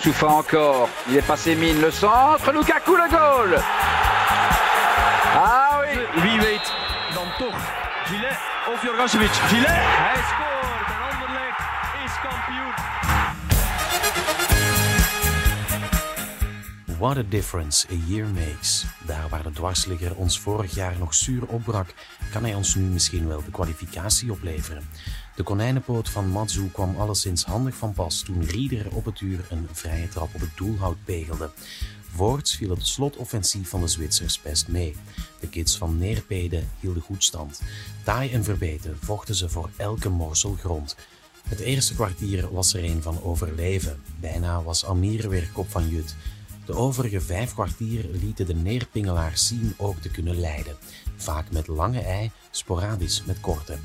Moussoufa encore. Il est passé mine. Le centre. Lukaku le goal. Ah oui. Wie weet dan toch Gillet of Jorgasevic. Gillet, hij scoort en Anderlecht is kampioen. What a difference a year makes. Daar waar de dwarsligger ons vorig jaar nog zuur opbrak, kan hij ons nu misschien wel de kwalificatie opleveren. De konijnenpoot van Matsu kwam alleszins handig van pas toen Rieder op het uur een vrije trap op het doelhout pegelde. Voorts viel het slotoffensief van de Zwitsers best mee. De kids van Neerpede hielden goed stand. Taai en verbeten vochten ze voor elke morsel grond. Het eerste kwartier was er een van overleven. Bijna was Amir weer kop van jut. De overige vijf kwartier lieten de neerpingelaars zien ook te kunnen leiden. Vaak met lange ei, sporadisch met korte.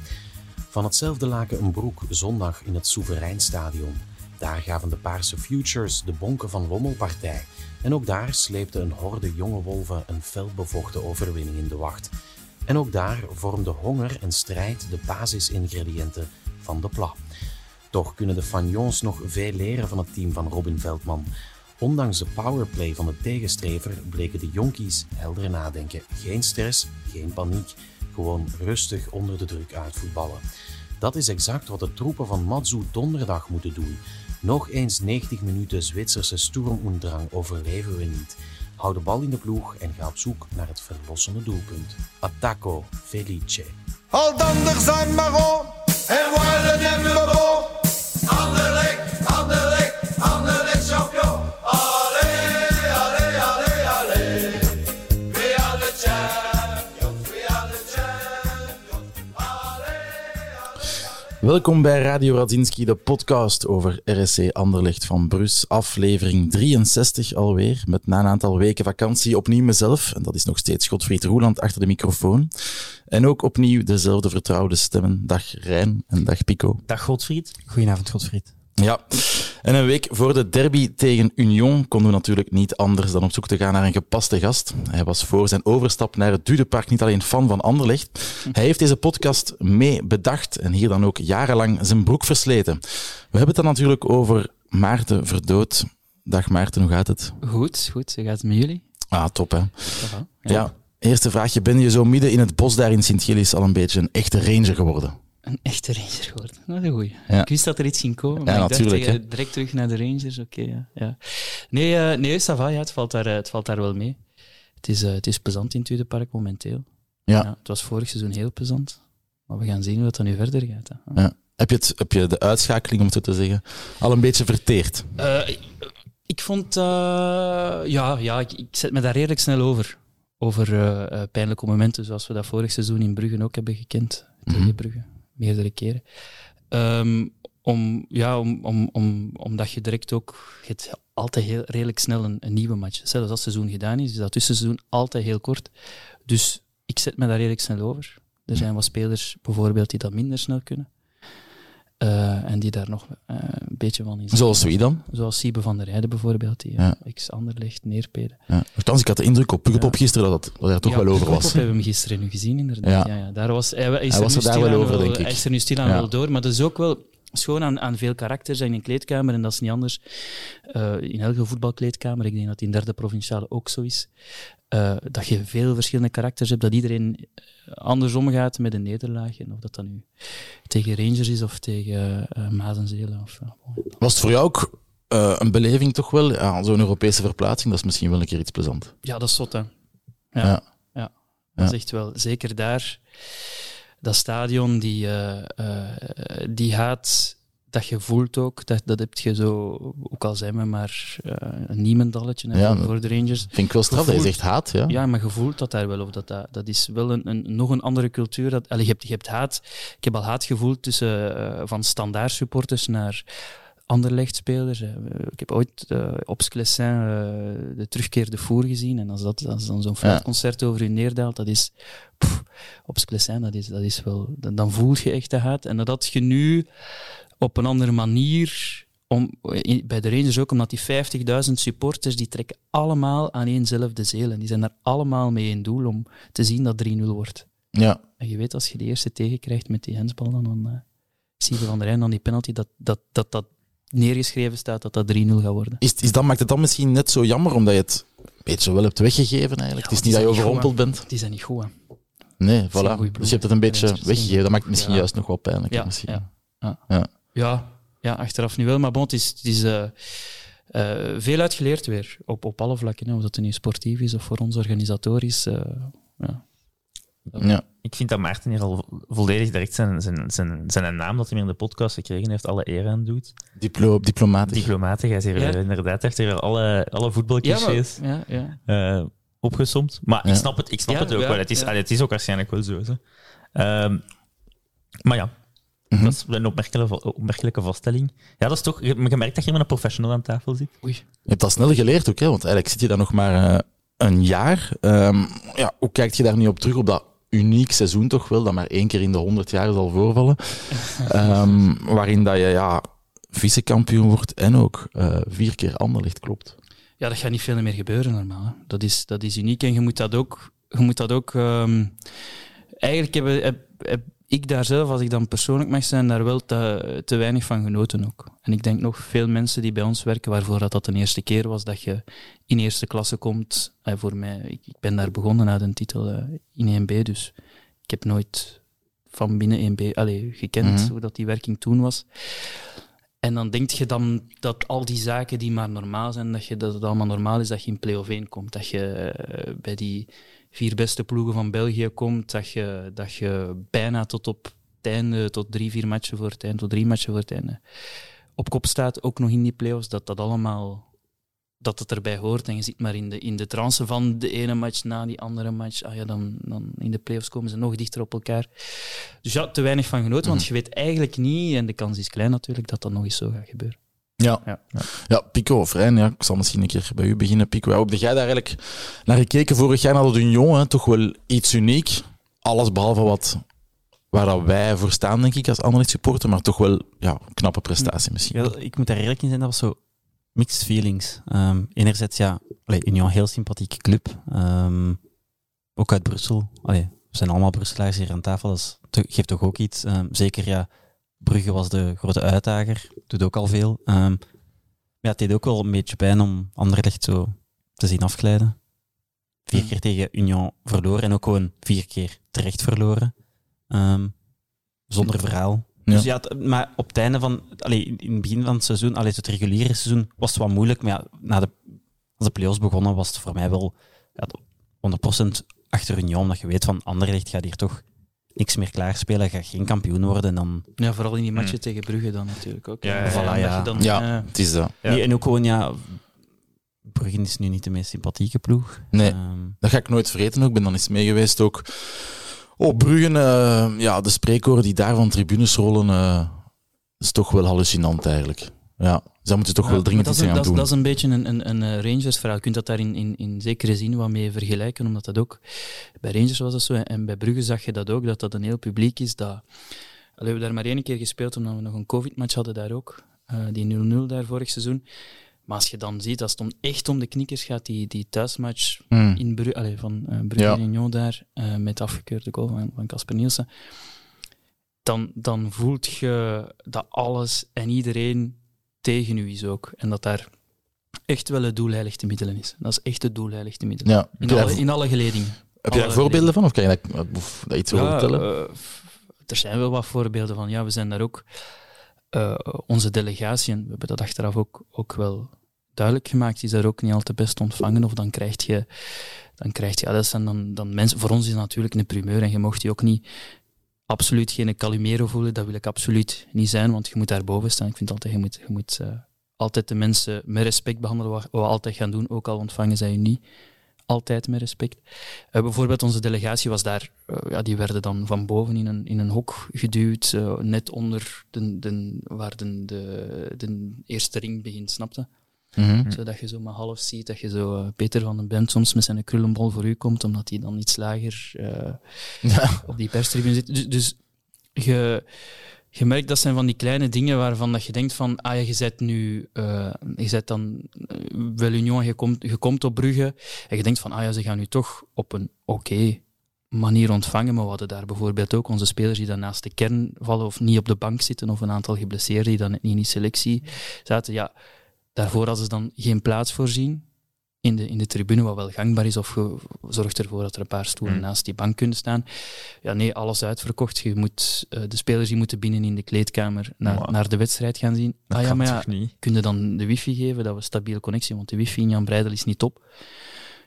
Van hetzelfde laken een broek zondag in het Soevereinstadion. Daar gaven de Paarse Futures de bonken van Lommelpartij. En ook daar sleepte een horde jonge wolven een felbevochten overwinning in de wacht. En ook daar vormde honger en strijd de basisingrediënten van de pla. Toch kunnen de Fagnons nog veel leren van het team van Robin Veldman. Ondanks de powerplay van de tegenstrever bleken de jonkies helder nadenken. Geen stress, geen paniek, gewoon rustig onder de druk uitvoetballen. Dat is exact wat de troepen van Matsu donderdag moeten doen. Nog eens 90 minuten Zwitserse Sturm und Drang overleven we niet. Hou de bal in de ploeg en ga op zoek naar het verlossende doelpunt. Attacco Felice. Al dan zijn Wallen en Welkom bij Radio Radzinski, de podcast over RSC Anderlecht van Brus. Aflevering 63 alweer, met na een aantal weken vakantie opnieuw mezelf. En dat is nog steeds Godfried Roeland achter de microfoon. En ook opnieuw dezelfde vertrouwde stemmen. Dag Rijn en dag Pico. Dag Godfried. Goedenavond, Godfried. Ja, en een week voor de derby tegen Union konden we natuurlijk niet anders dan op zoek te gaan naar een gepaste gast. Hij was voor zijn overstap naar het Dudepark niet alleen fan van Anderlecht. Hij heeft deze podcast mee bedacht en hier dan ook jarenlang zijn broek versleten. We hebben het dan natuurlijk over Maarten Verdood. Dag Maarten, hoe gaat het? Goed, goed. Hoe gaat het met jullie? Ah, top hè. va. Ja, eerste vraagje. Ben je zo midden in het bos daar in Sint-Gillis al een beetje een echte ranger geworden? Een echte ranger geworden. Dat is een goeie. Ja. Ik wist dat er iets ging komen, Ja, maar ik natuurlijk, dacht eh, direct terug naar de Rangers. Oké, ja, ja. Nee, eh nee ça va, ja, het, valt daar, eh, het valt daar wel mee. Het is, het is plezant in het Tweede Park momenteel. Ja. het was vorig seizoen heel plezant. Maar we gaan zien hoe het dan nu verder gaat. Hè. Ja. Heb, je het, heb je de uitschakeling, om het zo te zeggen, al een beetje verteerd? Ik- ik vond, ja, ja ik, ik zet me daar redelijk snel over. Over pijnlijke momenten, zoals we dat vorig seizoen in Brugge ook hebben gekend. Tegen Mhm. Brugge, meerdere keren. Ehm, om, ja, om, om, om, omdat je direct ook, je hebt altijd heel, redelijk snel een, nieuwe match. Zelfs als het seizoen gedaan is, is dat tussenseizoen altijd heel kort. Dus ik zet me daar redelijk snel over. Er zijn wat spelers bijvoorbeeld die dat minder snel kunnen. Eh, en die daar nog eh, een beetje van in Zoals wie dan? Zoals Siebe van der Heijden bijvoorbeeld, die Ja. ja. ex-Anderlecht, Neerpeden. Ja. Nochtans, ik had de indruk op Pukkelpop Ja. gisteren dat, dat hij er toch Ja, wel over was. hebben we hem gisteren nu gezien, inderdaad. Ja. Ja. Daar was, hij, hij is Hij er was nu er daar wel over, wel- denk ik. Hij is er nu stilaan wel door, maar dat is ook wel schoon aan, aan veel karakters in een kleedkamer, en dat is niet anders. Eh, in elke voetbalkleedkamer, ik denk dat in derde provinciale ook zo is, eh, dat je veel verschillende karakters hebt, dat iedereen eh, anders omgaat met een nederlaag, en of dat dan nu tegen Rangers is of tegen eh Mazenzelen. Of, eh, Was het voor jou ook eh, een beleving toch wel? Ja, Zo'n Europese verplaatsing, dat is misschien wel een keer iets plezant. Ja, dat is zot, hè. Ja. Ja. ja. Ja. Dat is echt wel. Zeker daar, dat stadion, die, eh, eh, die haat dat je voelt ook. Dat, dat heb je zo, ook al zijn we maar eh, een niemendalletje hè, Ja, voor de Rangers. Vind ik wel straf, dat je Gevoeld. zegt haat, ja. Ja, maar je voelt dat daar wel. Of dat, dat, dat is wel een, een, nog een andere cultuur. Dat, allee, je, hebt, je hebt haat. Ik heb al haat gevoeld tussen, eh, van standaard supporters naar Anderlecht-spelers. Ik heb ooit uh, op Sclessin de terugkeer de Four gezien. En als, dat, als dan zo'n fluitconcert over u neerdaalt, dat is... Pff, op Sclessin, dat is, dat is wel... Dan, dan voel je echt de haat. En dat had je nu op een andere manier... Om, bij de Rangers ook, omdat die 50.000 supporters, die trekken allemaal aan éénzelfde zeel. En die zijn daar allemaal mee in doel om te zien dat 3-0 wordt. Ja. En je weet, als je de eerste tegenkrijgt met die hensbal, dan, dan uh, zie je van der Rijn dan die penalty, dat dat, dat, dat neergeschreven staat dat dat 3-0 gaat worden. Is, is dat, maakt het dan misschien net zo jammer, omdat je het een beetje wel hebt weggegeven eigenlijk? het is niet dat je overrompeld bent. Die zijn niet goed, hè. Nee, voilà. Dus je hebt het een beetje weggegeven. Dat maakt het misschien Ja. juist nog wel pijnlijk. Ja, misschien. ja, ja. Ja. Ja, ja, achteraf nu wel. Maar bon, het is, het is eh, eh, veel uitgeleerd weer. Op, op alle vlakken. Hè. Of dat het nu sportief is of voor ons organisatorisch. eh, ja. Ja. Ik vind dat Maarten hier al volledig direct zijn, zijn, zijn, zijn naam dat hij meer in de podcast gekregen heeft, alle eer aan doet. Diplo diplomatisch. Diplomaten, hij is hier Ja. inderdaad, heeft hier alle, alle Ja, voetbalclichés maar, ja, ja. eh, opgesomd. Maar Ja. ik snap het, ik snap Ja, het ook ja, wel. Het is, ja. allee, het is ook waarschijnlijk wel zo. Ehm, maar ja, Mhm. dat is een opmerkelijke, opmerkelijke vaststelling. Ja, dat is toch... Je je merkt dat je met een professional aan tafel zit. Oei. Je hebt dat snel geleerd ook, hè? want eigenlijk zit je daar nog maar eh, een jaar. Ehm, ja, hoe kijk je daar nu op terug, op dat uniek seizoen toch wel, dat maar één keer in de honderd jaar zal voorvallen, Ehm, waarin dat je ja, vice-kampioen wordt en ook eh, vier keer Anderlecht klopt. Ja, dat gaat niet veel meer gebeuren normaal. Hè. Dat, is, dat is uniek en je moet dat ook. Je moet dat ook ehm, eigenlijk heb, heb, heb ik daar zelf, als ik dan persoonlijk mag zijn, daar wel te, te weinig van genoten ook. En ik denk nog veel mensen die bij ons werken, waarvoor dat, dat de eerste keer was dat je in eerste klasse komt. Eh, voor mij, ik, ik ben daar begonnen uit een titel eh, in 1B, dus ik heb nooit van binnen 1B allee, gekend Mhm. hoe dat die werking toen was. En dan denk je dan dat al die zaken die maar normaal zijn, dat, je, dat het allemaal normaal is dat je in play-off 1 komt. Dat je eh, bij die vier beste ploegen van België komt. Dat je, dat je bijna tot op het einde, tot drie, vier matchen voor het einde, tot drie matchen voor het einde, op kop staat. Ook nog in die play-offs. Dat dat allemaal dat het erbij hoort. En je zit maar in de, in de trance van de ene match na die andere match. Ah ja, dan, dan in de play-offs komen ze nog dichter op elkaar. Dus ja, te weinig van genoten, want je weet eigenlijk niet, en de kans is klein natuurlijk, dat dat nog eens zo gaat gebeuren. Ja. Ja. Ja, Pico, Vrijn, ja, ik zal misschien een keer bij u beginnen, Pico. Ja, hoe heb jij daar eigenlijk naar gekeken vorig jaar de Union? Hè? Toch wel iets uniek. Alles behalve wat waar dat wij voor staan, denk ik, als Anderlecht supporter, maar toch wel ja, een knappe prestatie misschien. Ja, ik moet daar eerlijk in zijn, dat was zo mixed feelings. Ehm enerzijds, ja, allee, Union, heel sympathieke club. Ehm, ook uit Brussel. Allee, we zijn allemaal Brusselaars hier aan tafel, dat is, geeft toch ook iets. Ehm, zeker, ja, Brugge was de grote uitdager, doet ook al veel. Ehm, maar ja, het deed ook wel een beetje pijn om Anderlecht zo te zien afglijden. Vier keer tegen Union verloren en ook gewoon vier keer terecht verloren. Ehm, zonder verhaal. Ja. Dus ja, maar op het einde van, allee, in in het begin van het seizoen, allee, het reguliere seizoen, was het wat moeilijk. Maar ja, na de, als de play-offs begonnen, was het voor mij wel ja, 100% achter Union. Omdat je weet van Anderlecht gaat hier toch niks meer klaarspelen, gaat geen kampioen worden. En dan, Ja, vooral in die matchen tegen Brugge dan natuurlijk ook. Ja, ja, ja. Omdat Ja. dan, Ja, eh, het is dat. Ja. Nee, en ook gewoon, ja, Brugge is nu niet de meest sympathieke ploeg. Nee. Ehm, Dat ga ik nooit vergeten ook. Ik ben dan eens mee geweest ook. Op Bruggen, eh, ja, de spreekwoorden die daar van tribunes rollen, eh, is toch wel hallucinant eigenlijk. Ja, dus daar moeten ze toch wel dringend iets aan dat, doen. dat is een beetje een, een, een eh, Rangers-verhaal. Je kunt dat daar in, in, in zekere zin wat mee vergelijken, omdat dat ook... Bij Rangers was dat zo, en bij Brugge zag je dat ook, dat dat een heel publiek is. Dat, we hebben daar maar één keer gespeeld, omdat we nog een covid-match hadden daar ook. eh, die 0-0 daar vorig seizoen. Maar als je dan ziet, als het om, echt om de knikkers gaat, die, die thuismatch Hmm. in Bru allee, van eh Brugge Ja. daar, met de afgekeurde goal van, van Casper Nielsen, dan, dan voelt je dat alles en iedereen tegen u is ook. En dat daar echt wel het doel heilig te middelen is. Dat is echt het doel heilig te middelen. Ja. In, daar, alle, in alle geledingen. heb je daar voorbeelden van? Of kan je of dat iets over Ja, vertellen? f- er zijn wel wat voorbeelden van. Ja, we zijn daar ook... eh, onze delegatie, en we hebben dat achteraf ook, ook wel duidelijk gemaakt, is daar ook niet al te best ontvangen. Of dan krijg je... Dan krijg je ja, dat zijn dan, dan mensen... Voor ons is natuurlijk een primeur en je mocht die ook niet absoluut geen Calimero voelen. Dat wil ik absoluut niet zijn, want je moet daar boven staan. Ik vind altijd, je moet, je moet eh, altijd de mensen met respect behandelen, wat, we altijd gaan doen, ook al ontvangen zij je niet altijd met respect. Eh, bijvoorbeeld onze delegatie was daar, eh, ja, die werden dan van boven in een, in een hok geduwd, net onder de, de, waar de, de, de eerste ring begint, snapte? Mhm. Zodat je zo maar half ziet dat je zo eh, Peter van den Bent soms met zijn krullenbol voor u komt, omdat hij dan iets lager eh, Ja. op die perstribune zit. Dus, dus je, je merkt dat zijn van die kleine dingen waarvan dat je denkt van, ah ja, je zet nu, eh, je zet dan wel Union, je komt, je komt op Brugge en je denkt van, ah ja, ze gaan nu toch op een oké manier ontvangen, maar we hadden daar bijvoorbeeld ook onze spelers die dan naast de kern vallen of niet op de bank zitten, of een aantal geblesseerden die dan niet in die selectie zaten. Ja, daarvoor hadden ze dan geen plaats voorzien in de, in de tribune, wat wel gangbaar is, of je zorgt ervoor dat er een paar stoelen Mm. naast die bank kunnen staan. Ja, nee, alles uitverkocht. Je moet, eh, de spelers die moeten binnen in de kleedkamer naar, naar de wedstrijd gaan zien. Dat ah ja, maar ja, kun je dan de wifi geven, dat we stabiele connectie, want de wifi in Jan Breidel is niet top.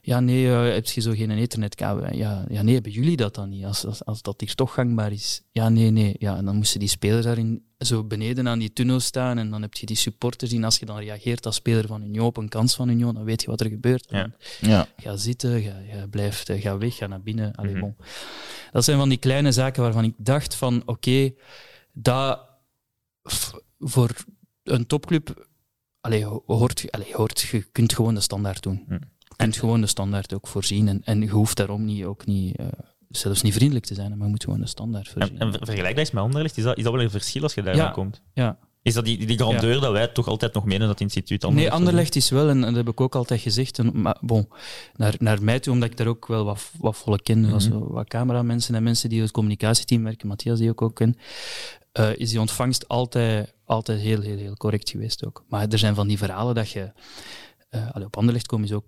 Ja, nee, eh, heb je zo geen ethernetkabel? Ja, ja, nee, hebben jullie dat dan niet? Als, als, als dat hier toch gangbaar is. Ja, nee, nee. Ja, en dan moesten die spelers daarin zo beneden aan die tunnel staan en dan heb je die supporters in. Als je dan reageert als speler van Union op een kans van Union, dan weet je wat er gebeurt. Ja. Ja. Ga zitten, ga, ga, blijf, eh, ga weg, ga naar binnen. Allee, Mhm. bon. Dat zijn van die kleine zaken waarvan ik dacht van, oké, dat voor een topclub allee, ho- hoort, je- allee, hoort, je kunt gewoon de standaard doen. Hm. Je kunt gewoon de standaard ook voorzien. En, en je hoeft daarom niet, ook niet, eh, zelfs niet vriendelijk te zijn, maar je moet gewoon de standaard voorzien. En, en ver- vergelijk dat eens met Anderlecht, is dat, is dat wel een verschil als je daar Ja. komt? ja. Is dat die, die grandeur dat wij toch altijd nog menen dat het instituut Nee, Anderlecht... Anderlecht is wel, en, en dat heb ik ook altijd gezegd, en, maar bon, naar, naar mij toe, omdat ik daar ook wel wat, wat volk ken, zoals wat cameramensen en mensen die het communicatieteam werken, Matthias die ik ook ken, eh, is die ontvangst altijd, altijd heel, heel, heel correct geweest ook. Maar er zijn van die verhalen dat je... eh allee, op Anderlecht komen ze ook,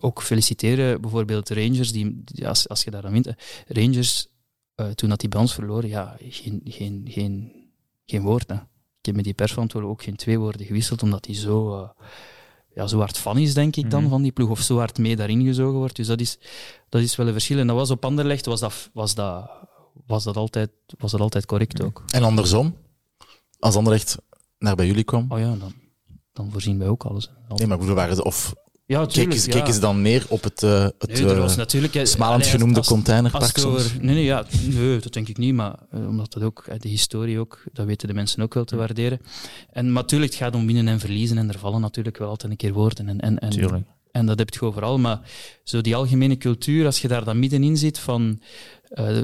ook feliciteren, bijvoorbeeld de Rangers, die, die- als, als je daar aan wint, eh, Rangers, eh, toen dat die bij ons verloren, ja, geen, geen, geen, geen woord, hè. Ik heb met die persverantwoordelijke ook geen twee woorden gewisseld, omdat hij zo, eh, ja, zo hard fan is, denk ik dan, Mhm. van die ploeg. Of zo hard mee daarin gezogen wordt. Dus dat is, dat is wel een verschil. En dat was op Anderlecht, was dat, was dat, was dat, altijd, was dat altijd correct ook. En andersom, als Anderlecht naar bij jullie kwam, Oh ja, dan, dan voorzien wij ook alles. hè. nee, maar ik bedoel, waren ze, of ja, tuurlijk, ja. ze dan meer op het, eh het Nee, er was eh, natuurlijk... eh, smalend allee, als- genoemde als- Als containerpark over, nee, nee, ja, nee, dat denk ik niet, maar eh, omdat dat ook, eh, de historie ook, dat weten de mensen ook wel te waarderen. En maar natuurlijk, het gaat om winnen en verliezen en er vallen natuurlijk wel altijd een keer woorden. En, en, en, Tuurlijk. En dat heb je overal, maar zo die algemene cultuur, als je daar dan middenin zit, van, eh,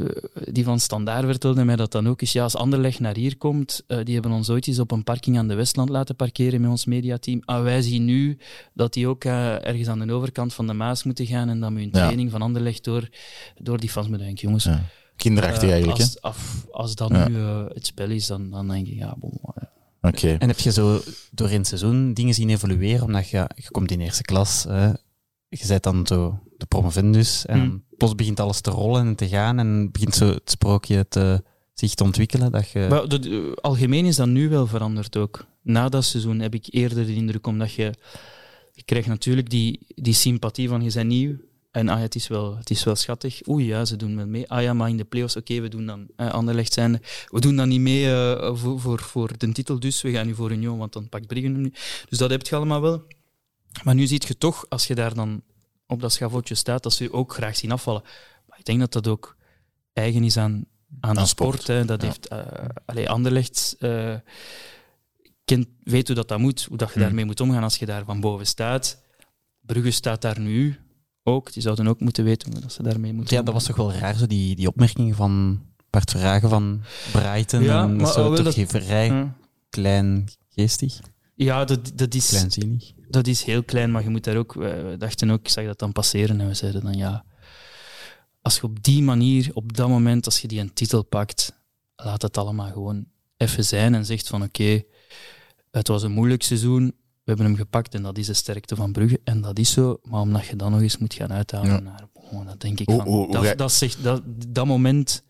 die van Standaard vertelde mij dat dan ook is, ja, als Anderlecht naar hier komt, eh, die hebben ons ooit eens op een parking aan de Westland laten parkeren met ons mediateam. Ah, wij zien nu dat die ook eh, ergens aan de overkant van de Maas moeten gaan en dan met hun Ja. training van Anderlecht door, door die fans moeten denken, jongens, Ja. kinderachtig eigenlijk, hè? als, af- als dat Ja. nu het spel is, dan, dan denk ik, ja, bon, eh, Oké. En heb je zo door in het seizoen dingen zien evolueren? Omdat je, je komt in eerste klas, hè, je bent dan zo de promovendus en Hmm. plots begint alles te rollen en te gaan en begint zo het sprookje te, zich te ontwikkelen. Dat je, Maar de, de- algemeen is dat nu wel veranderd ook. Na dat seizoen heb ik eerder de indruk, omdat je, je krijgt natuurlijk die, die sympathie van je bent nieuw. En ah, ja, het, is wel, het is wel schattig. Oei, ja, ze doen wel mee. Ah ja, maar in de playoffs, oké, we doen dan eh, Anderlecht zijn. We doen dan niet mee eh, voor, voor, voor de titel, dus we gaan nu voor Union, want dan pakt Brugge hem nu. Dus dat heb je allemaal wel. Maar nu zie je toch, als je daar dan op dat schavotje staat, dat ze je ook graag zien afvallen. Maar ik denk dat dat ook eigen is aan, aan, de sport. sport, hè. Dat ja. heeft uh, allee, Anderlecht eh, kent, weet hoe dat, dat moet, hoe dat je Hmm. daarmee moet omgaan als je daar van boven staat. Brugge staat daar nu ook. Die zouden ook moeten weten hoe dat ze daarmee moeten ja, dat was toch wel raar, zo die, die opmerking van Bart Verhagen van Brighton. Ja, en zo toch dat- klein geestig, Ja, dat, dat, is, kleinzinnig. dat is heel klein, maar je moet daar ook... We dachten ook, ik zag dat dan passeren en we zeiden dan ja... Als je op die manier, op dat moment, als je die een titel pakt, laat het allemaal gewoon even zijn en zegt van oké, het was een moeilijk seizoen, hebben hem gepakt en dat is de sterkte van Brugge. En dat is zo, maar omdat je dan nog eens moet gaan uithalen Ja. naar... Oh, dat denk ik van... dat, dat, zegt, dat, dat moment,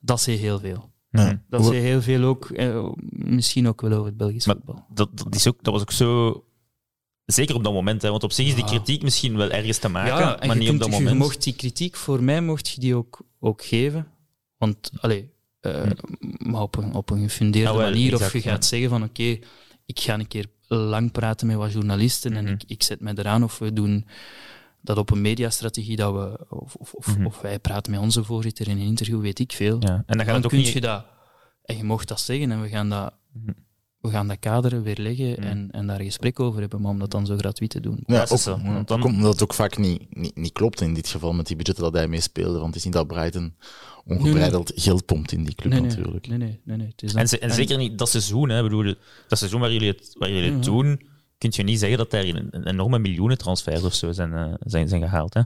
dat zegt heel veel. Ja. Dat zegt heel veel ook, eh, misschien ook wel over het Belgisch Maar voetbal. dat, dat, is ook, dat was ook zo... Zeker op dat moment, hè, want op zich is die kritiek misschien wel ergens te maken, Ja, maar je niet op dat je moment. mocht die kritiek, voor mij mocht je die ook, ook geven. Want, allee, eh, maar op een, op een gefundeerde Ah, wel, manier. of je gaat ja. zeggen van, oké, ik ga een keer lang praten met wat journalisten en Mhm. ik, ik zet mij eraan. Of we doen dat op een mediastrategie, dat we, of, of, of, Mhm. of wij praten met onze voorzitter in een interview, weet ik veel. Ja. En dan kun niet... je dat, en je mocht dat zeggen en we gaan dat... Mhm. We gaan dat kaderen weerleggen Mhm. en, en daar een gesprek over hebben, maar om dat dan zo gratuit te doen. Ja, ook, zo. Want dan- ook omdat het ook vaak niet, niet, niet klopt in dit geval met die budgetten dat hij mee speelde. Want het is niet dat Brighton ongebreideld geld pompt in die club Nee, nee, natuurlijk. nee, nee, nee, nee. Het is En, dan- ze- en zeker niet dat seizoen, hè. Ik bedoel, dat seizoen waar jullie het, waar jullie het doen, kun je niet zeggen dat er een, een enorme miljoenentransfers of zo zijn, eh, zijn, zijn gehaald. Hè.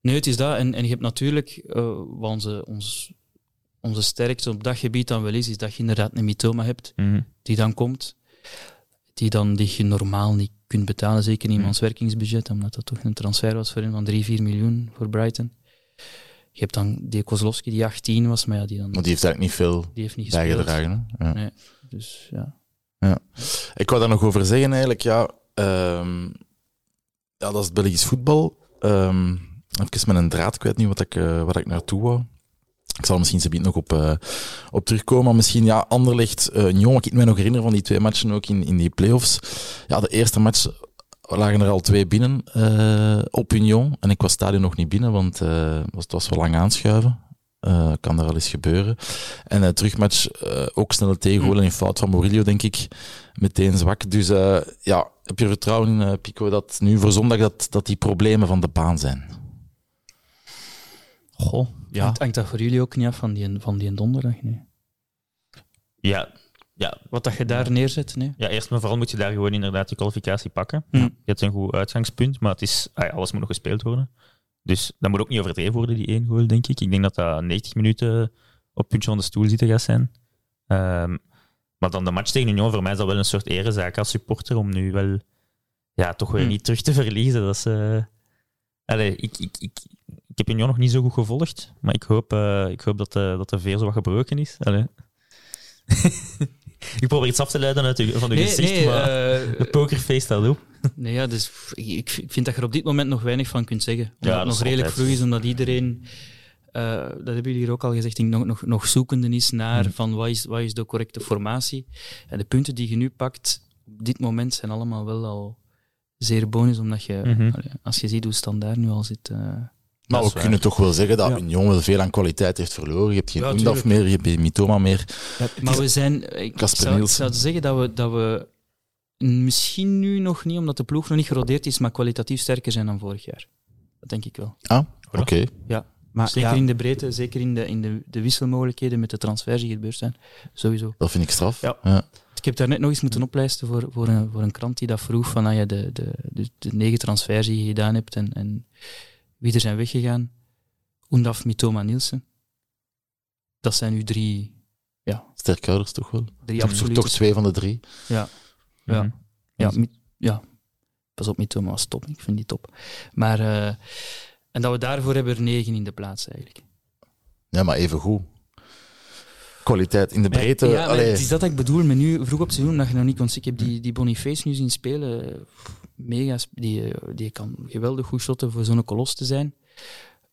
Nee, het is dat. En, en je hebt natuurlijk, eh, wat onze, ons, onze sterkste op dat gebied dan wel is, is dat je inderdaad een mythoma hebt, Mhm. die dan komt, die, dan, die je normaal niet kunt betalen, zeker in iemands werkingsbudget, omdat dat toch een transfer was voor hem van 3, 4 miljoen voor Brighton. Je hebt dan die Kozlowski die 18 was, maar ja, die, dan, die heeft eigenlijk niet veel die heeft niet gespeeld. bijgedragen. Hè? Ja. Nee. Dus ja. Ik wou daar nog over zeggen eigenlijk, ja, ehm, ja dat is het Belgisch voetbal. Ehm even met een draad, ik weet niet wat ik, eh, waar ik naartoe wou. Ik zal misschien zometeen nog op, eh, op terugkomen, maar misschien, ja, Anderlecht, eh een jongen, ik mij nog herinneren van die twee matchen ook in, in die play-offs. Ja, de eerste match lagen er al twee binnen eh, op Union en ik was stadion nog niet binnen, want eh, het was wel lang aanschuiven. Eh, kan er al eens gebeuren. En de terugmatch eh, ook snelle tegengoal in fout van Murillo, denk ik. Meteen zwak. Dus eh, ja, heb je vertrouwen in, eh, Pico, dat nu voor zondag dat, dat die problemen van de baan zijn? Goh, ja. Hangt, hangt dat voor jullie ook niet af van die, van die donderdag? Nee. Ja, ja, Wat dat je daar neerzet? Nee? ja, eerst maar vooral moet je daar gewoon inderdaad je kwalificatie pakken. Hm. Je hebt een goed uitgangspunt, maar het is, ah alles moet nog gespeeld worden. Dus dat moet ook niet overdreven worden, die één goal, denk ik. Ik denk dat dat 90 minuten op puntje van de stoel zitten gaat zijn. Ehm, maar dan de match tegen Union, voor mij is dat wel een soort erezaak als supporter, om nu wel ja, toch weer Hm. niet terug te verliezen. Dat is, allee, ik, ik, ik, ik heb Union nog niet zo goed gevolgd, maar ik hoop, eh, ik hoop dat, de, dat de veer zo wat gebroken is. Allee. ik probeer iets af te leiden uit van uw gezicht, maar eh, de pokerface staat op. Nee, ja, dus ik, ik vind dat je er op dit moment nog weinig van kunt zeggen. Omdat Ja, het dat nog redelijk vroeg is, omdat iedereen, eh, dat hebben jullie hier ook al gezegd, nog, nog, nog zoekende is naar Hmm. van wat is, wat is de correcte formatie. En de punten die je nu pakt, op dit moment zijn allemaal wel al zeer bonus, omdat je, Mhm. als je ziet hoe standaard nu al zit... eh, Maar we kunnen toch wel zeggen dat Ja. Union wel veel aan kwaliteit heeft verloren. Je hebt geen Ja, Undaf meer, je hebt geen Mitoma meer. Maar we zijn. Ik zou, ik Nielsen. zou zeggen dat we, dat we misschien nu nog niet, omdat de ploeg nog niet gerodeerd is, maar kwalitatief sterker zijn dan vorig jaar. Dat denk ik wel. Ah, oké. Maar zeker ja, in de breedte, zeker in de, in de, de wisselmogelijkheden met de transfers die gebeurd zijn. Sowieso. Dat vind ik straf. Ja. Ja. Ik heb daar net nog eens moeten oplijsten voor, voor, een, voor een krant die dat vroeg van ah ja, de, de, de, de negen transfers die je gedaan hebt en, en wie er zijn weggegaan. Undaf, Mitoma, Nielsen. Dat zijn nu drie, Sterkouders toch wel? drie Toch, absolute toch twee van de drie. Ja. Mhm. Ja, ja. pas op, Mitoma was top. Ik vind die top. Maar, eh, en dat we daarvoor hebben er negen in de plaats eigenlijk. Ja, maar even goed. Kwaliteit in de breedte. ja, maar allee. het is dat ik bedoel met nu vroeg op het seizoen dat je nog niet kon zien. Ik heb die, die Boniface nu zien spelen. Mega, sp- die, eh, die kan geweldig goed shotten voor zo'n kolos te zijn.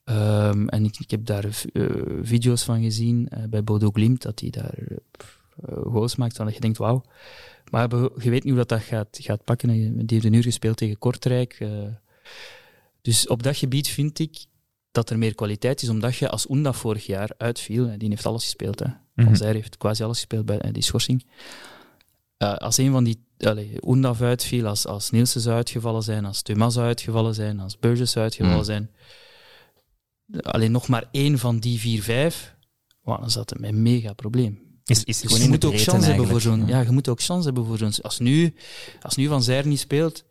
Ehm, en ik, ik heb daar eh, video's van gezien eh, bij Bodo Glimt, dat hij daar eh, goals maakt, dat je denkt, wauw. Maar je weet niet hoe dat, dat gaat, gaat pakken. Die heeft een uur gespeeld tegen Kortrijk. eh. dus op dat gebied vind ik dat er meer kwaliteit is, omdat je als Oenda vorig jaar uitviel, en die heeft alles gespeeld, hè. Van Mhm. Zijr heeft quasi alles gespeeld bij eh, die schorsing. Eh, als een van die, Oendaf uitviel, als, als Nielsen zou uitgevallen zijn, als Thomas zou uitgevallen zijn, als Burgess zou uitgevallen Mm. zijn, alleen nog maar één van die vier, vijf, wow, dan zat het met een mega probleem. Is, is je moet ook chance hebben voor zo'n. Ja, je moet ook chance hebben voor zo'n. Als nu, als nu Van Zijr niet speelt.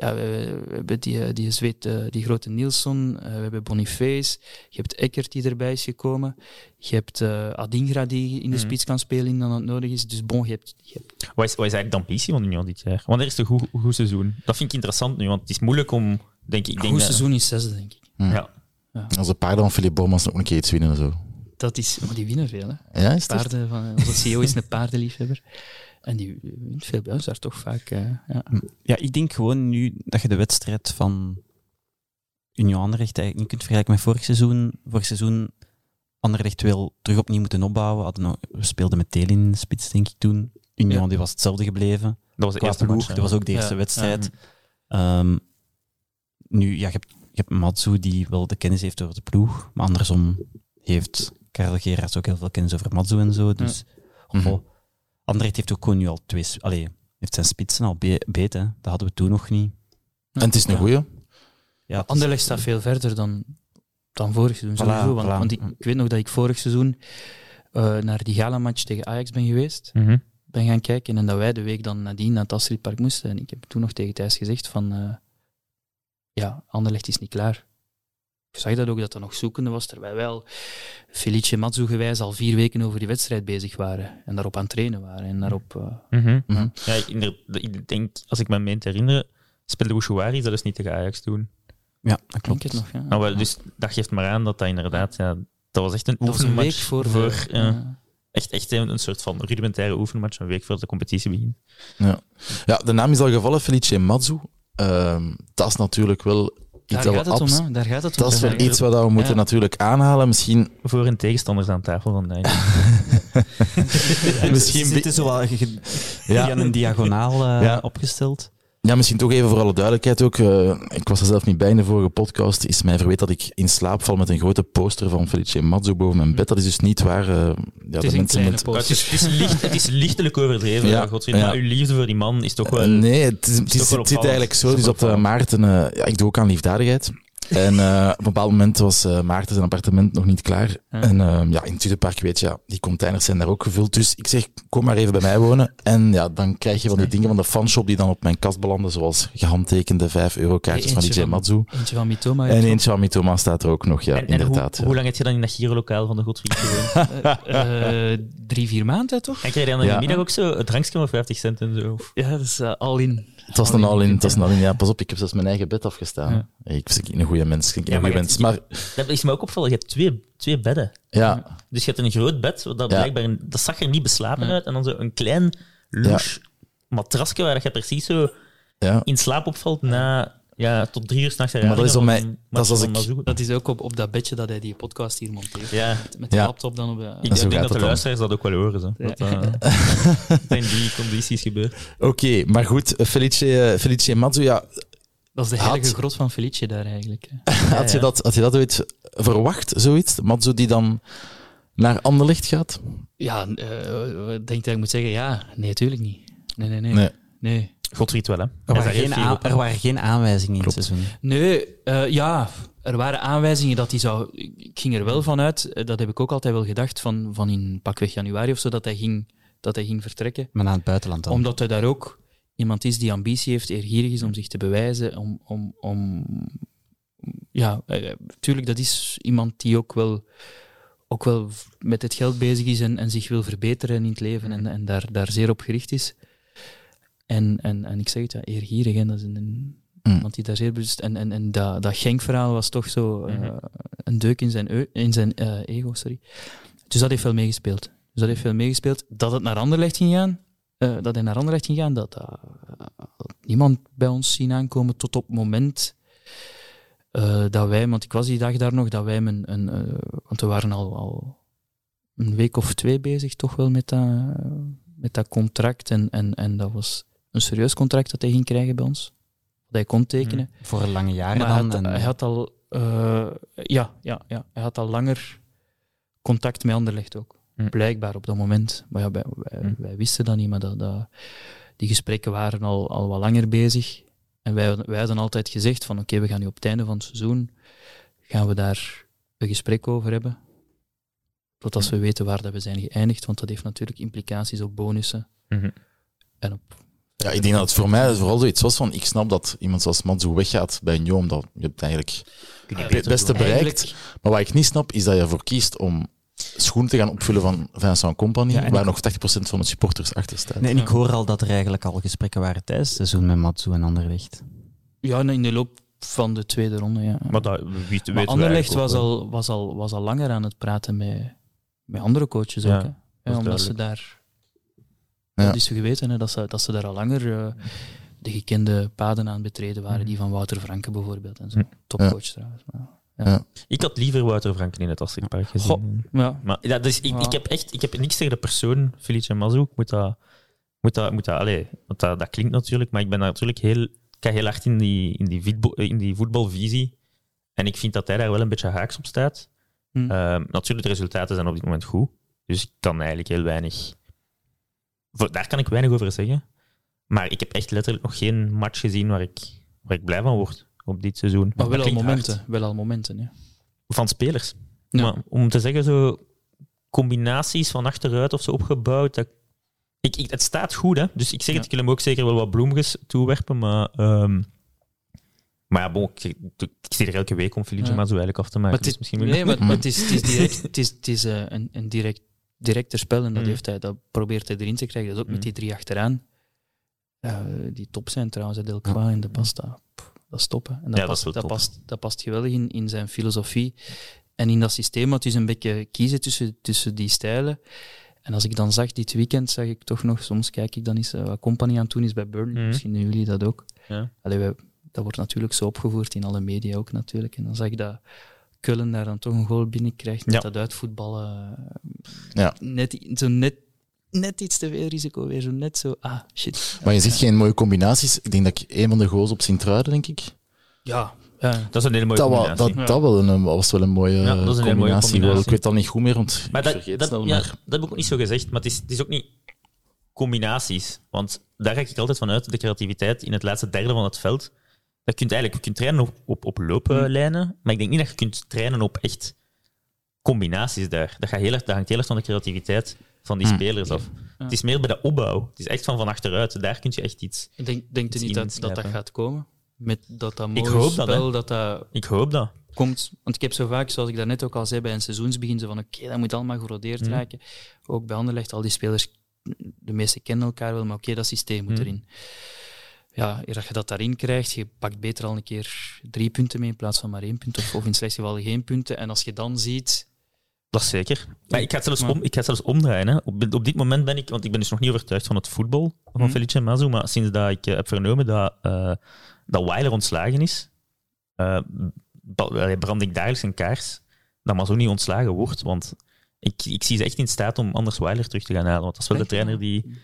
Ja, we, we hebben die, eh, die, zweet, eh, die grote Nielsen, eh, we hebben Boniface, je hebt Eckert die erbij is gekomen, je hebt eh, Adingra die in de Mhm. spits kan spelen indien dat het nodig is. Dus bon, je hebt, je hebt Wat is, wat is eigenlijk de ambitie van Union dit jaar? Wanneer is het een goed, goed seizoen? Dat vind ik interessant nu, want het is moeilijk om, denk ik... een denk goed dat- seizoen is zesde, denk ik. Ja. Als de paarden van Philip Bomans nog een keer iets winnen en zo. Dat is, maar die winnen veel, hè. Ja, is? Paarden van, onze CEO is een paardenliefhebber. En die wint veel bij ons daar toch vaak. eh, ja. ja, ik denk gewoon nu dat je de wedstrijd van Union Anderlecht eigenlijk niet kunt vergelijken met vorig seizoen. Vorig seizoen Anderlecht wil terug opnieuw moeten opbouwen. Hadden nog- we speelden met Tel in de spits, denk ik toen. Union Ja. die was hetzelfde gebleven. Dat was de Qua eerste ploeg, dat was ook de eerste Ja. wedstrijd. Ehm, nu, ja, je hebt, je hebt Matsu die wel de kennis heeft over de ploeg, maar andersom heeft Karel Gerards ook heel veel kennis over Matsu en zo. Dus, Mhm. Anderlecht heeft ook gewoon nu al twee... Allee, heeft zijn spitsen al be beet, hè. Dat hadden we toen nog niet. En het is een Ja. goeie. Ja, Anderlecht staat veel verder dan, dan vorig seizoen. Voilà, sowieso, want, voilà. want ik, ik weet nog dat ik vorig seizoen eh, naar die gala-match tegen Ajax ben geweest. Mhm. Ben gaan kijken en dat wij de week dan nadien naar het Astridpark moesten. En ik heb toen nog tegen Thijs gezegd van... eh, ja, Anderlecht is niet klaar. Ik zag dat ook, dat dat nog zoekende was, terwijl wij al Felice Mazzu gewijs al vier weken over die wedstrijd bezig waren. En daarop aan het trainen waren. En daarop... eh, Mhm. Mhm. Ja, ik, denk, als ik me meen te herinneren, speelde Bouchouari dat is niet tegen Ajax toen. Ja, dat Klopt het nog, ja. Nou, wel, dus dat geeft maar aan dat dat inderdaad, ja, dat was echt een dat was een week oefenmatch voor... de- ja, ja. echt, echt een, een soort van rudimentaire oefenmatch, een week voor de competitie begint. Ja, de naam is al gevallen, Felice Mazzu. Ehm, dat is natuurlijk wel Daar gaat het om, hè. Daar gaat het om. Dat is wel iets wat we moeten Ja. natuurlijk aanhalen. Misschien, Voor hun tegenstanders aan tafel van Nijn. misschien, Ze zitten zo wel Ja. via een diagonaal eh, Ja. opgesteld. Ja, misschien toch even voor alle duidelijkheid ook. eh, ik was er zelf niet bij in de vorige podcast. Is mij verweten dat ik in slaap val met een grote poster van Felice Mazzu boven mijn bed. Dat is dus niet waar. eh, ja, Het de is een mensen kleine met- het, poster. is, het, is licht, het is lichtelijk overdreven, Ja, ja, godsdienst. ja. Maar uw liefde voor die man is toch wel... Eh, nee, het, is, het, is- zit eigenlijk zo. Dus dat eh. Maarten... eh, ja, ik doe ook aan liefdadigheid. En eh, op een bepaald moment was eh, Maarten zijn appartement nog niet klaar. Ja. En eh, ja, in het Tudepark weet je, ja, die containers zijn daar ook gevuld. Dus ik zeg, kom maar even bij mij wonen. En ja, dan krijg je van die dingen van de fanshop die dan op mijn kast belanden, zoals gehandtekende 5 euro kaartjes van Eentje DJ van- Matsu. Eentje van Mitoma. En eentje van Mitoma staat er ook nog, ja, en, en hoe, inderdaad. ja. hoe lang heb je dan in dat gierolokaal van de Godfried gewoond? Eh, drie, vier maanden, toch? en krijg je dan in Ja. de middag ook zo een drankje van 50 cent en zo? Ja, dat is all in. Het was een all-in, het was een all-in. Ja, pas op, ik heb zelfs mijn eigen bed afgestaan. Ik ben een goede mens, ik Ja, maar mens. hebt- Maar Dat is me ook opvallen. Je hebt twee, twee bedden. ja, Dus je hebt een groot bed, dat, blijkbaar dat zag er niet beslapen Ja. uit. En dan zo een klein, louche matrasje waar je precies zo ja. in slaap opvalt na, ja, tot drie uur s'nachts. Maar dat is om mij- dat is als ik- Dat is ook op, op dat bedje dat hij die podcast hier monteert. Ja, Met de Ja. laptop dan op de... ik, denk dat de dan. luisteraars dat ook wel horen. Zo. Ja. Dat, eh, dat in die condities gebeurt. Oké, maar goed, Felice, eh, Felice Mazzu, ja, Dat is de Had- heilige grot van Felice daar eigenlijk. had, je dat, had je dat ooit verwacht, zoiets? Mazzu die dan naar Anderlecht gaat? Ja, eh, ik denk dat ik moet zeggen, ja. Nee, tuurlijk niet. Nee, nee, nee. Nee. Nee, Godfried wel, hè? Er waren, geen aan- er waren geen aanwijzingen in Klopt. het seizoen. nee eh, ja, er waren aanwijzingen dat hij zou... Ik ging er wel van uit, eh, dat heb ik ook altijd wel gedacht, van, van in pakweg januari of zo, dat hij ging, dat hij ging vertrekken. Maar naar het buitenland dan. Omdat hij daar ook iemand is die ambitie heeft, eergierig is om zich te bewijzen, om... om, om ja, eh, tuurlijk, dat is iemand die ook wel, ook wel met het geld bezig is en, en zich wil verbeteren in het leven en, en daar, daar zeer op gericht is. En, en, en ik zeg het, ja, eergierig, hè, dat is een, Mm. iemand die daar zeer bewust... En, en, en dat, dat Genk-verhaal was toch zo eh, Mhm. een deuk in zijn, eu- in zijn eh, ego, sorry. Dus dat heeft veel meegespeeld. Dus dat heeft veel meegespeeld. Dat het naar Anderlecht ging gaan, eh, dat hij naar Anderlecht ging gaan, dat, dat niemand bij ons zien aankomen tot op het moment eh, dat wij, want ik was die dag daar nog, dat wij een, een eh, want we waren al, al een week of twee bezig toch wel met dat, met dat contract en, en, en dat was een serieus contract dat hij ging krijgen bij ons. Dat hij kon tekenen. Voor lange jaren Maar hij dan. had, en, hij had al, eh, ja, ja, ja, hij had al langer contact met Anderlecht ook. Hm. Blijkbaar op dat moment. Maar ja, wij, wij, Hm. wij wisten dat niet, maar dat, dat, die gesprekken waren al, al wat langer bezig. En wij, wij hadden altijd gezegd van oké, we gaan nu op het einde van het seizoen, gaan we daar een gesprek over hebben. Tot als we weten waar dat we zijn geëindigd, want dat heeft natuurlijk implicaties op bonussen. Mhm. En op Ja, ik denk dat het voor mij vooral zoiets was van, ik snap dat iemand zoals Matsu weggaat bij Union, omdat je hebt eigenlijk het beste bereikt. Eigenlijk- Maar wat ik niet snap, is dat je ervoor kiest om schoenen te gaan opvullen van Vincent Company, Ja, waar ik- nog 80% van de supporters achter staat. nee, en ik hoor al dat er eigenlijk al gesprekken waren tijdens het seizoen met Matsu en Anderlecht. Ja, in de loop van de tweede ronde, ja. Maar dat wie- weten Maar Anderlecht was al, was, al, was al langer aan het praten met, met andere coaches Ja, ook. Hè. Ja, omdat ze daar... Ja. Dat is geweten, hè, dat, ze, dat ze daar al langer eh, de gekende paden aan betreden waren. Mhm. Die van Wouter Franke bijvoorbeeld. En zo. Mhm. Topcoach trouwens. Maar, Ik had liever Wouter Franken in het Astridpark gezien. Goh. ja. Maar ja, dus ik, Ja. ik heb echt ik heb niks tegen de persoon, Felice Mazou. Ik moet dat, moet dat, moet dat, allee, want dat, dat klinkt natuurlijk, maar ik ben natuurlijk heel, ik ga heel hard in die, in, die voetbal, in die voetbalvisie. En ik vind dat hij daar wel een beetje haaks op staat. Hm. Ehm, natuurlijk, de resultaten zijn op dit moment goed. Dus ik kan eigenlijk heel weinig. Voor- Daar kan ik weinig over zeggen. Maar ik heb echt letterlijk nog geen match gezien waar ik, waar ik blij van word op dit seizoen. Maar wel al momenten. hard. Wel al momenten, ja. Van spelers. Ja. Maar om te zeggen, zo combinaties van achteruit of zo opgebouwd. Dat, ik, ik, het staat goed, hè? Dus ik zeg het, Ja. ik wil hem ook zeker wel wat bloemetjes toewerpen, maar ehm, Maar ja, bon, ik, zie er elke week om Felice Ja. maar zo eigenlijk af te maken. Maar het dus is, misschien nee, maar het is, het is direct, het is, het is eh, een, een direct, directer spel en dat, Mm. heeft hij, dat probeert hij erin te krijgen. Dat is ook met Mm. die drie achteraan. Die top zijn trouwens, hè, Delcroix en de Pasta. Pff, Dat is top. Hè. En dat, Ja, dat past, is dat, top. past, dat past geweldig in, in zijn filosofie. En in dat systeem had dus een beetje kiezen tussen, tussen die stijlen. En als ik dan zag dit weekend, zag ik toch nog, soms kijk ik dan eens eh, wat Company aan het doen is bij Burnley. Mhm. Misschien doen jullie dat ook. Ja. Allee, wij- dat wordt natuurlijk zo opgevoerd in alle media ook natuurlijk. En dan zag ik dat Kullen daar dan toch een goal binnenkrijgt met Ja. dat uitvoetballen. eh, Ja. Net, zo net, net iets te veel risico weer. Zo net zo, ah, shit. Maar je ziet geen mooie combinaties. Ik denk dat ik een van de goals op Sint-Truiden, denk ik. Ja, ja. Dat is een hele mooie Dat, combinatie. dat, dat wel een, was wel een mooie Ja, dat is een hele mooie combinatie. wel. combinatie. Ik weet dat niet goed meer, want Maar ik dat, vergeet dat, snel. ja, maar- dat heb ik ook niet zo gezegd, maar het is, het is ook niet combinaties. Want daar ga ik altijd vanuit, de creativiteit in het laatste derde van het veld. Dat kunt eigenlijk, je kunt trainen op, op, op looplijnen, maar ik denk niet dat je kunt trainen op echt combinaties daar. Dat, gaat heel erg, dat hangt heel erg van de creativiteit van die Hmm. spelers af. Het is meer bij de opbouw. Het is echt van van achteruit. Daar kun je echt iets... Ik denk, denk je Iets niet dat, dat dat gaat komen? Met dat dat mooie hoop dat, spel, dat, dat Ik hoop dat. komt. Want ik heb zo vaak, zoals ik daarnet ook al zei, bij een seizoensbegin, zo van oké, dat moet allemaal gerodeerd Mhm. raken. Ook bij Anderlecht, al die spelers, de meeste kennen elkaar wel, maar oké, dat systeem moet erin. Ja, eer dat je dat daarin krijgt, je pakt beter al een keer drie punten mee in plaats van maar één punt, of, of in het slechtste geval geen punten. En als je dan ziet... Dat is zeker. Maar ik ga het zelfs, om, ik ga het zelfs omdraaien. Hè. Op, op dit moment ben ik, want ik ben dus nog niet overtuigd van het voetbal van Mhm. Felice Mazu, maar sinds dat ik eh, heb vernomen dat, eh dat Weiler ontslagen is, eh, brand ik dagelijks een kaars dat Mazu niet ontslagen wordt. Want ik, ik zie ze echt in staat om anders Weiler terug te gaan halen. Want dat is wel de trainer die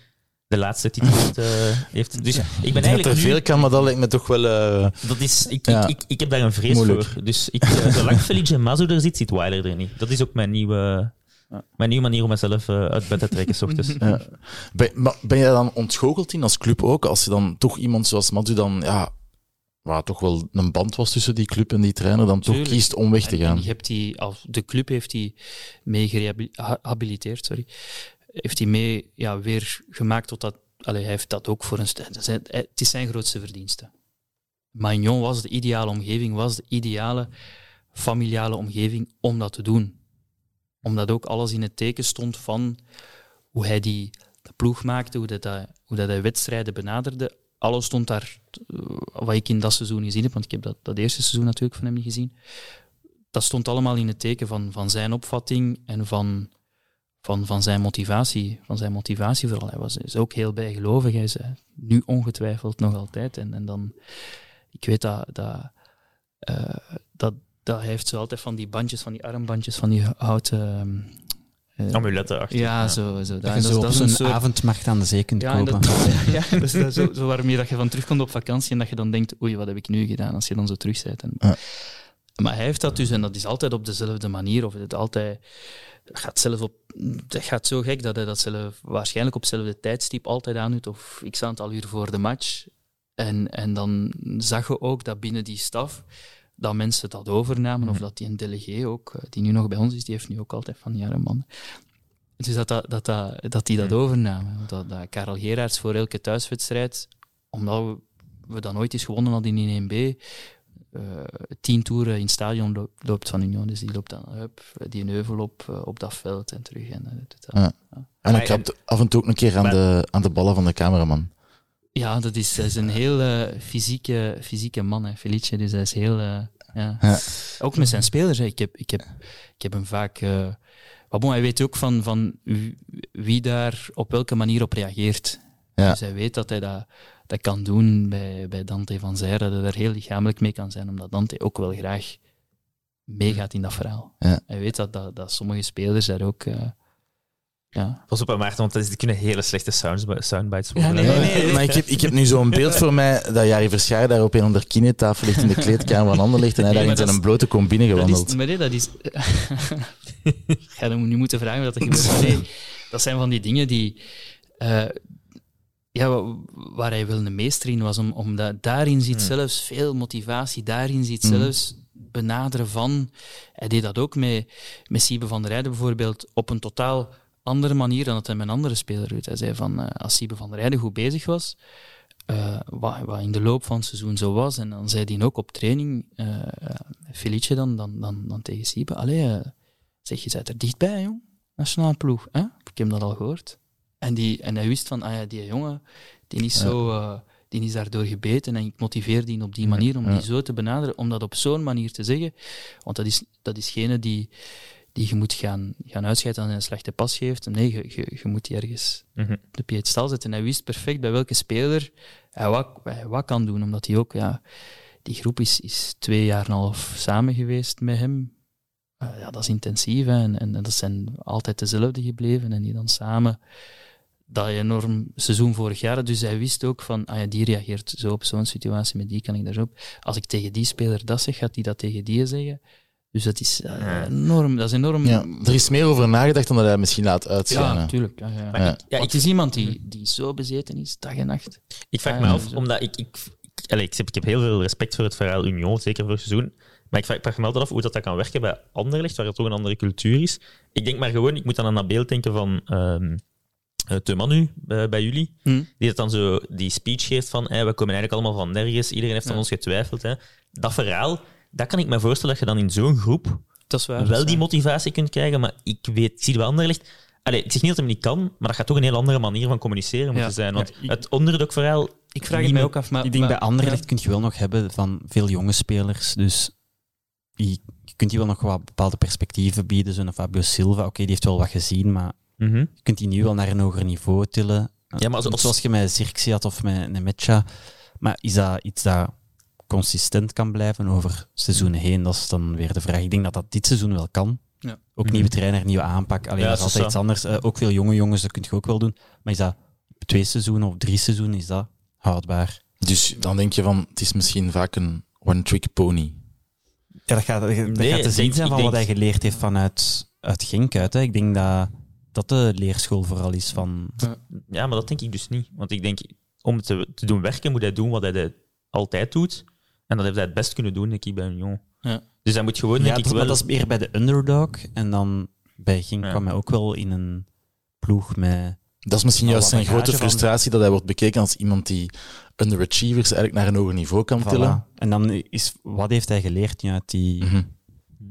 de laatste titel heeft. eh, heeft. Dus ik ben denk dat eigenlijk er nu- veel kan, maar dat lijkt me toch wel... eh, dat is, ik, Ja. ik, ik, ik heb daar een vrees Moeilijk. voor. Dus ik, eh, zolang Felice Mazu er zit, zit Weiler er niet. Dat is ook mijn nieuwe, mijn nieuwe manier om mezelf uit bed te trekken. s ochtends. Ja. Ben, maar ben je dan ontgoocheld in als club ook? Als je dan toch iemand zoals Madu dan, ja, waar toch wel een band was tussen die club en die trainer, dan toch kiest om weg te gaan. En je hebt die, al- de club heeft die mee gerehabiliteerd, sorry. Heeft die mee ja, weer gemaakt tot dat. Allee, hij heeft dat ook voor een. Het is zijn grootste verdienste. Magnon was de ideale omgeving, was de ideale familiale omgeving om dat te doen. Omdat ook alles in het teken stond van hoe hij die de ploeg maakte, hoe, dat, hij- hoe dat hij wedstrijden benaderde. Alles stond daar, eh, wat ik in dat seizoen gezien heb, want ik heb dat, dat eerste seizoen natuurlijk van hem niet gezien dat stond allemaal in het teken van, van zijn opvatting en van, van, van zijn motivatie. Van zijn motivatie vooral. Hij was is ook heel bijgelovig. Hij is eh, nu ongetwijfeld nog altijd. En, en dan, ik weet dat, dat, eh, dat, dat hij heeft zo altijd van die bandjes, van die armbandjes, van die houten... eh, Amuletten achter. ja, zo. zo. Dat je zo op zo'n avondmarkt aan de zee kunt Ja, en kopen. dat, ja, dat is dat zo, zo waarmee dat je van terugkomt op vakantie en dat je dan denkt, oei, wat heb ik nu gedaan, als je dan zo terug bent. En, Ja. Maar hij heeft dat dus, en dat is altijd op dezelfde manier, of het altijd, dat gaat zelf op, dat gaat zo gek dat hij dat zelf waarschijnlijk op hetzelfde tijdstip altijd aandoet, of x aantal uur voor de match. En, en dan zag je ook dat binnen die staf, dat mensen dat overnamen, of dat die een delegé ook, eh, die nu nog bij ons is, die heeft nu ook altijd van, ja, man, dus dat, dat, dat, dat, die dat overnamen. Dat, dat Karel Gerards voor elke thuiswedstrijd, omdat we, we dat nooit eens gewonnen hadden in 1B, eh, tien toeren in het stadion lo- loopt van Union. Dus die loopt dan hup, die een heuvel op, eh, op dat veld en terug. En, eh, dat. Ja. En dan Maar- krabt af en toe ook een keer aan, Maar- de, aan de ballen van de cameraman. Ja, dat is, dat is een heel eh, fysieke, fysieke man, hè, Felice. Dus hij is heel... eh, ja. Ja. Ook met zijn spelers. Hè. Ik, heb, ik, heb, ik heb hem vaak... eh maar bon, hij weet ook van, van wie- wie daar op welke manier op reageert. Ja. Dus hij weet dat hij dat, dat kan doen bij, bij Dante van Zijr, dat hij daar heel lichamelijk mee kan zijn, omdat Dante ook wel graag meegaat in dat verhaal. Ja. Hij weet dat, dat, dat sommige spelers daar ook... eh, ja. Pas op, Maarten, want dat is- die kunnen hele slechte sounds, soundbites Ja, worden. nee, nee, nee. Maar ik heb, ik heb nu zo'n beeld voor mij dat Jari Verschaar daar op een onder kinetafel ligt in de kleedkamer van ander ligt en hij Nee, daar in zijn dat een blote kom Dat binnengewandeld. is, maar nee, dat is... Ga dan nu moeten vragen wat er gebeurt. Nee, dat zijn van die dingen die... eh, ja, wa- waar hij wel een meester in was, om, omdat daarin zit Hmm. zelfs veel motivatie, daarin zit Hmm. zelfs benaderen van... Hij deed dat ook met, met Siebe van der Rijden bijvoorbeeld, op een totaal andere manier dan dat hij met een andere speler doet. Hij zei van, eh, als Siebe van der Rijden goed bezig was, eh, wat, wat in de loop van het seizoen zo was. En dan zei hij ook op training, Felice dan, dan, dan, dan tegen Siebe, allee, zeg, je bent er dichtbij, jong, nationale ploeg. Hè? Ik heb dat al gehoord. En, die, en hij wist van, ah ja, die jongen, die is, zo, eh, die is daardoor gebeten en ik motiveer die op die manier, om die zo te benaderen, om dat op zo'n manier te zeggen. Want dat is, dat is gene die, die je moet gaan, gaan uitscheiden als hij een slechte pas geeft. Nee, je, je, je moet die ergens Mhm. op de piedestal zetten. En hij wist perfect bij welke speler hij wat, hij wat kan doen, omdat hij ook, ja, die groep is, is twee jaar en een half samen geweest met hem. Eh, ja, dat is intensief hè, en, en dat zijn altijd dezelfde gebleven en die dan samen dat enorm seizoen vorig jaar. Dus hij wist ook van, ah ja, die reageert zo op zo'n situatie, met die kan ik daar zo op. Als ik tegen die speler dat zeg, gaat hij dat tegen die zeggen. Dus dat is eh, Ja. enorm. Dat is enorm. Ja, er is meer over nagedacht dan dat hij misschien laat Ja, uitschijnen. natuurlijk. Ja, ja. Maar Ja. ik, ja, ik, het is iemand die, die zo bezeten is, dag en nacht. ik vraag Ah, me ja, af, zo. omdat ik, ik, ik, allee, ik, heb, ik heb heel veel respect voor het verhaal Union, zeker voor het seizoen. Maar ik vraag, ik vraag me altijd af hoe dat, dat kan werken bij Anderlecht, waar het toch een andere cultuur is. Ik denk maar gewoon, ik moet dan aan dat beeld denken van ehm eh, de Manu bij, bij jullie. Hm. Die dat dan zo die speech geeft van hey, we komen eigenlijk allemaal van nergens, iedereen heeft aan Ja. ons getwijfeld. Hè. Dat verhaal, dat kan ik me voorstellen dat je dan in zo'n groep Dat is waar. dat wel is die motivatie kunt krijgen, maar ik weet, ik zie het bij Anderlecht. Allee, ik zeg niet dat het niet kan, maar dat gaat toch een heel andere manier van communiceren moeten Ja. zijn. Want Ja, ik- het. Ik vraag het mij ook af, maar... ik denk maar- bij Anderlecht kun je wel nog hebben van veel jonge spelers. Dus je, je kunt die wel nog wat bepaalde perspectieven bieden. Zo'n Fabio Silva, oké, die heeft wel wat gezien, maar Mhm. je kunt die nu wel naar een hoger niveau tillen. Ja, maar als- als- Zoals je met Zirkzee had of met Nemetja. Maar is dat iets dat consistent kan blijven over seizoenen heen? Dat is dan weer de vraag. Ik denk dat dat dit seizoen wel kan. Ja. Ook Mhm. nieuwe trainer, nieuwe aanpak. Alleen Ja, dat is altijd zo. iets anders. Eh, ook veel jonge jongens, dat kun je ook wel doen. Maar is dat twee seizoenen of drie seizoenen, is dat houdbaar? Dus dan denk je van, het is misschien vaak een one-trick pony. Ja, dat gaat, dat Nee, gaat te zien denk- zijn van wat denk- hij geleerd heeft vanuit uit Genk uit. Hè. Ik denk dat dat de leerschool vooral is van... Ja, maar dat denk ik dus niet. Want ik denk, om te, te doen werken, moet hij doen wat hij de- altijd doet. En dat heeft hij het best kunnen doen, denk ik, bij Union. Ja. Dus hij moet gewoon, Ja, denk dat, ik, maar wel... dat is meer bij de underdog. En dan bij Ja. kwam hij ook wel in een ploeg met... Dat is misschien juist zijn grote van- frustratie, dat hij wordt bekeken als iemand die underachievers eigenlijk naar een hoger niveau kan tillen. Voilà. En dan is, wat heeft hij geleerd nu uit die Mhm.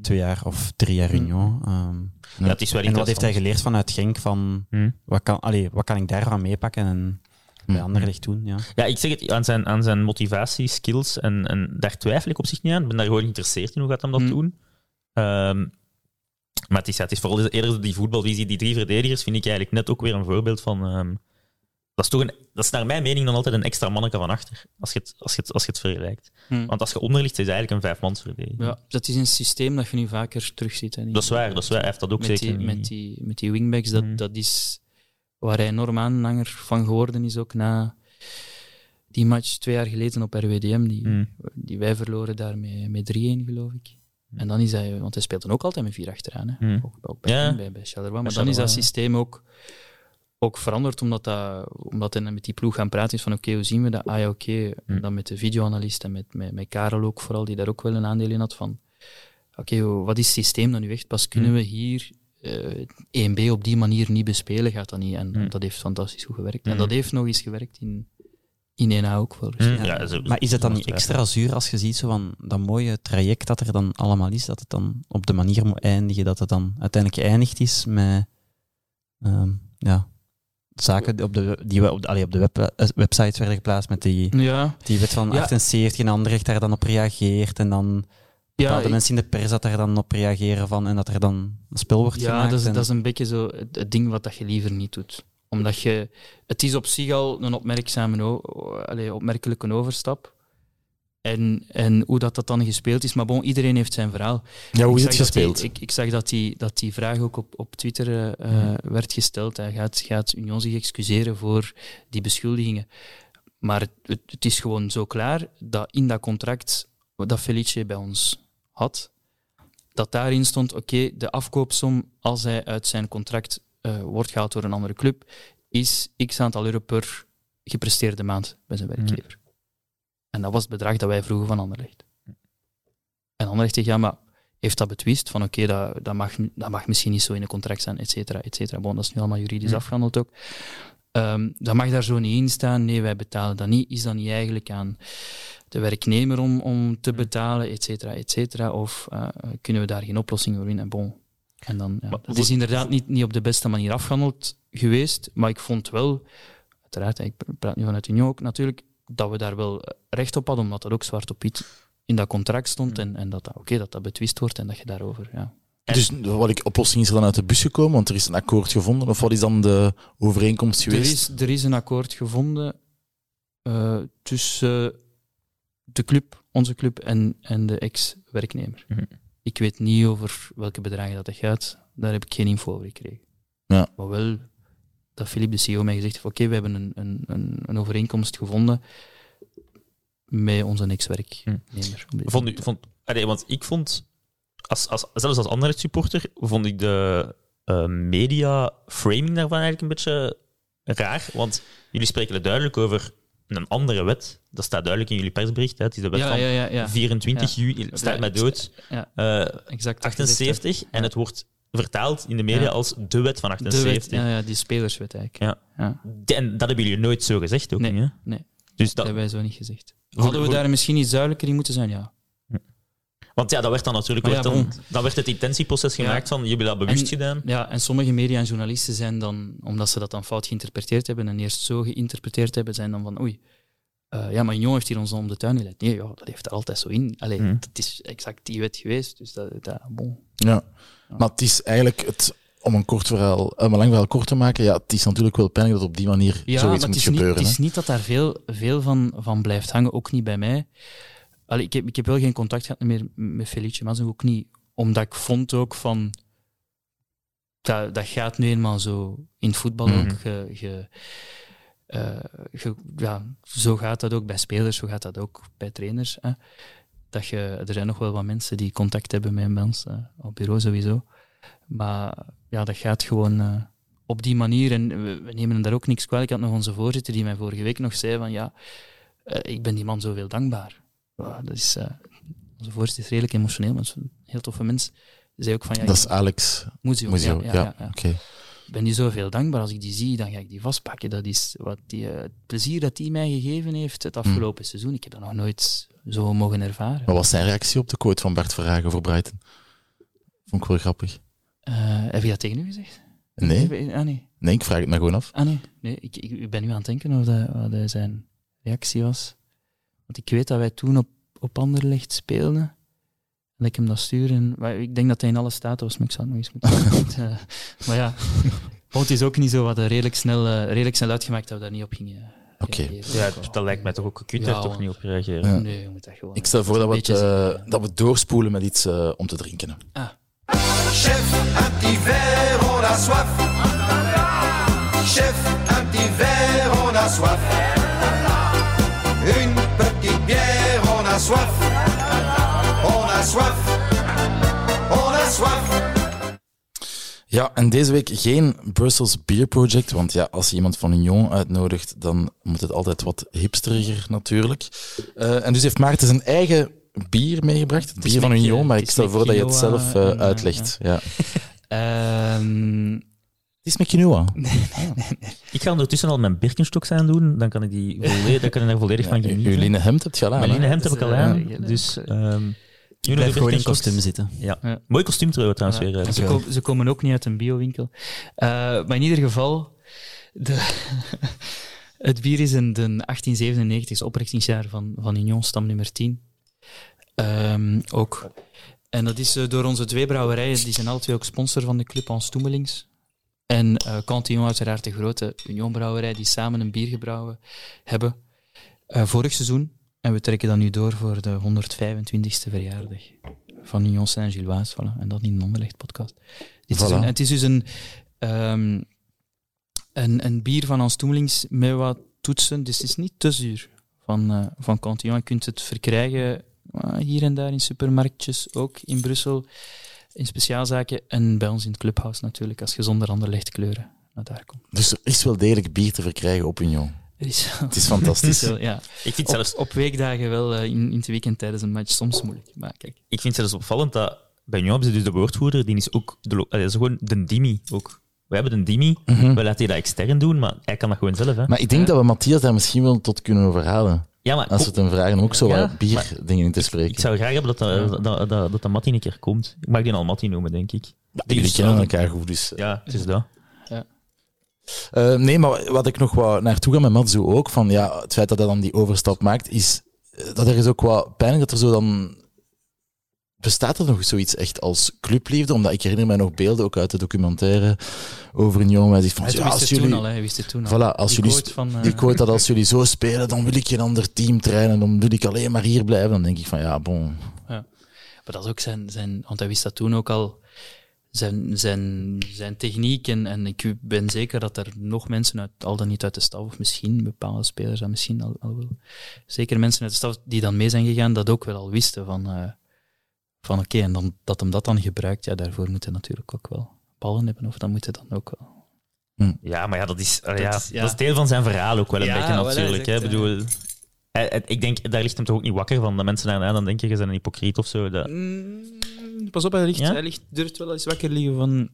Twee jaar of drie jaar Union? Ehm, Ja, het is wel en wat heeft hij geleerd vanuit Genk? Van, Hm. wat, kan, allee, wat kan ik daarvan meepakken en bij Hm. Anderlecht doen? Ja. Ja, ik zeg het, aan zijn, aan zijn motivatie, skills, en, en daar twijfel ik op zich niet aan. Ik ben daar gewoon geïnteresseerd in hoe gaat hem dat doen. Ehm, maar het is, ja, het is vooral eerder die voetbalvisie, die drie verdedigers, vind ik eigenlijk net ook weer een voorbeeld van... ehm, dat, is toch een, dat is naar mijn mening dan altijd een extra manneke van achter, als je het, als je het, als je het vergelijkt. Hm. Want als je onder ligt, is het eigenlijk een vijfmansverdediging. Ja, dat is een systeem dat je nu vaker terugziet. Hè, Dat is waar, dat is waar. Hij heeft dat ook met zeker die, met, die, met die wingbacks, dat, Mhm. dat is waar hij enorm aanhanger van geworden is, ook na die match twee jaar geleden op RWDM, die, Hm. die wij verloren daar met, met 3-1, geloof ik. En dan is hij, want hij speelt dan ook altijd met vier achteraan, hè? Ook, ook bij, Ja. bij, bij Charleroi. Maar dan is dat systeem ook, ook veranderd, omdat, dat, omdat hij met die ploeg gaan praten is van oké, hoe zien we dat? Ah ja, oké. Hm. Dan met de videoanalist en met, met, met Karel ook vooral, die daar ook wel een aandeel in had van oké, wat is het systeem dan nu echt? Pas kunnen Hm. we hier eh 1B op die manier niet bespelen, gaat dat niet. En Hm. dat heeft fantastisch goed gewerkt. En dat heeft nog eens gewerkt in, in 1A ook wel. Dus ja. Ja, zo- Maar is het dan niet extra zuur als je ziet zo van dat mooie traject dat er dan allemaal is, dat het dan op de manier moet eindigen, dat het dan uiteindelijk geëindigd is met ehm, ja, zaken die op de, die we op de, allee, op de web, eh, websites werden geplaatst met die, Ja, die wet van Ja. 78 en Anderlecht daar dan op reageert en dan ja, ik- mensen in de pers dat daar dan op reageren van en dat er dan een spel wordt ja gemaakt. dat, is, en- dat is een beetje zo het, het ding wat dat je liever niet doet. Omdat je, het is op zich al een opmerkzame, allee, opmerkelijke overstap. En, en hoe dat, dat dan gespeeld is. Maar bon, iedereen heeft zijn verhaal. Ja, hoe is het die- gespeeld? ik, ik zag dat die, dat die vraag ook op, op Twitter eh, Mhm. eh, werd gesteld. Hij gaat, gaat Union zich excuseren voor die beschuldigingen. Maar het, het, is gewoon zo klaar dat in dat contract dat Felice bij ons had, dat daarin stond, oké, de afkoopsom, als hij uit zijn contract eh, wordt gehaald door een andere club, is x aantal euro per gepresteerde maand bij zijn werkgever. En dat was het bedrag dat wij vroegen van Anderlecht. En Anderlecht zegt, ja, maar heeft dat betwist van oké, dat, dat, mag, dat mag misschien niet zo in een contract staan, et cetera, et cetera. Bon, dat is nu allemaal juridisch Ja. afgehandeld ook. Ehm, dat mag daar zo niet in staan. Nee, wij betalen dat niet. Is dat niet eigenlijk aan de werknemer om, om te betalen, et cetera, et cetera? Of eh, kunnen we daar geen oplossing voor vinden? Bon. En dan, ja, Maar het is inderdaad niet, niet op de beste manier afgehandeld geweest, maar ik vond wel, uiteraard, ik praat nu vanuit Union ook natuurlijk, dat we daar wel recht op hadden, omdat dat ook zwart op wit in dat contract stond en, en dat dat, oké, dat dat betwist wordt en dat je daarover, ja. Dus wat ik oplossing is er dan uit de bus gekomen, want er is een akkoord gevonden. Of wat is dan de overeenkomst Er geweest? is, er is een akkoord gevonden eh, tussen de club, onze club, en, en de ex-werknemer. Mhm. Ik weet niet over welke bedragen dat, dat gaat. Daar heb ik geen info over gekregen. Ja. Maar wel dat Philippe de CEO mij gezegd heeft, oké, we hebben een, een, een, een overeenkomst gevonden met onze ex-werknemer. dit Vond u, vond, allee, want ik vond, als, als, zelfs als Anderlecht supporter, vond ik de eh, media framing daarvan eigenlijk een beetje raar. Want jullie spreken er duidelijk over een andere wet. Dat staat duidelijk in jullie persbericht. Hè. Het is de wet Ja, van ja, ja, ja. 24 Ja. juli. Staat mij dood. Eh, exact. wat je zegt, hè. 78. En het wordt vertaald in de media Ja. als de wet van De wet, 78. ja, ja, die spelerswet eigenlijk. Ja. Ja. En dat hebben jullie nooit zo gezegd ook Nee, niet, hè? nee. Dus Dat dat, hebben wij zo niet gezegd. Hadden we daar misschien iets duidelijker in moeten zijn? Ja. want ja, dat werd dan natuurlijk werd ja, dan, dan werd het intentieproces Ja. gemaakt van, je hebt dat bewust En- gedaan. Ja, en sommige media en journalisten zijn dan, omdat ze dat dan fout geïnterpreteerd hebben en eerst zo geïnterpreteerd hebben, zijn dan van oei, eh, ja, maar Jong heeft hier ons om de tuin geleid. Nee, ja, dat heeft er altijd zo in. Allee, Mhm. dat is exact die wet geweest, dus dat, dat bon. Ja. Maar het is eigenlijk, het, om een, kort verhaal, om een lang verhaal kort te maken, ja, het is natuurlijk wel pijnlijk dat op die manier Ja, maar zoiets het moet is, niet, gebeuren. het is niet dat daar veel, veel van, van blijft hangen, ook niet bij mij. Allee, ik, heb, ik heb wel geen contact gehad meer met Felice Mazzen, ook niet. Omdat ik vond ook van... Dat, dat gaat nu eenmaal zo in het voetbal Mhm. ook. ge- ge- eh, ge- ja, zo gaat dat ook bij spelers, zo gaat dat ook bij trainers. Hè. Dat je, er zijn nog wel wat mensen die contact hebben met mensen, op bureau sowieso. Maar ja, dat gaat gewoon eh, op die manier. En we, we nemen daar ook niks kwalijk. Ik had nog onze voorzitter die mij vorige week nog zei van ja, eh, ik ben die man zoveel dankbaar. Dat is, eh, onze voorzitter is redelijk emotioneel, maar is een heel toffe mens. Zei ook van ja, Dat is Alex Muzio, Muzio. ja, Ja, ja, ik ben die zoveel dankbaar. Als ik die zie, dan ga ik die vastpakken. Dat is wat die, eh, het plezier dat die mij gegeven heeft het afgelopen seizoen. Ik heb dat nog nooit zo mogen ervaren. Wat was zijn reactie op de quote van Bart Verhagen voor Brighton? Vond ik wel grappig. Eh, heb je dat tegen u gezegd? Nee, Ah, nee. nee ik vraag het me gewoon af. Ah, nee. nee ik, ik, ben nu aan het denken of dat, wat zijn reactie was. Want ik weet dat wij toen op, op Anderlecht speelden. En dat ik hem dat stuurde. En, maar ik denk dat hij in alle staten was, maar ik zou het nog eens moeten uh, Maar ja, het is ook niet zo wat redelijk snel, uh, redelijk snel uitgemaakt dat we daar niet op gingen. Oké. Ja, dat lijkt mij toch ook. Je kunt Ja, daar toch niet op reageren. Ja. Nee, je moet dat gewoon... Ik stel voor dat we, het, eh, dat we doorspoelen met iets eh, om te drinken. hè. Ah, Chef, un petit verre, on a soif. Chef, un petit verre, on a soif. Une petite bière, on a soif. On a soif. On a soif. Ja, en deze week geen Brussels Beer Project, want ja, als je iemand van Union uitnodigt, dan moet het altijd wat hipsteriger natuurlijk. Eh, en dus heeft Maarten zijn eigen bier meegebracht, het is bier van Union, maar ik stel voor dat je het zelf eh, eh, uitlegt. Ja. Ehm, Het is met quinoa. Ik ga ondertussen al mijn Birkenstocks aandoen, dan kan ik, die volledig, dan kan ik daar volledig van genieten. uw linnen hemd heb je al aan, Mijn linnen hemd heb ik al aan, dus... dat- Ik blijf gewoon in kostuum zitten. Ja. Ja. Mooi kostuum trouwens, Ja, weer. eh, ze, ko- ze komen ook niet uit een biowinkel. Eh maar in ieder geval, de het bier is in de 1897, is oprichtingsjaar van, van Union, stam nummer 10. Ehm, ook. En dat is eh, door onze twee brouwerijen, die zijn twee ook sponsor van de club aan Stoemelings. En eh Cantillon, uiteraard de grote Union-brouwerij, die samen een bier gebrouwen hebben. eh, vorig seizoen. En we trekken dat nu door voor de 125ste verjaardag van Union Saint-Gilloise. Voilà. En dat in een Anderlecht podcast. Dit Voilà. is een, het is dus een, ehm, een, een bier van Hans Toemelings met wat toetsen. Dus het is niet te zuur van, eh van Cantillon. Je kunt het verkrijgen eh, hier en daar in supermarktjes, ook in Brussel, in speciaalzaken. En bij ons in het clubhouse natuurlijk, als je zonder Anderlecht kleuren naar daar komt. Dus er is wel degelijk bier te verkrijgen op Union. Er is, Het is fantastisch. ja. Ik vind op, zelfs op weekdagen wel, eh, in, in het weekend tijdens een match, soms moeilijk. Maar kijk, ik vind zelfs opvallend dat bij ze dus de woordvoerder, die is ook de, dat is gewoon de Dimi ook. we hebben een Dimi, Mhm. we laten die dat extern doen, maar hij kan dat gewoon zelf. Hè. Maar ik denk dat we Matthias daar misschien wel tot kunnen overhalen. ja, maar Als we het hem vragen om ook zo Ja, wat bierdingen in te spreken. ik zou graag hebben dat dat, dat, dat, dat, dat Matti een keer komt. Ik mag die al Matti noemen, denk ik. Jullie kennen elkaar goed, dus... Ja, het is dat. Eh, nee, maar wat ik nog wat naartoe ga met Matsu ook, van ja, het feit dat hij dan die overstap maakt, is eh, dat er is ook wat pijnlijk dat er zo dan... Bestaat er nog zoiets echt als clubliefde? Omdat ik herinner mij nog beelden, ook uit de documentaire over een jongen, zegt van, Hij ja, wist als het jullie... toen al, hè. hij wist het toen al. Voilà, als Die jullie, quote van, eh, die dat als jullie zo spelen, dan wil ik geen ander team trainen, dan wil ik alleen maar hier blijven. Dan denk ik van, ja, bon. Maar dat is ook zijn, zijn want hij wist dat toen ook al, zijn, zijn, zijn techniek. En, en ik ben zeker dat er nog mensen uit, al dan niet uit de staf, of misschien bepaalde spelers, dat misschien al, al wel, zeker mensen uit de staf die dan mee zijn gegaan, dat ook wel al wisten van, eh, van oké, en dan, dat hem dat dan gebruikt, ja, daarvoor moet hij natuurlijk ook wel ballen hebben, of dan moet hij dan ook wel. Ja, maar ja, dat is, Dat ja, is- ja. dat is deel van zijn verhaal ook wel een Ja, beetje natuurlijk. Hè. bedoel, hij- hij- ik denk, daar ligt hem toch ook niet wakker van. Dat mensen daarna dan denken, je bent een hypocriet of zo. Dat, Mm, pas op, hij, ligt, Ja? hij ligt, durft wel eens wakker liggen van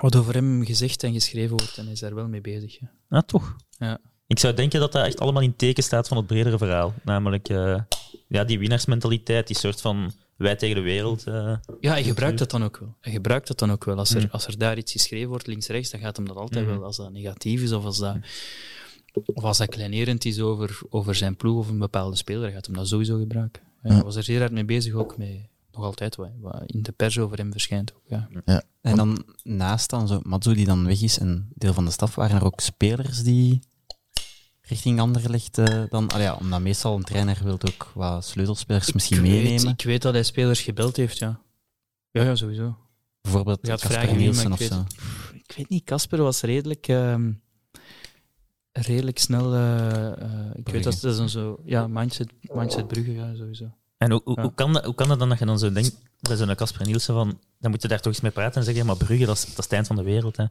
wat over hem gezegd en geschreven wordt, en hij is daar wel mee bezig. Ja. ja, toch. Ja. Ik zou denken dat dat echt allemaal in teken staat van het bredere verhaal. Namelijk eh, ja, die winnaarsmentaliteit, die soort van wij tegen de wereld. eh. Ja, hij gebruikt dat dan ook wel. Hij gebruikt dat dan ook wel. Als er, Mm. als er daar iets geschreven wordt, links-rechts, dan gaat hem dat altijd Mm. wel. Als dat negatief is of als dat, of als dat kleinerend is over, over zijn ploeg of een bepaalde speler, dan gaat hem dat sowieso gebruiken. Ja, Hij was er zeer hard mee bezig, ook met nog altijd wat, wat in de pers over hem verschijnt. Ook, ja. En dan naast dan zo Matsu die dan weg is en deel van de staf, waren er ook spelers die richting Anderlecht eh, dan... Allee, ja, omdat meestal een trainer wil ook wat sleutelspelers misschien weet, meenemen. ik weet dat hij spelers gebeld heeft, ja. Ja, ja sowieso. Bijvoorbeeld Casper Nielsen of ik zo. weet- Ik weet niet, Casper was redelijk, ehm, redelijk snel. eh, eh, ik weet dat dat is een zo. Ja, mindset, mindset Brugge, ja, sowieso. En hoe, hoe, Ja. hoe, kan dat, hoe kan dat dan dat je dan zo denkt, bij zo'n Casper Nielsen, van, dan moet je daar toch eens mee praten en zeggen, ja, maar Brugge, dat is, dat is het eind van de wereld. Hè.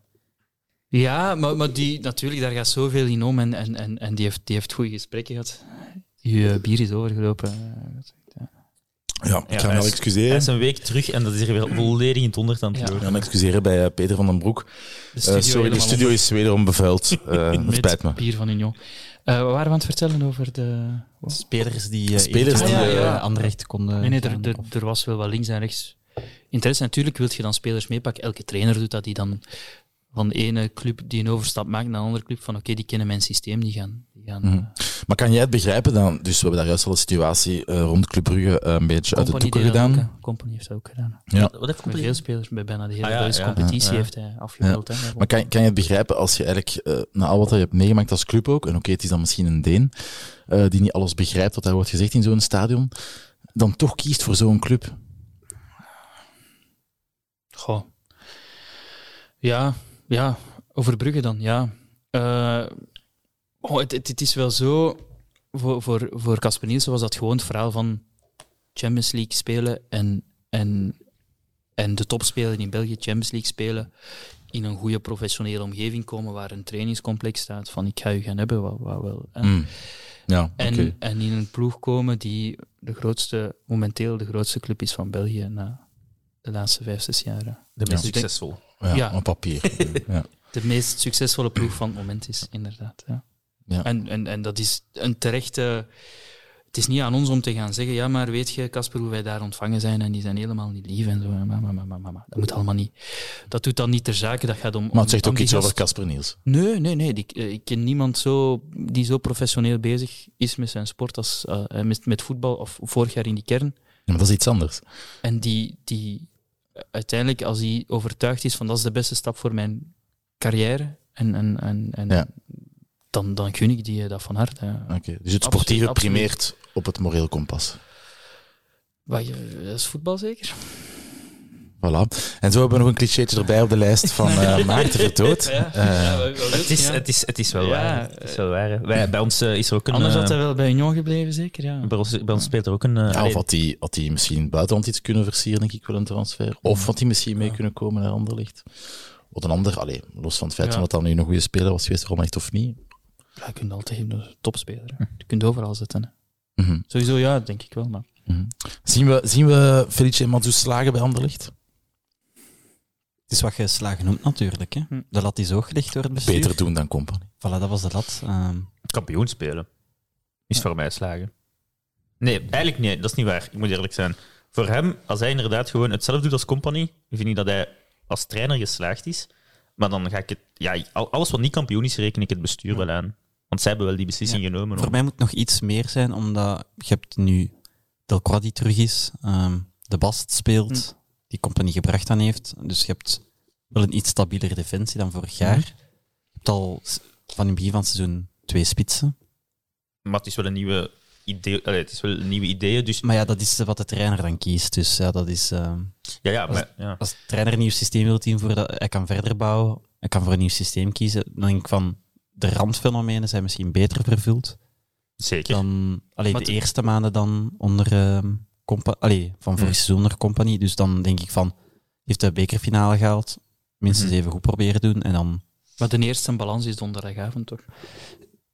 Ja, maar, maar die, natuurlijk, daar gaat zoveel in om en, en, en, en die, heeft, die heeft goede gesprekken gehad. Je eh, bier is overgelopen. Ja, ik Ja, ga me hij wel excuseren. Hij is een week terug en dat is hier weer volledig in het honderd aan het Ja. lopen. Ik ga me excuseren bij eh, Peter van den Broek. De Eh, studio, sorry, de studio onder- is wederom bevuild. Eh met spijt me. bier van Union. Eh, we waren we aan het vertellen over de... Spelers die uh, Spelers die, eh, Anderlecht konden... Nee, nee, er, er, er was wel wat links en rechts interesse. Natuurlijk wil je dan spelers meepakken. Elke trainer doet dat, die dan van de ene club die een overstap maakt naar een andere club, van oké, die kennen mijn systeem, die gaan... Gaan Mhm. eh, Maar kan jij het begrijpen dan? Dus we hebben daar juist al de situatie eh, rond Club Brugge eh, een beetje uit de doeken gedaan. ook. Company heeft dat ook gedaan. Ja. Wat heeft Company? veel spelers, bij bijna de hele Ah, ja, Belgische ja. competitie Ja. heeft hij afgebeeld. hè. Maar kan, kan je het begrijpen als je eigenlijk, eh, na al wat je hebt meegemaakt als club ook, en oké, het is dan misschien een Deen, eh, die niet alles begrijpt wat daar wordt gezegd in zo'n stadion, dan toch kiest voor zo'n club? Goh. Ja, ja, over Brugge dan, ja. Oh, het, het, het is wel zo, voor, voor, voor Casper Nielsen was dat gewoon het verhaal van Champions League spelen en, en, en de topspeler in België Champions League spelen in een goede professionele omgeving komen waar een trainingscomplex staat van ik ga u gaan hebben, wat, wat wel. hè. Mm. Ja. En, en in een ploeg komen die de grootste, momenteel de grootste club is van België na de laatste vijf, zes jaren. De meest succesvol. Ja, ja. op papier. ja. de meest succesvolle ploeg van het moment is, inderdaad. Ja. Ja. En, en, en dat is een terechte... Het is niet aan ons om te gaan zeggen, ja, maar weet je, Casper, hoe wij daar ontvangen zijn, en die zijn helemaal niet lief en zo. Maar, maar, maar, maar. Dat moet allemaal niet. Dat doet dan niet ter zake, dat gaat om... Maar het zegt ook iets over Casper Niels. Nee, nee, nee. Die, eh, ik ken niemand zo, die zo professioneel bezig is met zijn sport als eh, met, met voetbal, of vorig jaar in die kern. Ja, maar dat is iets anders. En die, die uiteindelijk, als hij overtuigd is van dat is de beste stap voor mijn carrière, en, en, en, en Ja. Dan, dan gun ik die eh, dat van harte. ja. Oké, Dus het sportieve absoluut. primeert op het moreel kompas. Wat dat is voetbal zeker? Voilà. En zo hebben we nog een clichétje erbij op de lijst van eh Maarten Vertoot. Ja. Eh, Ja, Het is, ja. het is, het is wel Ja, waar. Het is wel waar. hè. Wij, bij ons is er ook een... Anders had hij wel bij Union gebleven, zeker. Ja. bij, ons, bij ons speelt er ook een... eh, of had hij, had hij misschien buitenland iets kunnen versieren, denk ik wel, een transfer. Of had hij misschien mee kunnen komen naar Anderlecht. Wat een ander, allee, los van het feit Ja. dat dat nu een goede speler was geweest, waarom echt of niet. Ja, je kunt altijd een topspeler. hè. Je kunt overal zitten. Hè. Mhm. Sowieso, ja, denk ik wel. Maar Mhm. Zien we, zien we Felice Mazou slagen bij Anderlecht? Het is wat je slagen noemt natuurlijk. Hè. Hm. De lat is hoog gelegd door het bestuur. Beter doen dan Company. Voilà, dat was de lat. Ehm, Kampioen spelen. Is voor mij slagen. Nee, eigenlijk nee, dat is niet waar. Ik moet eerlijk zijn. Voor hem, als hij inderdaad gewoon hetzelfde doet als Company, vind ik dat hij als trainer geslaagd is. Maar dan ga ik het... Ja, al- alles wat niet kampioen is, reken ik het bestuur wel aan. Want zij hebben wel die beslissing genomen. voor om- mij moet nog iets meer zijn, omdat je hebt nu Delcroix die terug is, ehm, de Bast speelt, Hm. die compagnie gebracht aan heeft. Dus je hebt wel een iets stabieler defensie dan vorig jaar. Je hebt al van in het begin van het seizoen twee spitsen. Maar het is wel een nieuwe idee. allee, het is wel een nieuwe ideeën. Dus Maar ja, dat is wat de trainer dan kiest. Dus ja, dat is... ehm, ja, ja, Als- maar, ja. als de trainer een nieuw systeem wil invoeren, dat hij kan verder bouwen, hij kan voor een nieuw systeem kiezen, dan denk ik van, de randfenomenen zijn misschien beter vervuld zeker. dan alleen Maar de het- eerste maanden dan onder ehm compa allee, van vorig Mm. seizoen onder compagnie. Dus dan denk ik van, heeft de bekerfinale gehaald, minstens Mhm. even goed proberen doen en dan... Maar de eerste balans is donderdagavond, toch?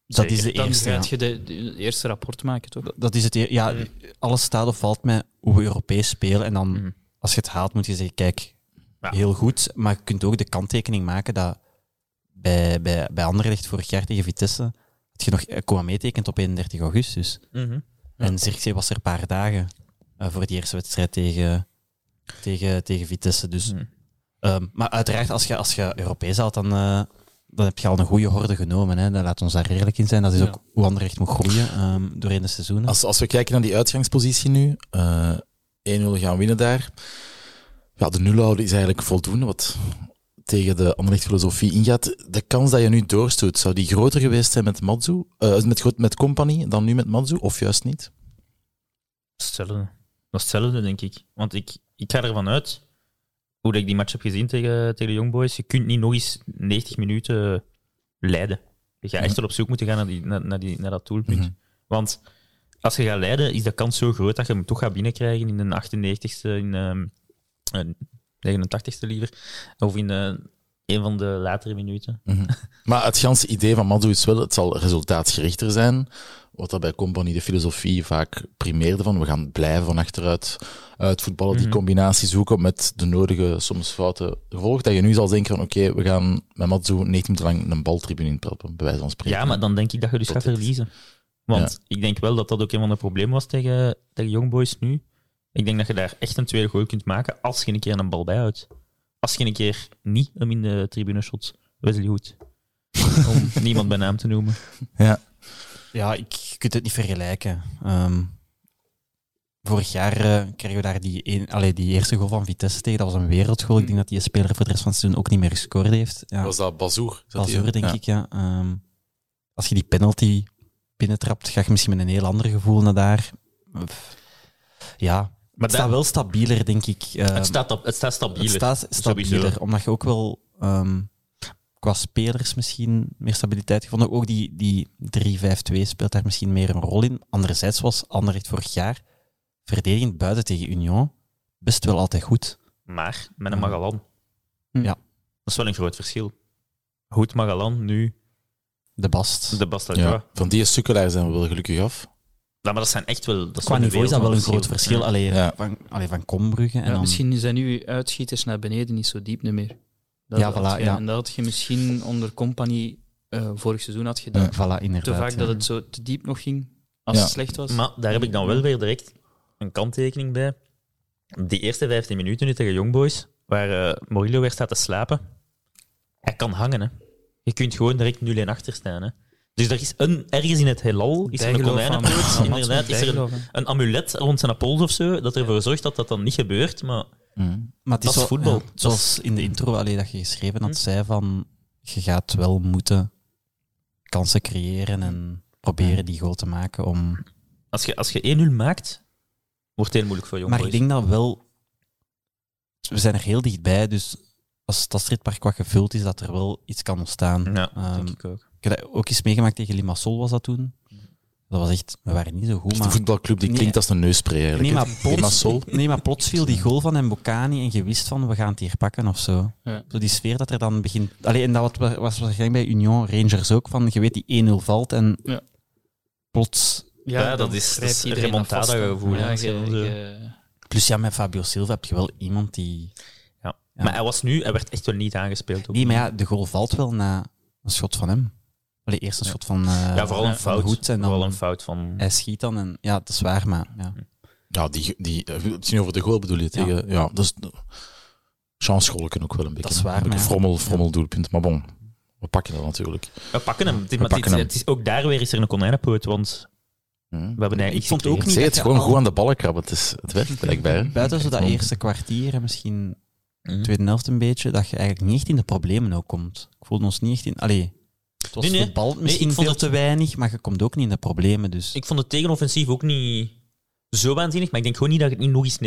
Dat is de Dan eerste. gaat ja. je de, de eerste rapport maken, toch? Dat is het. eer- Ja, alles staat of valt met hoe we Europees spelen. En dan, Mhm. als je het haalt, moet je zeggen: kijk, Ja. heel goed. Maar je kunt ook de kanttekening maken dat bij, bij, bij Anderlecht vorig jaar tegen Vitesse. had je nog eh, Kouamé tekent op 31 augustus. Mhm. En Zirkzee was er een paar dagen eh, voor die eerste wedstrijd tegen, tegen, tegen Vitesse. Dus, Mhm. ehm, maar uiteraard, als je, als je Europees haalt, dan, eh, dan heb je al een goede horde genomen. Hè. Dan laat ons daar eerlijk in zijn. Dat is Ja. ook hoe Anderlecht moet groeien ehm, doorheen de seizoenen. Als, als we kijken naar die uitgangspositie nu, eh 1-0 gaan winnen daar. Ja, de nul houden is eigenlijk voldoende, wat tegen de Anderlecht filosofie ingaat. De kans dat je nu doorstoot, zou die groter geweest zijn met Matsu, eh, met, met Company dan nu met Matsu, of juist niet? Hetzelfde. Dat is hetzelfde, denk ik. Want ik, ik ga ervan uit, hoe ik die match heb gezien tegen, tegen de Young Boys, je kunt niet nog eens 90 minuten leiden. Je gaat echt wel op zoek moeten gaan naar, die, naar, naar, die, naar dat doelpunt. Mhm. Want als je gaat leiden, is de kans zo groot dat je hem toch gaat binnenkrijgen in de 98ste, in eh, 89ste liever, of in eh, een van de latere minuten. Mhm. Maar het ganse idee van Matsu is wel, het zal resultaatgerichter zijn. Wat dat bij Company de filosofie vaak primeerde van, we gaan blijven van achteruit uitvoetballen, die Mhm. combinatie zoeken met de nodige, soms foute gevolgen. Dat je nu zal denken van, oké, we gaan met Matsu 90 minuten lang een baltribune intrappen, bij wijze van spreken. Ja, maar dan denk ik dat je dus Tot gaat dit. verliezen. Want ik denk wel dat dat ook een van de problemen was tegen, tegen Young Boys nu. Ik denk dat je daar echt een tweede goal kunt maken als je een keer een bal bijhoudt. Als je een keer niet hem in de tribune shot. Wesley Hoed. Om niemand bij naam te noemen. Ja, ik je kunt het niet vergelijken. Ehm, vorig jaar eh, kregen we daar die, een, allee, die eerste goal van Vitesse tegen. Dat was een wereldgoal. Ik denk dat die speler voor de rest van het seizoen ook niet meer gescoord heeft. Ja, Was dat Bazoer? Bazoer, denk ja. ik, ja. Ehm, als je die penalty binnentrapt, ga je misschien met een heel ander gevoel naar daar. Ja, Maar het staat wel stabieler, denk ik. Ehm, het, staat op, het staat stabiel. het staat stabieler, sowieso. omdat je ook wel ehm, qua spelers misschien meer stabiliteit gevonden. Ook die, die 3-5-2 speelt daar misschien meer een rol in. Anderzijds was Anderlecht vorig jaar verdedigend buiten tegen Union best wel altijd goed. Maar met een Ja. Magalan. Hm. Ja. Dat is wel een groot verschil. Hoed Magalan, nu De Bast. de Bastelja. Ja, van die sukkelaar zijn we wel gelukkig af. Ja, maar dat zijn echt wel... Dat is Qua wel niveau is dat wel een groot verschil. Ja. Alleen Ja. van, allee, van Kombrugge. En Ja, dan, Misschien zijn nu uitschieters naar beneden niet zo diep meer. Dat Ja, voilà, je- ja. En dat had je misschien onder compagnie eh, vorig seizoen had gedaan. Ja. Voilà, inderdaad. Te vaak ja. dat het zo te diep nog ging als Ja. het slecht was. Maar daar heb ik dan wel weer direct een kanttekening bij. Die eerste 15 minuten nu tegen Young Boys, waar eh Morillo weer staat te slapen, hij kan hangen. Hè. Je kunt gewoon direct 0-1 achter staan. Hè. Dus er is een, ergens in het heelal, is er een Bijgeloof van- konijnenpoot, van Mats inderdaad, is er een, bijgeloof, hè. een amulet rond zijn pols of zo, dat ervoor zorgt dat dat dan niet gebeurt. Maar Maar het Dat is voetbal. ja, zoals in de intro allee, dat je geschreven had, Hm. zei van je gaat wel moeten kansen creëren en proberen die goal te maken om... als je, als je 1-0 maakt, wordt het heel moeilijk voor Young Maar Boys. ik denk dat wel... We zijn er heel dichtbij, dus als het Astridpark wat gevuld is, dat er wel iets kan ontstaan. Ja, Ehm, denk ik ook. Ik heb dat ook eens meegemaakt tegen Limassol, was dat toen. Dat was echt... We waren niet zo goed, Dus de maar... voetbalclub die Nee. klinkt als een neuspray eigenlijk. Nee maar, plots, Limassol. nee, maar plots viel die goal van Mbokani en je wist van, we gaan het hier pakken of zo. Ja. Zo die sfeer dat er dan begint... Allee, en dat was was waarschijnlijk bij Union Rangers ook, van je weet die 1-0 valt en Ja. plots... Ja, dat is- dat is remontada gevoel, hè, Ja, Plus ja, met Fabio Silva heb je wel iemand die... Ja. Maar hij was nu, hij werd echt wel niet aangespeeld. ook. Nee, maar ja, de goal valt wel na een schot van hem. Allee, eerst een schot van, eh ja, vooral een van fout. Hoed en dan vooral een fout van... hij schiet dan en ja, dat is waar, maar ja. Ja, die, die, eh, het is niet over de goal bedoel je tegen. Ja, dat is. Chance Scholken ook wel een beetje. Dat is waar, Een maar ja. frommel, frommel doelpunt. Maar bon, we pakken dat natuurlijk. We pakken hem. Het is, We maar het is- pakken hem. het is ook daar weer is er een konijnenpoot, want Hm. we hebben eigenlijk Ik vond ook niet het gewoon al- goed aan de ballen krabben. Het, is, het werkt blijkbaar. Buiten zo dat eerste kwartier en misschien Mhm. tweede helft een beetje, dat je eigenlijk niet echt in de problemen ook komt. Ik voelde ons niet echt in... Allee, het was Nee, nee. voetbal Nee, misschien veel het- te weinig, maar je komt ook niet in de problemen, dus... Ik vond het tegenoffensief ook niet zo waanzinnig, maar ik denk gewoon niet dat het niet nog eens...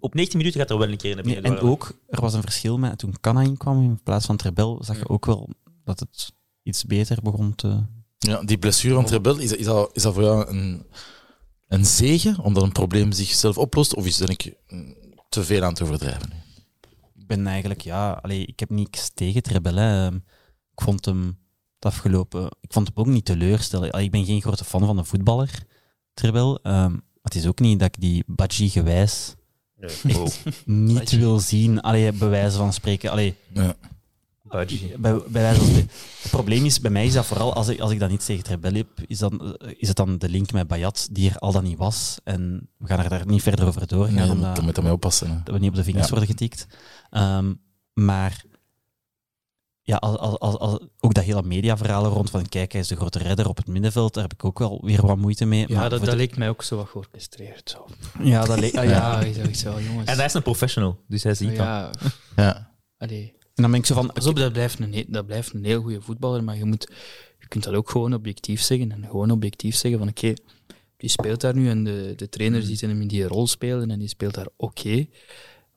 Op 19 minuten gaat er wel een keer in de en ook, er was een verschil met toen Canna inkwam in plaats van Trebel, zag je ook wel dat het iets beter begon te... Ja, die blessure van Trebel, is, is, dat, is dat voor jou een, een zegen, omdat een probleem zichzelf oplost? Of is dat ik mm, te veel aan het overdrijven? Ik ben eigenlijk, ja, allee, ik heb niks tegen Trebel. Hè. Ehm, Ik vond hem het afgelopen, ik vond hem ook niet teleurstellen. Allee, Ik ben geen grote fan van een voetballer, Trebel. Ehm, het is ook niet dat ik die Badji gewijs Oh, niet wil zien. Allee, bij wijze van spreken. Allee, Ja. Bij, bij wijze van spreken. Het probleem is, bij mij is dat vooral, als ik, als ik dan iets tegen Trebel heb, is, dan, is het dan de link met Bayat, die er al dan niet was. En we gaan er daar niet verder over doorgaan, Nee, omdat je moet ermee oppassen. hè. dat we niet op de vingers Ja. worden getikt. Ehm, maar ja, als, als, als, als- ook dat hele mediaverhaal er rond van kijk, hij is de grote redder op het middenveld, daar heb ik ook wel weer wat moeite mee. Ja, maar dat, dat de- leek mij ook zo wat georchestreerd. Zo. ja, dat leek... Ah, ja, ik dacht zo, jongens. En hij is een professional, dus hij ziet dat. ja, Ja. allee. En dan ben ik zo van... Pas op, dat blijft, een, dat blijft een heel goede voetballer, maar je, moet, je kunt dat ook gewoon objectief zeggen. En gewoon objectief zeggen van oké, die speelt daar nu en de, de trainer ziet hem in die rol spelen en die speelt daar oké.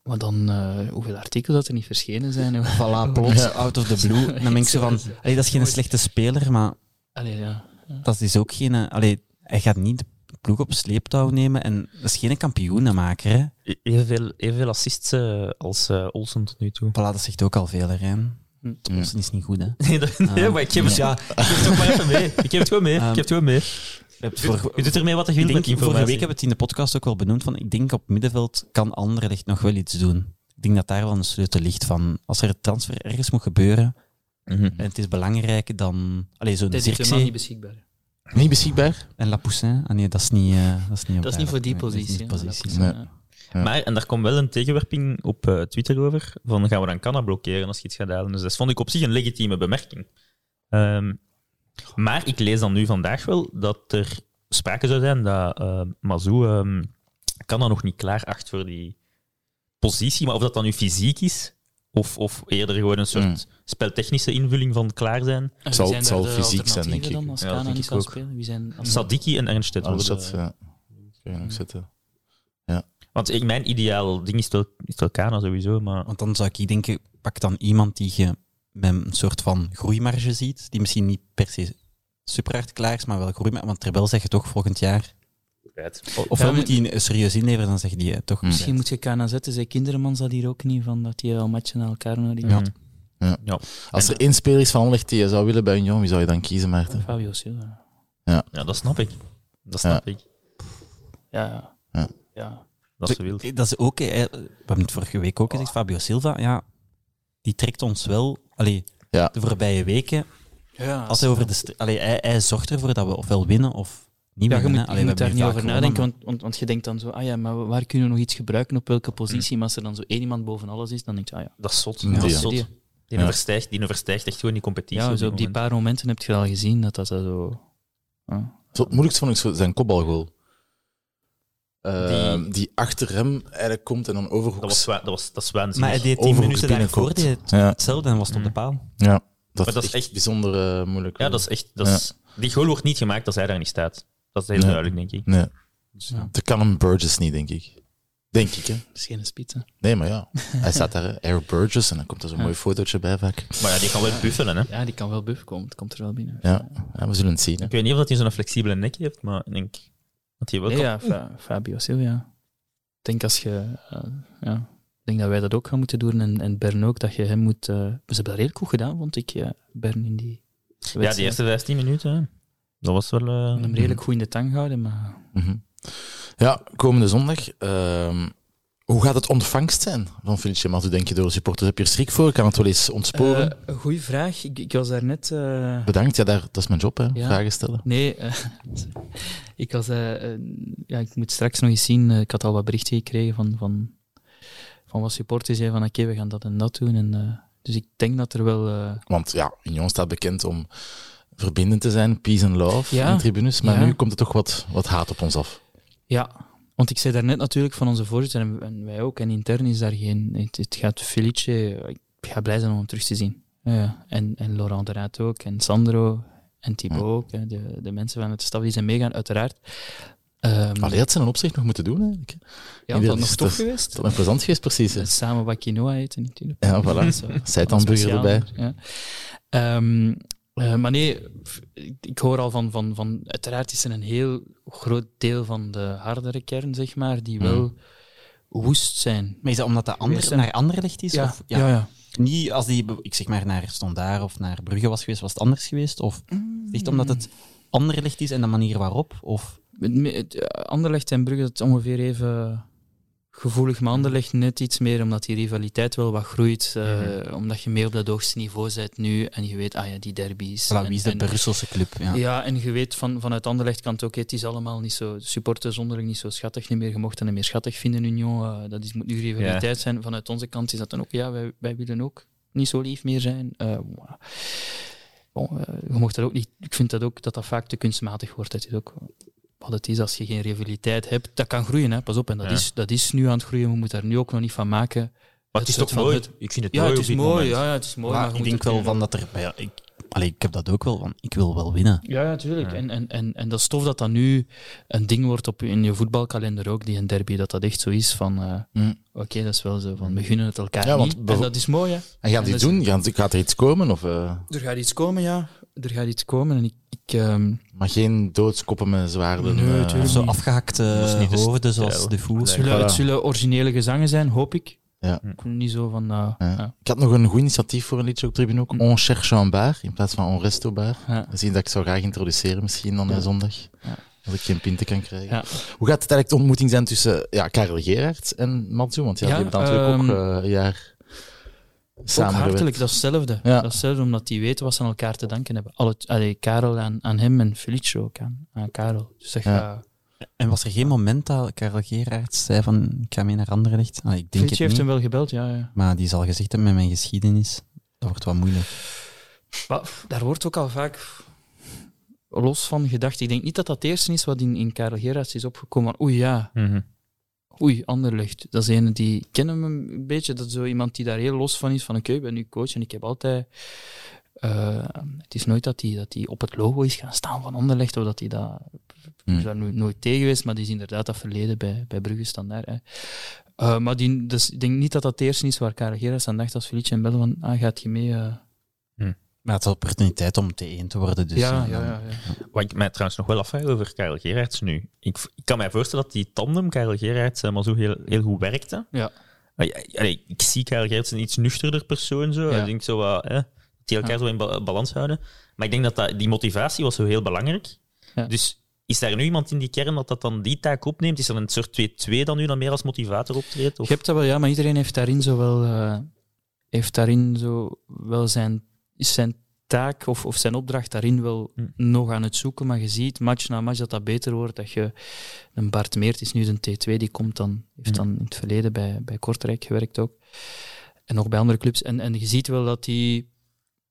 Maar dan, eh, hoeveel artikelen dat er niet verschenen zijn. hè. Voilà, plots, out of the blue. En dan ben ik zo van... Allee, dat is geen slechte speler, maar Allee, ja. dat is ook geen... eh, Allee, hij gaat niet de ploeg op sleeptouw nemen en dat is geen kampioenenmaker, hè. Evenveel, evenveel assists eh, als Olsen tot nu toe. Voilà, dat zegt ook al veel, hè, Rijn. Hm. Olsen is niet goed, hè. Nee, dat- nee, Ah, maar ik geef het, ja. ik geef het ook maar even mee. Ik geef het gewoon mee. Ik Ehm, geef het gewoon mee. Vorige- Je doet ermee wat je Ik wilt denk, vorige week hebben we het in de podcast ook wel benoemd. Van, ik denk op middenveld kan Anderlecht nog wel iets doen. Ik denk dat daar wel een sleutel ligt van. Als er een transfer ergens moet gebeuren Mhm. en het is belangrijk, dan. Allee, zo'n Dat is helemaal niet Zirkzee beschikbaar. Niet beschikbaar? en Lapoussin. Ah nee, dat is niet. eh, dat is niet, op Dat is niet voor die nee, dat is positie. niet hè, positie. dat Nee. is, Ja. Maar, en daar komt wel een tegenwerping op eh, Twitter over, van gaan we dan Canna blokkeren als je iets gaat halen. Dus dat vond ik op zich een legitieme bemerking. Ehm, maar ik lees dan nu vandaag wel dat er sprake zou zijn dat eh Mazou ehm Canna nog niet klaar acht voor die positie. Maar of dat dan nu fysiek is, of, of eerder gewoon een soort Mm. speltechnische invulling van klaar zijn. Wie zal- zijn zal daar de fysiek zijn, denk ik. Dan, als Ja, denk ik kan ook. spelen? Wie zijn Sadiki en Ernstedt worden... dat, ja. Kun je nog zetten. Want ik, mijn ideaal ding is wel, is wel Kana sowieso, maar... Want dan zou ik denken, pak dan iemand die je met een soort van groeimarge ziet, die misschien niet per se super hard klaar is, maar wel groeimarge. Want Trebel zeg je toch volgend jaar. Ofwel Ja, moet hij een serieus inleveren, dan zeg je die eh, toch. Hm. Misschien moet je Kana zetten. Zei Kinderman zat hier ook niet van dat hij al matchen naar elkaar nodig Ja. Ja. Als er één speler is van Anderlecht die je zou willen bij Union, wie zou je dan kiezen, Maarten? Fabio Silva. Ja, dat snap ik. Dat snap ik. Ja. Ja. ja. Dat is wild. Dat is ook, we hebben het vorige week ook gezegd, Fabio Silva, ja, die trekt ons wel, allee, Ja. de voorbije weken, ja als hij over de, allee, hij, hij zorgt ervoor dat we ofwel winnen of niet Ja, je winnen. moet, je Allee, we moet daar niet over nadenken, want, want, want je denkt dan zo, ah ja, maar waar kunnen we nog iets gebruiken, op welke positie? Maar als er dan zo één iemand boven alles is, dan denk je, ah ja, Dat is zot. Ja. Dat is zot. die. Die, Ja. overstijgt, die echt gewoon die competitie. Ja, op zo op die moment. paar momenten heb je al gezien dat dat zo... Het moeilijkste vond ik zo zijn kopbalgoal. Eh, Die- die... achter hem eigenlijk komt en dan Dat overhoeks. was, wa- dat was, dat is maar waanzinnig. hij deed tien Overhoeks minuten daarvoor deed het Ja. hetzelfde en was het op de Mm. paal. Ja, dat, Maar dat is echt echt- bijzonder eh, moeilijk. Ja, dat is echt... Dat is, Die goal wordt niet gemaakt als hij daar niet staat. Dat is heel Nee. duidelijk, denk ik. Nee, Ja. dat kan een Burgess niet, denk ik. Denk ik, hè? Dat is geen spits, hè. Nee, maar ja. Hij staat daar. Eric Burgess, en dan komt er zo'n Ja. mooi fotootje bij vaak. Maar ja, die kan wel buffelen, hè. Ja, die kan wel buff komen. Het komt er wel binnen. Ja, ja we zullen het zien. Hè. Ik weet niet of dat hij zo'n flexibele nek heeft, maar ik denk Nee, ja, Fa- Fabio Silva. Ik denk als je... eh, ja, ik denk dat wij dat ook gaan moeten doen en, en Bern ook, dat je hem moet... eh, ze hebben dat redelijk goed gedaan, vond ik, ja, Bern in die Ja, die eerste 15 minuten, hè. dat was wel... eh, hem redelijk goed in de tang houden, maar... Mhm. Ja, komende zondag. ehm, Hoe gaat het ontvangst zijn van Felice Mazou, denk je, door de supporters? Heb je er schrik voor? Kan het wel eens ontsporen? Eh, goeie vraag. Ik, ik was daar net... eh, Bedankt, ja, daar, dat is mijn job, hè, Ja. vragen stellen. Nee, eh, ik, was, ja, ik moet straks nog eens zien. ik had al wat berichten gekregen van, van, van wat supporters zeiden van oké, we gaan dat en dat doen. En, dus ik denk dat er wel... Want ja, Union staat bekend om verbindend te zijn, peace and love Ja. in tribunes, maar Ja. nu komt er toch wat, wat haat op ons af. ja, want ik zei daarnet natuurlijk van onze voorzitter en, en wij ook. En intern is daar geen... Het, het gaat Felice... Ik ga blij zijn om hem terug te zien. Ja, en, en Laurent de Raad ook. En Sandro. En Thibaut Ja. ook. hè, De, de mensen vanuit de staf die zijn meegaan, uiteraard. Ehm, Allee, had ze een opzicht nog moeten doen, eigenlijk. hè. ja, dat nog tof dat- geweest. Dat is plezant geweest, precies. hè. Samen wat quinoa eten natuurlijk. Ja, voilà. Seitanburger erbij. Ja. Ehm, eh, maar nee, ik, hoor al van, van, van... Uiteraard is er een heel groot deel van de hardere kern, zeg maar, die wel Mm. woest zijn. Maar is dat omdat dat ander, naar Anderlecht is? Ja, Of, ja, ja. Niet als die, ik zeg maar, naar Standaard of naar Brugge was geweest, was het anders geweest? Of echt omdat het Anderlecht is en de manier waarop? Of eh, Anderlecht en Brugge, dat is ongeveer even gevoelig, maar net iets meer, omdat die rivaliteit wel wat groeit. eh, Omdat je mee op dat hoogste niveau bent nu en je weet, ah ja, die derbies. voilà, wie is de Brusselse club? Ja. Ja, en je weet van, vanuit Anderlecht kan het ook, het is allemaal niet zo, supporters onderling niet zo schattig, niet meer gemocht en meer schattig vinden Union. eh, dat is, moet nu rivaliteit zijn. Vanuit onze kant is dat dan ook, ja, wij, wij willen ook niet zo lief meer zijn. Eh, bon, je mocht dat ook niet, ik vind dat ook dat dat vaak te kunstmatig wordt. Dat is ook wat het is als je geen rivaliteit hebt. Dat kan groeien, hè, pas op. En dat, Ja. is, dat is nu aan het groeien, we moeten daar nu ook nog niet van maken. Maar het is toch van mooi? het- Ik vind het Ja, mooi het op is dit mooi. Ja, ja, het is mooi. Maar maar je ik denk wel van dat er... Ja, ik, allee, ik heb dat ook wel, want ik wil wel winnen. Ja, ja, tuurlijk. Ja. En, en, en, en dat is tof dat dat nu een ding wordt op, in je voetbalkalender ook, die een derby, dat dat echt zo is van, eh, Mm. oké, dat is wel zo, van we gunnen het elkaar Ja, want niet. En dat is mooi, hè. En gaan En die doen? Gaan, gaat er iets komen? Of, eh, Er gaat iets komen, ja. Er gaat iets komen en ik... ik ehm, maar geen doodskoppen met zwaarden? Nee, Of zo afgehakte niet de hoofden, zoals de het, voet. zullen, het zullen originele gezangen zijn, hoop ik. Ja. Niet zo van... eh, Ja. ja. Ik had nog een goed initiatief voor een liedje op Tribune ook. Mm. On cherche un bar in plaats van on resto bar. Ja. Misschien dat ik zou graag introduceren misschien dan Ja. eh, zondag. Ja. Als ik geen pinten kan krijgen. Ja. Hoe gaat het eigenlijk de ontmoeting zijn tussen ja, Karel Gerards en Matsu? Want ja, Ja, die hebben natuurlijk ehm, ook eh, een jaar Ook hartelijk, dat is hetzelfde. Ja. Dat is hetzelfde, omdat die weten wat ze aan elkaar te danken hebben. Alle, allee, Karel aan, aan hem en Felice ook aan, aan Karel. Dus dat Ja. gaat... En was er geen moment dat Karel Gerards zei van, ik ga mee naar Anderlecht? Ah, ik denk Felice het heeft niet, hem wel gebeld, ja. ja. maar die zal gezegd hebben met mijn geschiedenis. Dat wordt wat moeilijk. Maar daar wordt ook al vaak los van gedacht. Ik denk niet dat dat het eerste is wat in, in Karel Gerards is opgekomen. Oei, ja. Mhm. Oei, Anderlecht. Dat is een die... Ik ken hem een beetje. Dat is zo iemand die daar heel los van is. Van, oké, ik ben nu coach en ik heb altijd... eh, het is nooit dat hij dat die op het logo is gaan staan van Anderlecht, of dat hij dat... Ik Hmm. is daar no- nooit tegen geweest, maar die is inderdaad dat verleden bij, bij Brugge standaard. Hè. Eh, maar die, dus, ik denk niet dat dat het eerste is waar Karel aan dacht als Felice en bellen van, ah, gaat je mee... eh? Maar het is opportuniteit om T1 te worden. Dus, ja, eh, ja, ja, ja. Wat ik mij trouwens nog wel afvraag over Karel Gerards nu. Ik, ik kan mij voorstellen dat die tandem, Karel Gerards en Mazou, heel, heel goed werkte. Ja. Allee, ik zie Karel Gerards een iets nuchterder persoon. Zo. Ja. Ik denk zo wat, hè, dat die elkaar Ja. zo in ba- balans houden. Maar ik denk dat, dat die motivatie was zo heel belangrijk. Ja. Dus is daar nu iemand in die kern dat dat dan die taak opneemt? Is er een soort 2-2 dan nu dan meer als motivator optreedt? Of? Je hebt dat wel, ja, maar iedereen heeft daarin zo wel, eh, heeft daarin zo wel zijn, is zijn taak of, of zijn opdracht daarin wel Hm. nog aan het zoeken. Maar je ziet match na match dat dat beter wordt. Dat je, een Bart Meert is nu een T2, die komt dan, heeft Hm. dan in het verleden bij, bij Kortrijk gewerkt ook. En nog bij andere clubs. En, en je ziet wel dat die,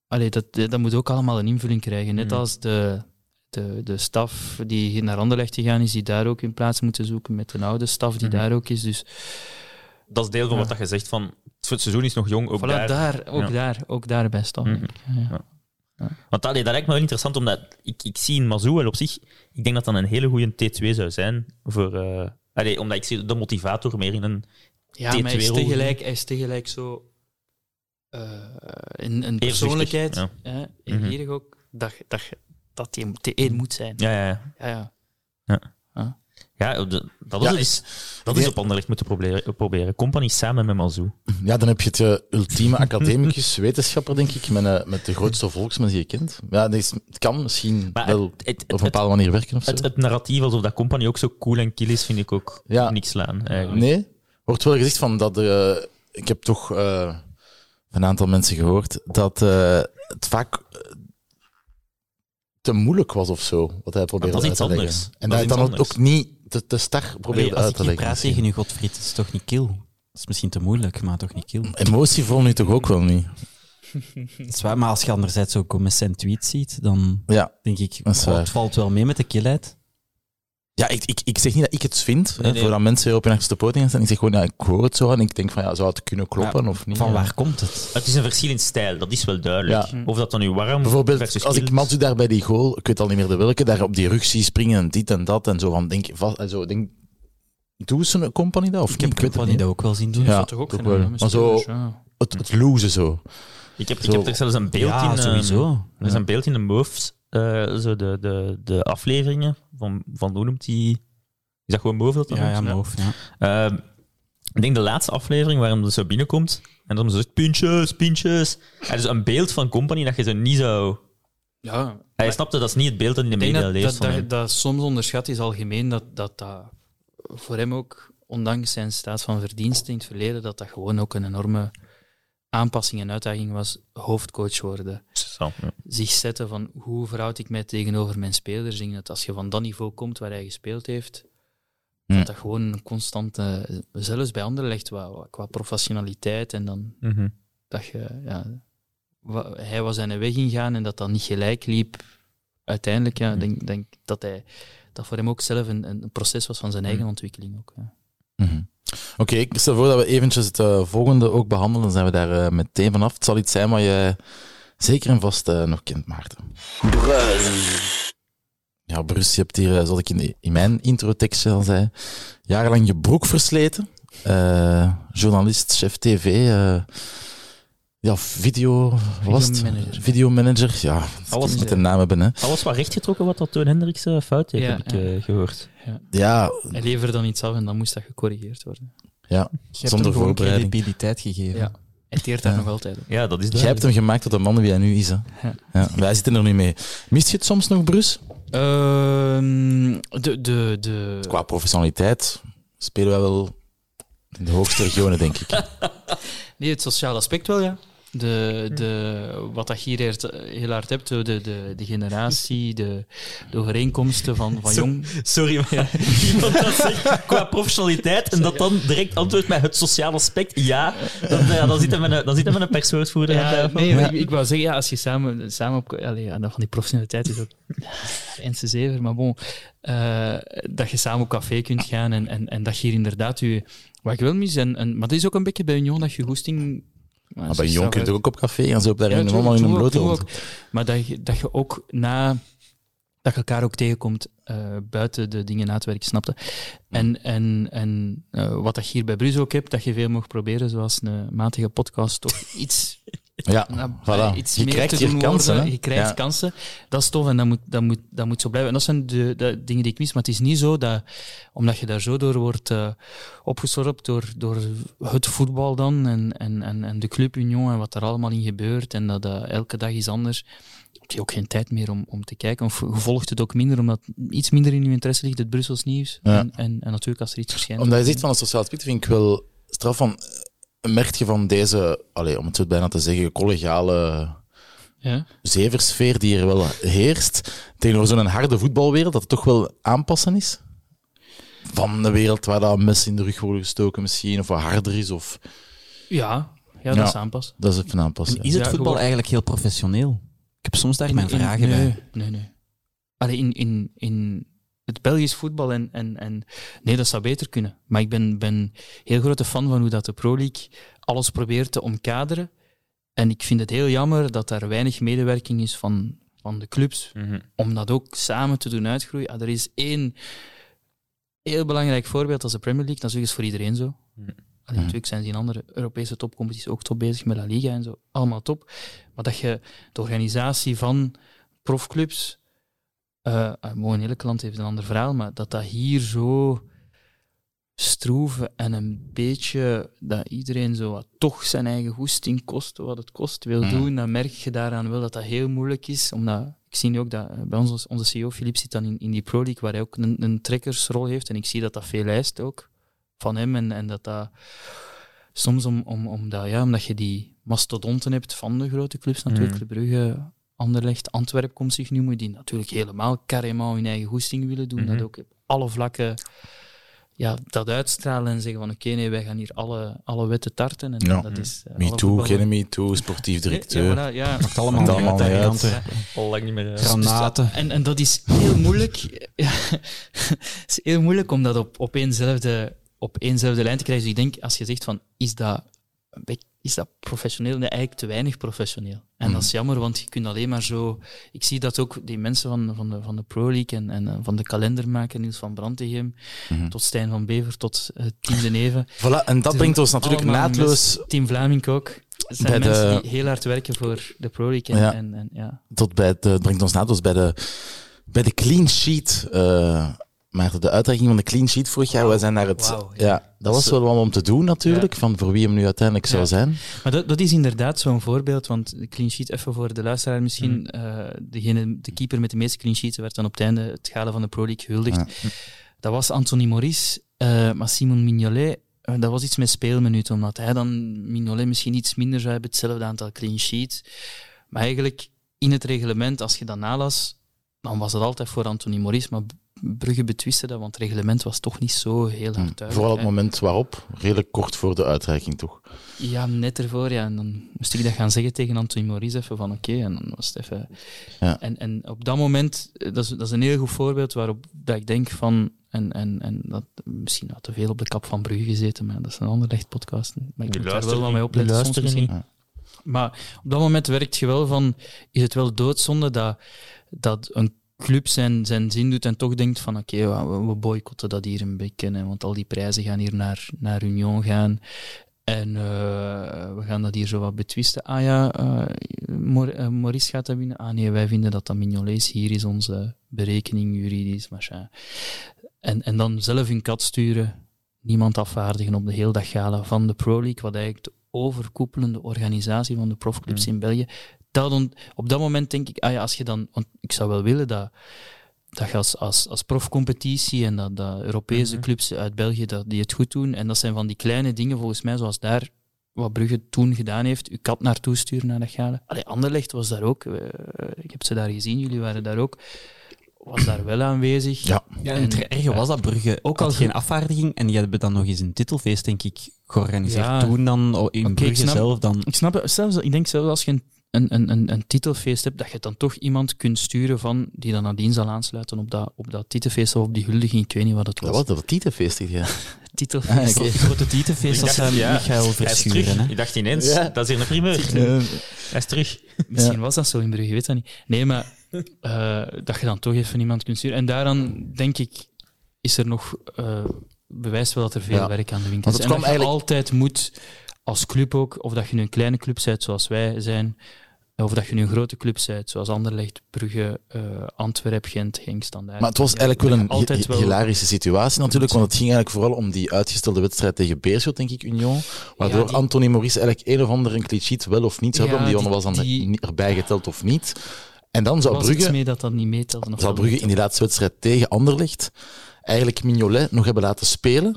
allee, dat, dat moet ook allemaal een invulling krijgen. Net Hm. als de, de, de staf die naar Anderlecht gegaan is, die daar ook in plaats moeten zoeken met een oude staf die daar ook is. Dus Dat is deel van Ja. wat dat je zegt van het seizoen is nog jong, ook Voilà, daar. daar, ook Ja. daar, ook daar staf. Mhm. Ja, ja. Want allee, dat lijkt me wel interessant, omdat ik, ik zie in Mazou wel op zich, ik denk dat dat een hele goede T2 zou zijn. Voor, allee, omdat ik zie de motivator meer in een... Ja, maar hij is, T2-rol. tegelijk, hij is tegelijk zo eh een, een persoonlijkheid, ja. hè, Mhm. eergierig ook, dat, dat, dat die T1 moet zijn. Ja, ja, ja. Ja, ja. Ja de- dat Ja, is, dat is op Anderlecht moeten proberen. proberen. Company samen met Mazou. Ja, dan heb je het eh, ultieme academicus, wetenschapper, denk ik, met, eh, met de grootste volksmens die je kent. Ja, dat is, het kan misschien Maar wel het, het, op een het, bepaalde manier werken of zo. het, het narratief alsof dat Company ook zo cool en kill is, vind ik ook Ja. niks slaan. Eigenlijk. Nee? wordt wel gezegd van dat eh, ik heb toch eh, van een aantal mensen gehoord dat eh, het vaak te moeilijk was of zo, wat hij probeerde dat is uit te iets leggen. anders. En Dat hij dan ook niet te, te probeerde als uit ik te leggen. praat tegen u, Godfried, het is toch niet kill? Dat is misschien te moeilijk, maar toch niet kill. Emotie voel nu toch ook wel niet? Dat is waar, maar als je anderzijds zo Comessent tweet ziet, dan Ja, denk ik, oh, het valt wel mee met de killheid. Ja ik, ik, ik zeg niet dat ik het vind, Nee, hè, nee. voordat mensen weer op hun achterste poten gaan staan. Ik zeg gewoon, ja, ik hoor het zo en ik denk van, ja, zou het kunnen kloppen Ja, of niet? Van Ja. waar komt het? Het is een verschil in stijl, dat is wel duidelijk. Ja. Of dat dan nu warm Bijvoorbeeld, versus als ik Matsu daar bij die goal, ik weet al niet meer de welke, daar op die rug zie springen en dit en dat en zo van, denk, vast, en zo, denk, doe ze een company dat of Ik heb Ik Company niet. dat ook wel zien doen. Ja, dat toch ook wel. Maar zo-. Het, het zo. Ik heb, ik Zo. heb er zelfs een beeld ja, in. ehm, sowieso. Er is een beeld in de MOVES, eh, zo de, de, de afleveringen van, van hoe noemt die? Is dat gewoon MOVE dat dat Ja, ja? Moof, ja. Ehm, ik denk de laatste aflevering waarin dat zo binnenkomt en dan zo zegt pintjes, pintjes. En dus een beeld van Company dat je zo niet zou... Ja, Hij snapte, dat is niet het beeld dat in de media dat, leeft. dat, van dat, hem. dat soms onderschat is algemeen dat, dat dat voor hem ook, ondanks zijn staat van verdiensten in het verleden, dat dat gewoon ook een enorme aanpassing en uitdaging was, hoofdcoach worden. Zo, ja. Zich zetten van hoe verhoud ik mij tegenover mijn spelers. Ik dat als je van dat niveau komt waar hij gespeeld heeft, dat dat gewoon een constante, zelfs bij anderen legt qua, qua professionaliteit en dan Mhm. dat je, ja, hij was zijn weg ingaan en dat dat niet gelijk liep. Uiteindelijk, ja, denk, denk dat hij dat voor hem ook zelf een, een proces was van zijn eigen ontwikkeling ook. Ja. Mhm. Oké, ik stel voor dat we eventjes het eh, volgende ook behandelen. Dan zijn we daar eh, meteen vanaf. Het zal iets zijn wat je zeker en vast eh, nog kent, Maarten. Ja, Brus, je hebt hier, zoals ik in, in mijn introtekstje al zei, jarenlang je broek versleten. Journalist, chef tv, ja, video, wat was het? Videomanager. Videomanager, ja, Alles met de naam hebben, hè. Alles wat rechtgetrokken wat dat Toon Hendricks eh, fout heeft, Ja, heb ik ja. eh, gehoord. Ja, Hij leverde dan iets af en dan moest dat gecorrigeerd worden. ja, Je hebt zonder voorbereiding. credibiliteit gegeven. Ja. Hij teert daar Ja. nog altijd op. Ja, dat is Jij hebt hem gemaakt tot de man wie hij nu is, hè. Ja. Ja, wij zitten er nu mee. Mist je het soms nog, Brus? Ehm, de, de, de, Qua professionaliteit spelen wij wel in de hoogste regionen, denk ik. Nee, het sociale aspect wel, ja. De, de, wat dat je hier echt heel hard hebt, de, de, de generatie, de, de overeenkomsten van, van jong. Sorry, maar iemand dat zegt qua professionaliteit en dat dan direct antwoordt met het sociale aspect, ja, dan, ja, dan zit hij met een, dan zit hij met een perswoordvoerder Ja, nee, ik, ik wou zeggen, ja, als je samen, samen op... Allee, ja, dat van die professionaliteit is ook Ense zever, maar bon. eh, dat je samen op café kunt gaan en, en, en dat je hier inderdaad je... Wat ik wel mis, en, en, maar dat is ook een beetje bij Union, dat je goesting... Maar bij Jong kun je toch ook op café gaan, zo op daar in tuurlijk, allemaal in een blote. Maar dat je, dat je ook na... Dat je elkaar ook tegenkomt eh, buiten de dingen na te werken, snapte. En, en, en eh, wat dat je hier bij Bruce ook hebt, dat je veel mag proberen, zoals een matige podcast, toch iets Ja, nou, voilà. iets Je meer krijgt te doen kansen, worden. Je krijgt Ja. kansen. Dat is tof en dat moet, dat, moet, dat moet zo blijven. En dat zijn de, de dingen die ik mis. Maar het is niet zo dat, omdat je daar zo door wordt eh opgesorpt door, door het voetbal dan en, en, en, en de Club Union en wat er allemaal in gebeurt en dat eh, elke dag is anders, heb je ook geen tijd meer om, om te kijken. Of je volgt het ook minder, omdat iets minder in je interesse ligt, het Brussels nieuws. Ja. En, en, en natuurlijk als er iets verschijnt. Omdat je zegt van een sociaal aspect, vind ik wel straf van... Merk je van deze, allez, om het zo bijna te zeggen, collegiale Ja. zeversfeer die er wel heerst, tegenover zo'n harde voetbalwereld, dat het toch wel aanpassen is? Van een wereld waar dat mes in de rug worden gestoken misschien, of wat harder is, of... Ja, ja, dat Ja. is aanpassen. Dat is even aanpassen. Is het voetbal eigenlijk heel professioneel? Ik heb soms daar In- mijn in- vragen nee, bij. Nee, nee. Allee, in, in, in het Belgisch voetbal en, en, en... Nee, dat zou beter kunnen. Maar ik ben, ben heel grote fan van hoe dat de Pro League alles probeert te omkaderen. En ik vind het heel jammer dat daar weinig medewerking is van, van de clubs. Mhm. Om dat ook samen te doen uitgroeien. Ah, er is één heel belangrijk voorbeeld als de Premier League. Dat is voor iedereen zo. Mhm. Allee, natuurlijk zijn ze in andere Europese topcompetities ook top bezig met La Liga en zo. Allemaal top. Maar dat je de organisatie van profclubs, uh, mooi in elk land heeft een ander verhaal, maar dat dat hier zo stroeven en een beetje dat iedereen zo wat toch zijn eigen goesting kost, wat het kost, wil Mhm. doen, dan merk je daaraan wel dat dat heel moeilijk is. Omdat ik zie nu ook dat eh, bij ons, onze CEO Philippe zit dan in, in die Pro League, waar hij ook een, een trekkersrol heeft, en ik zie dat dat veel eist ook. van hem. En, en dat dat soms om, om, omdat, ja, omdat je die mastodonten hebt van de grote clubs, natuurlijk, Mm. Club Brugge, Anderlecht, Antwerpen komt zich noemen, die natuurlijk helemaal carrément hun eigen goesting willen doen. Mhm. Dat ook op alle vlakken ja, dat uitstralen en zeggen van oké, nee, wij gaan hier alle, alle wetten tarten. En Ja. dat is, eh, Me too, voetballen- geen me too, sportief directeur. Ja, voilà, ja. Maakt allemaal allemaal uit, uit. Al lang niet meer. eh, Granaten. En, en dat is heel moeilijk. Ja, het is heel moeilijk om dat op, op, éénzelfde, op éénzelfde lijn te krijgen. Dus ik denk, als je zegt van, is dat, een beetje- is dat professioneel? Nee, eigenlijk te weinig professioneel. En dat is jammer, want je kunt alleen maar zo... Ik zie dat ook die mensen van, van, de, van de Pro League en, en eh, van de kalendermaker, Niels van Brantegem, Mhm. tot Stijn van Bever, tot uh, Team de Neven. Voilà, en dat brengt ons natuurlijk naadloos Team Vlaming ook. Het zijn Bij de- mensen die heel hard werken voor de Pro League. En, Ja. en, en, ja. tot bij het brengt ons naadloos bij de, bij de clean sheet. eh maar de uitreiking van de clean sheet vorig jaar, wij zijn naar het... Ja. ja. dat was wel wat om te doen natuurlijk, van voor wie hem nu uiteindelijk zou Ja. zijn. Maar dat, dat is inderdaad zo'n voorbeeld, want de clean sheet, even voor de luisteraar misschien, Mm. eh, degene, de keeper met de meeste clean sheets werd dan op het einde het gala van de Pro League gehuldigd. Ja. Dat was Anthony Maurice, eh, maar Simon Mignolet, eh, dat was iets met speelminuten, omdat hij dan, Mignolet misschien iets minder zou hebben, hetzelfde aantal clean sheets. Maar eigenlijk, in het reglement, als je dat nalas, dan was het altijd voor Anthony Maurice, maar Brugge betwiste dat, want het reglement was toch niet zo heel hard duidelijk. Vooral het hè. moment waarop, redelijk kort voor de uitreiking toch. Ja, net ervoor, ja. En dan moest ik dat gaan zeggen tegen Anthony Maurice, even van oké, en dan was het even... Ja. En, en op dat moment, eh, dat is, dat is een heel goed voorbeeld waarop dat ik denk van... En, en, en dat misschien had te veel op de kap van Brugge gezeten, maar dat is een ander licht podcast. Maar ik Die moet daar wel luisteren wat niet. mee opletten soms. Maar op dat moment werkt je wel van, is het wel doodzonde dat, dat een club zijn, zijn zin doet en toch denkt van oké, we, we boycotten dat hier een beetje, hè, want al die prijzen gaan hier naar, naar Union gaan. En eh, we gaan dat hier zo wat betwisten. Ah ja, eh, eh, Maurice gaat dat winnen. Ah nee, wij vinden dat dat Mignolet. Hier is onze berekening juridisch, machin. En, en dan zelf hun kat sturen, niemand afvaardigen op de heel dag gala van de Pro League, wat eigenlijk de overkoepelende organisatie van de profclubs in België. Dat on- op dat moment denk ik, ah ja, als je dan, want ik zou wel willen dat, dat je als, als, als profcompetitie en dat, dat Europese clubs uit België dat die het goed doen. En dat zijn van die kleine dingen, volgens mij, zoals daar wat Brugge toen gedaan heeft, uw kat naartoe sturen naar dat gala. Allee, Anderlecht was daar ook. eh, ik heb ze daar gezien, jullie waren daar ook. Was daar wel aanwezig. Ja. Ja, en het erge was dat Brugge ook al als geen afvaardiging en die hebben dan nog eens een titelfeest, denk ik, georganiseerd. Ja. Toen dan oh, in ik Brugge snap- zelf dan. Ik snap het. Zelfs, ik denk zelfs als je een, een, een, een, een titelfeest hebt, dat je dan toch iemand kunt sturen van, die dan nadien zal aansluiten op dat, op dat titelfeest of op die huldiging. Ik weet niet wat het was. Dat was dat tietenfeest, ja. Titelfeest. Ah. Het grote dat Ik dacht, zijn ja, Michael Hij is Verschuren. terug. Hè? Ik dacht ineens, Ja. dat is hier een primeur. Hij is terug. Misschien was dat zo in Brugge, je weet dat niet. Nee, maar eh, dat je dan toch even iemand kunt sturen. En daaraan, denk ik, is er nog eh, bewijs wel dat er veel Ja. werk aan de winkel Want is. het En dat je eigenlijk- altijd moet, als club ook, of dat je nu een kleine club bent zoals wij zijn, of dat je nu een grote club bent zoals Anderlecht, Brugge, eh Antwerp, Gent, Genk, Standaard. Maar het was eigenlijk wel een wel- hilarische situatie natuurlijk, want het ging eigenlijk vooral om die uitgestelde wedstrijd tegen Beerschot, denk ik, Union, waardoor Ja, die- Anthony Maurice eigenlijk een of andere clean sheet wel of niet zou Ja, hebben, om die, die- was dan die- erbij geteld of niet. En dan zou Brugge, mee dat dat niet meetelde. zou Brugge in die laatste wedstrijd tegen Anderlecht eigenlijk Mignolet nog hebben laten spelen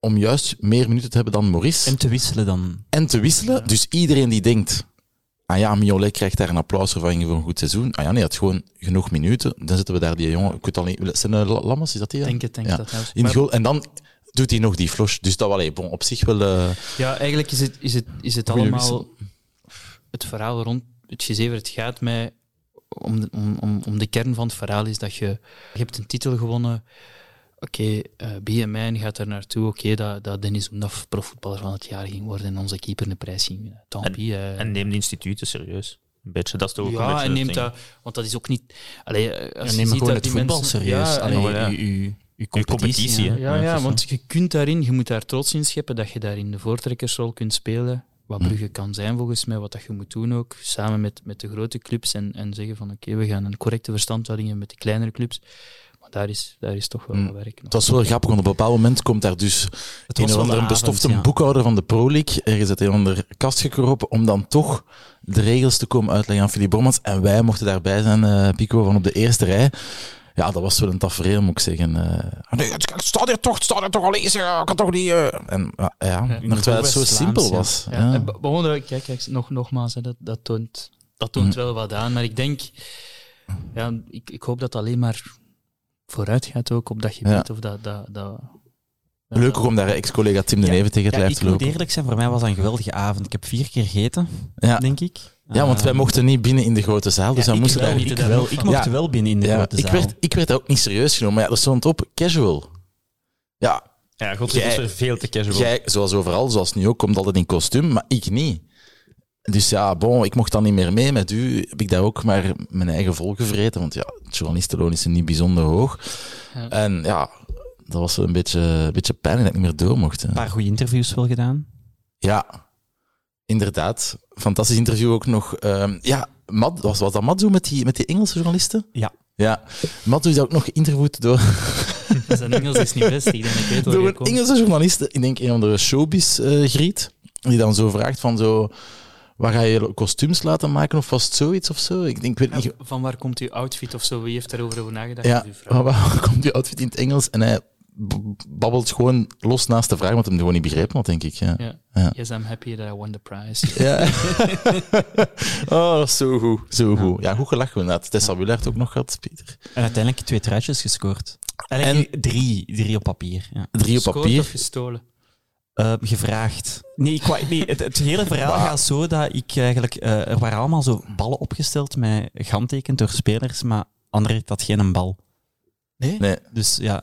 om juist meer minuten te hebben dan Maurice. En te wisselen dan. en te wisselen. Dus iedereen die denkt, ah ja, Mignolet krijgt daar een applausvervanging voor een goed seizoen. Ah ja, nee, hij had gewoon genoeg minuten. Dan zetten we daar die jongen, ik weet al niet, zijn uh, Lammers, is dat die? Denk het, denk Ja. dat. trouwens. In goal. En dan doet hij nog die flush. Dus dat bon, op zich wel... eh, Ja, eigenlijk is het, is het, is het allemaal het verhaal rond het gezever. Het gaat mij om de, om, om, om de kern van het verhaal is dat je, je hebt een titel gewonnen. Oké, eh BMI gaat er naartoe. Oké, dat, dat Dennis Oendaf profvoetballer van het jaar ging worden en onze keeper de prijs ging winnen. Tant En- pis, eh. En neem de instituten serieus. Een beetje, dat is toch ook een ja, beetje en neemt dat, want dat is ook niet. Allee, eh, als je neem gewoon het die voetbal mensen- serieus. Ja, Allee, ja. uw, uw competitie. Ja, Ja, want je kunt daarin, je moet daar trots in scheppen dat je daar in de voortrekkersrol kunt spelen. Wat Hm. Brugge kan zijn volgens mij, wat dat je moet doen ook, samen met, met de grote clubs en, en zeggen van oké, we gaan een correcte verstandhouding hebben met de kleinere clubs. Daar is, daar is toch wel wat werk nog. het was wel grappig, want op een bepaald moment komt daar dus Het een of andere de bestofte ja. boekhouder van de Pro League. Ergens uit een onder kast gekropen om dan toch de regels te komen uitleggen aan Philippe Bormans. En wij mochten daarbij zijn, eh, Pico, van op de eerste rij. Ja, dat was wel een tafereel, moet ik zeggen. eh nee, het staat hier toch, het staat hier toch al lezen, ik kan toch niet... eh. En ja, ja, maar terwijl het zo simpel ja. was. Ja. Kijk, kijk, nog, nogmaals, hè, dat, dat toont, dat toont Mm. wel wat aan. Maar ik denk, ja, ik, ik hoop dat het alleen maar vooruit gaat ook op dat gebied. Ja. Of dat, dat, dat, Leuk ook om daar ex-collega Tim de Ja. Neven tegen het Ja, lijf ik te moet lopen. eerlijk zijn, voor mij was dat een geweldige avond. Ik heb vier keer gegeten, Ja. denk ik. ja, want wij Eh, mochten niet binnen in de grote zaal, dus ja, dan ik moesten wel, daar ik, niet wel, ik mocht Ja. wel binnen in de Ja, grote ik, zaal. werd, ik werd ook niet serieus genomen, maar ja, er stond op casual. Ja, Ja, god, Jij- dat is veel te casual. jij, zoals overal, zoals nu ook, komt altijd in kostuum, maar ik niet. Dus ja, bon, ik mocht dan niet meer mee. Met u heb ik daar ook maar mijn eigen vol gevreten, want ja, het journalistenloon is niet bijzonder hoog. Ja. En ja, dat was wel een beetje, een beetje pijnlijk dat ik niet meer door mocht. hè. Een paar goede interviews wel gedaan. Ja, inderdaad. Fantastisch interview ook nog. Ehm, ja, Mad, was, was dat Madzu met die, met die Engelse journalisten? Ja. Ja, Madzu is ook nog geïnterviewd door, zijn Engels is niet best. Ik denk, ik weet wel door een. Engelse journaliste. Ik denk een van de showbiz-griet. die dan zo vraagt van zo... Waar ga je kostuums laten maken of was het zoiets of zo? Ik denk, ik weet Ja, niet... van waar komt uw outfit of zo? Wie heeft daarover over nagedacht? Ja, uw waar waar komt die outfit in het Engels? En hij babbelt gewoon los naast de vraag, want hij hem gewoon niet begrepen had, denk ik. Ja. Ja. Ja. Yes, I'm happy that I won the prize. Ja. oh, dat is zo goed. Zo goed. Ja, goed gelachen inderdaad. Tessa Willard ook nog gehad, Pieter. En uiteindelijk twee truitjes gescoord. En- En drie, drie op papier. Ja. Drie op Gescoord papier. of gestolen? Eh, gevraagd. Nee, ik, nee het, het hele verhaal Maar- gaat zo dat ik eigenlijk... eh, er waren allemaal zo ballen opgesteld met gehandtekend door spelers, maar Anderlecht had geen een bal. Nee. Dus ja,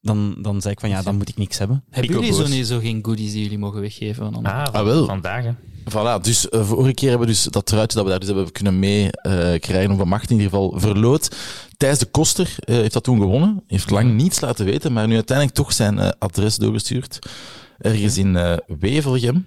dan, dan zei ik van ja, dan moet ik niks hebben. Hebben ook jullie zo, niet, zo geen goodies die jullie mogen weggeven aan anderen? Ah, Ah, wel. vandaag. hè. Voilà, dus eh, vorige keer hebben we dus dat truitje dat we daar dus hebben kunnen mee eh, krijgen, of van Macht in ieder geval, verloot. Thijs de Koster eh, heeft dat toen gewonnen. Heeft lang niets laten weten, maar nu uiteindelijk toch zijn adres doorgestuurd. Ergens in Wevelgem.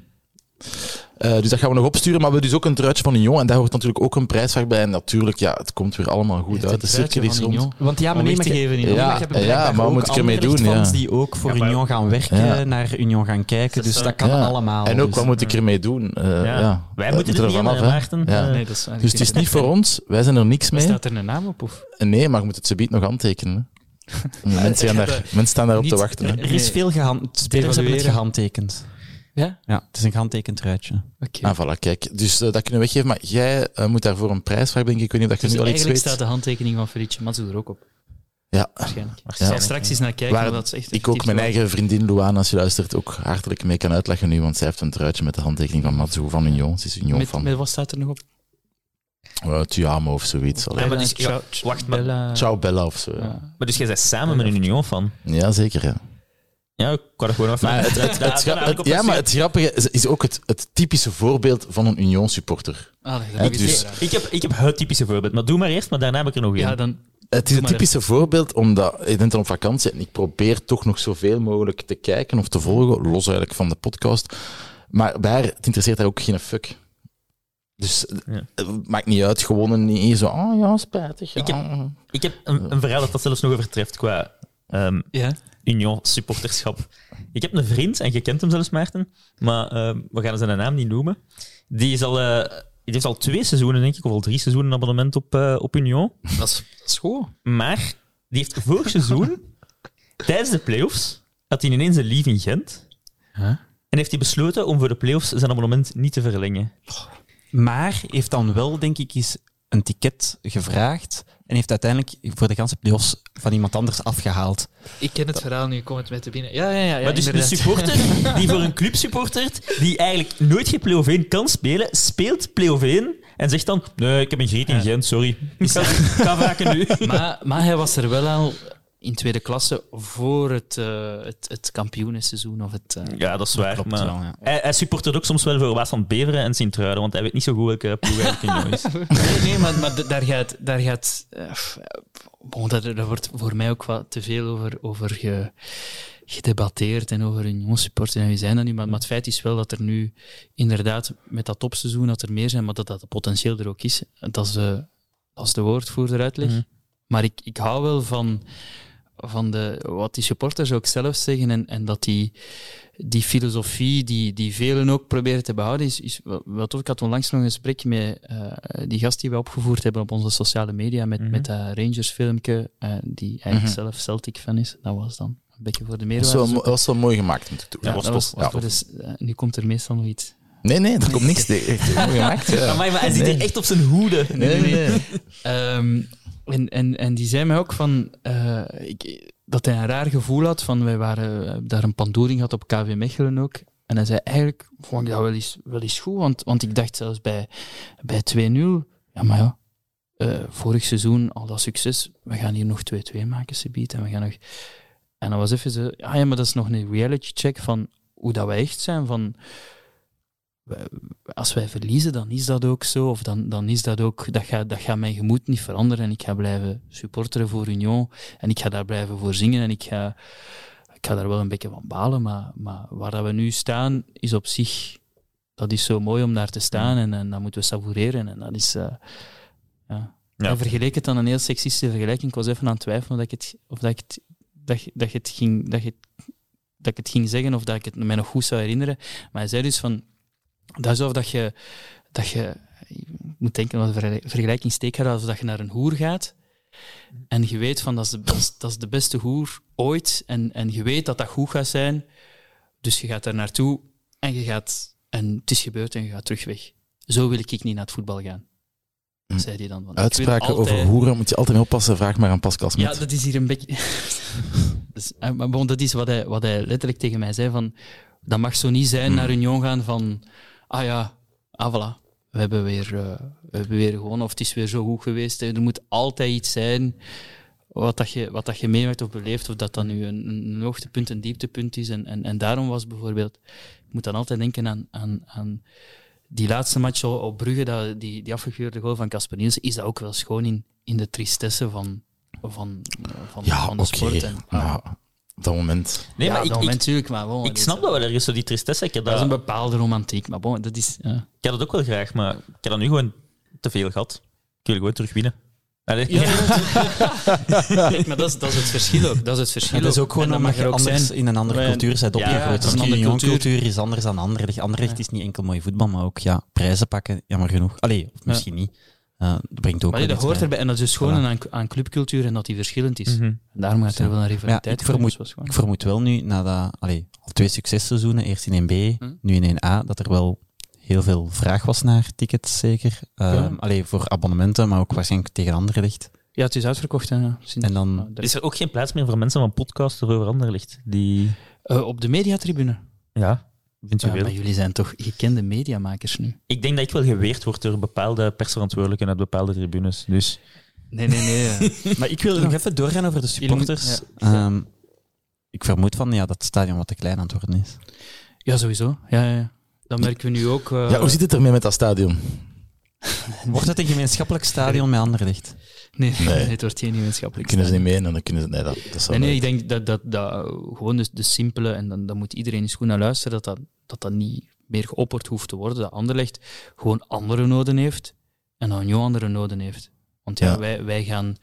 Eh, dus dat gaan we nog opsturen, maar we hebben dus ook een truitje van Union en daar hoort natuurlijk ook een prijsvraag bij. En natuurlijk, ja, het komt weer allemaal goed uit. De cirkel is rond. Union Want ja, maar nee, maar te geven Ja, maar ja, maar moet ik ermee doen, ja. die ook voor Ja, maar- Union gaan werken, Ja. naar Union gaan kijken. Dus dat kan Ja. allemaal. En ook, dus. wat moet ik ermee doen? Eh, ja. Ja. Wij moeten moet er niet vanaf. Maarten. Ja. Eh, Nee, dat is Dus het is niet voor ons, wij zijn er niks mee. Staat er een naam op? Of? Nee, maar je moet het subiet nog aantekenen. mensen, daar, mensen staan daarop te wachten. hè. Er is veel gehand... Spelers hebben het gehandtekend. Ja? Ja, het is een gehandtekend truitje. Oké. Ah, voilà, kijk. Dus eh, dat kunnen we weggeven. Maar jij eh, moet daarvoor een prijsvraag, denk ik. Ik weet niet of dat je nu al iets eigenlijk weet. staat de handtekening van Felice Matsu er ook op, Ja, waarschijnlijk. Ik Ja. zal straks eens naar kijken, Waar is echt ik ook mijn eigen vriendin Luana, als je luistert, ook hartelijk mee kan uitleggen nu. Want zij heeft een truitje met de handtekening van Matsu van Union. Ze is Union Met, van met wat staat er nog op? uh, Tuamo of zoiets. Ja, maar dus- Ciao- ja, wacht, maar- Bella- Ciao Bella of zo. Ja, Ja. Maar dus jij bent samen met een Union van. ja zeker. Ja. Ja, ik kan er gewoon even. Maar het, het, het, Daar- daar ik ja, maar het grappige is, is ook het, het typische voorbeeld van een Union supporter. Ah, ik dus-. Ik heb, ik heb het typische voorbeeld, maar doe maar eerst, maar daarna heb ik er nog één. Ja, dan... Het is een typische voorbeeld, omdat je bent dan op vakantie en ik probeer toch nog zoveel mogelijk te kijken of te volgen, los eigenlijk van de podcast. Maar bij haar, het interesseert haar ook geen fuck. Dus Ja. het maakt niet uit, gewonnen niet. Zo, oh ja, spijtig. Ja. Ik heb- Ik heb een, een verhaal dat dat zelfs nog overtreft qua ehm, Ja? Union supporterschap. Ik heb een vriend, en je kent hem zelfs, Maarten, maar ehm, we gaan zijn naam niet noemen. Die, is al, eh, die heeft al twee seizoenen, denk ik, of al drie seizoenen een abonnement op, eh, op Union. Dat is, dat is goed. Maar die heeft vorig seizoen, tijdens de playoffs, had hij ineens een lief in Gent. Huh? En heeft hij besloten om voor de playoffs zijn abonnement niet te verlengen. Maar heeft dan wel, denk ik, eens een ticket gevraagd en heeft uiteindelijk voor de ganse playoffs van iemand anders afgehaald. Ik ken het verhaal nu, kom het met te binnen. Ja, ja, ja. ja maar dus een inderdaad. supporter die voor een club supportert, die eigenlijk nooit geen play-off 1 kan spelen, speelt play-off 1 en zegt dan, nee, ik heb een griet in Gent, sorry. Ik ga, ga vaken nu. maar, maar hij was er wel al in tweede klasse voor het, eh het, het kampioenenseizoen. Of het, eh, Ja, dat is waar. klopt maar wel, ja. hij, hij supportert ook soms wel voor Waas van Beveren en Sint-Truiden, want hij weet niet zo goed welke ploeg eigenlijk in is. Nee, nee, maar, maar daar gaat... Daar gaat eh, bon, daar, daar wordt voor mij ook wat te veel over, over ge, gedebatteerd en over Union supporters. En wie zijn dat nu? Maar, maar het feit is wel dat er nu inderdaad met dat topseizoen dat er meer zijn, maar dat dat potentieel er ook is. Dat is de, dat is de woordvoerder uitleg. Mhm. Maar ik, ik hou wel van van de, wat die supporters ook zelf zeggen en, en dat die, die filosofie die, die velen ook proberen te behouden, is, is wel, wel tof. Ik had onlangs nog een gesprek met eh, die gast die we opgevoerd hebben op onze sociale media, met, Mhm. met dat Rangers filmpje, eh, die eigenlijk Mhm. zelf Celtic fan is. Dat was dan een beetje voor de Dat was meerwaarde. wel, dat was wel mooi gemaakt om te doen. Ja, was was, was tof. Dus, nu komt er meestal nog iets. Nee, nee, er komt niks tegen. Mooi gemaakt. Ja. Amai, maar hij zit Nee. hier echt op zijn hoede. Nee, nee, nee. Ehm, en, en, en die zei mij ook van, eh, ik, dat hij een raar gevoel had van, wij waren eh, daar een pandoering had op KV Mechelen ook. En hij zei, eigenlijk vond ik dat wel eens, wel eens goed, want, want ik dacht zelfs bij, bij 2-0, ja maar ja, eh, vorig seizoen al dat succes, we gaan hier nog 2-2 maken, Sebiet, en we gaan nog... En dan was even zo, ja, maar dat is nog een reality check van hoe dat wij echt zijn, van als wij verliezen, dan is dat ook zo. Of dan, dan is dat ook, dat gaat, dat gaat mijn gemoed niet veranderen. En ik ga blijven supporteren voor Union. En ik ga daar blijven voor zingen. En ik ga, ik ga daar wel een beetje van balen. Maar, maar waar dat we nu staan, is op zich, dat is zo mooi om daar te staan. En, en dat moeten we savoureren. En dat is, eh, ja. Ja. Vergeleek het dan een heel seksistische vergelijking. Ik was even aan het twijfelen of, dat ik het, of dat, ik het, dat, dat, het ging, dat, je, dat ik het ging zeggen of dat ik het mij nog goed zou herinneren. Maar hij zei dus van, dat is alsof dat je, dat je, je moet denken aan de vergel- vergelijking steekhouden, alsof dat je naar een hoer gaat en je weet van dat is de, dat is, dat is de beste hoer ooit en, en je weet dat dat goed gaat zijn, dus je gaat daar naartoe en je gaat, en het is gebeurd en je gaat terug weg. Zo wil ik niet naar het voetbal gaan. Hm. Zei hij dan. Want Uitspraken altijd- over hoeren moet je altijd mee oppassen. Vraag maar aan Pascal Smit. ja, dat is hier een beetje. dus, eh, maar bon, dat is wat hij, wat hij letterlijk tegen mij zei: van, dat mag zo niet zijn Hmm. naar Union gaan van. Ah ja, ah voilà. We hebben, weer, eh, we hebben weer gewonnen, of het is weer zo goed geweest. Er moet altijd iets zijn wat, dat je, wat dat je meemaakt of beleeft, of dat dan nu een, een hoogtepunt, een dieptepunt is. En, en, en daarom was bijvoorbeeld, ik moet dan altijd denken aan, aan, aan die laatste match op Brugge, dat, die, die afgekeurde goal van Casper Nielsen, is dat ook wel schoon in, in de tristesse van, van, van, Ja, van de sport. En, Nou, op dat moment. Nee, ja, maar ik, dat ik, moment natuurlijk, maar bon, ik dat snap is, dat wel ergens, zo die tristesse. Ik heb Dat is een bepaalde romantiek, maar bon, dat is... Ja. ik heb dat ook wel graag, maar ik heb dat nu gewoon te veel gehad. Ik wil gewoon terug winnen. Allee. Kijk, maar dat is, dat is het verschil ook. Dat is het verschil dat is ook gewoon dat omdat mag je er ook anders zijn. in een andere cultuur bent Ja, opgegroeid. het is een andere cultuur. cultuur is anders dan Anderlecht. Anderlecht Ja. is niet enkel mooi voetbal, maar ook ja, prijzen pakken, jammer genoeg. Allee, of misschien niet. Dat brengt ook Maar dat hoort bij. erbij. En dat is dus gewoon Voilà. aan, aan clubcultuur en dat die verschillend is. Mhm. En daarom gaat er wel een Ja, rivaliteit ik komen, vermoed, gewoon. ik vermoed wel nu, nadat allee, al twee successeizoenen, eerst in 1B, Hm. nu in 1A, dat er wel heel veel vraag was naar tickets, zeker. Ehm Ja. allee, voor abonnementen, maar ook waarschijnlijk tegen Anderlecht. Ja, het is uitverkocht. Hè, ja. En dan- er- Is er ook geen plaats meer voor mensen van podcasts over Anderlicht? Die... Eh, op de mediatribune. Ja, Ja, maar jullie zijn toch gekende mediamakers nu? Ik denk dat ik wel geweerd word door bepaalde persverantwoordelijken uit bepaalde tribunes. Dus Nee, nee, nee. eh. Maar ik wil nog even doorgaan over de supporters. Ehm, ik vermoed van ja, dat het stadion wat te klein aan het worden is. ja, sowieso. Ja, ja, ja. Dat merken we nu ook. eh, Ja, hoe zit het ermee met dat stadion? Wordt het een gemeenschappelijk stadion met Anderlecht? Nee, Nee. nee. het wordt geen gemeenschappelijk. Kunnen ze niet mee en dan kunnen ze... Nee, dat, dat Nee, nee, ik denk dat, dat, dat gewoon de, de simpele, en dan, dan moet iedereen eens goed naar luisteren, dat dat, dat dat niet meer geopperd hoeft te worden. Dat Anderlecht gewoon andere noden heeft en Union andere noden heeft. Want ja, Ja. Wij, wij gaan...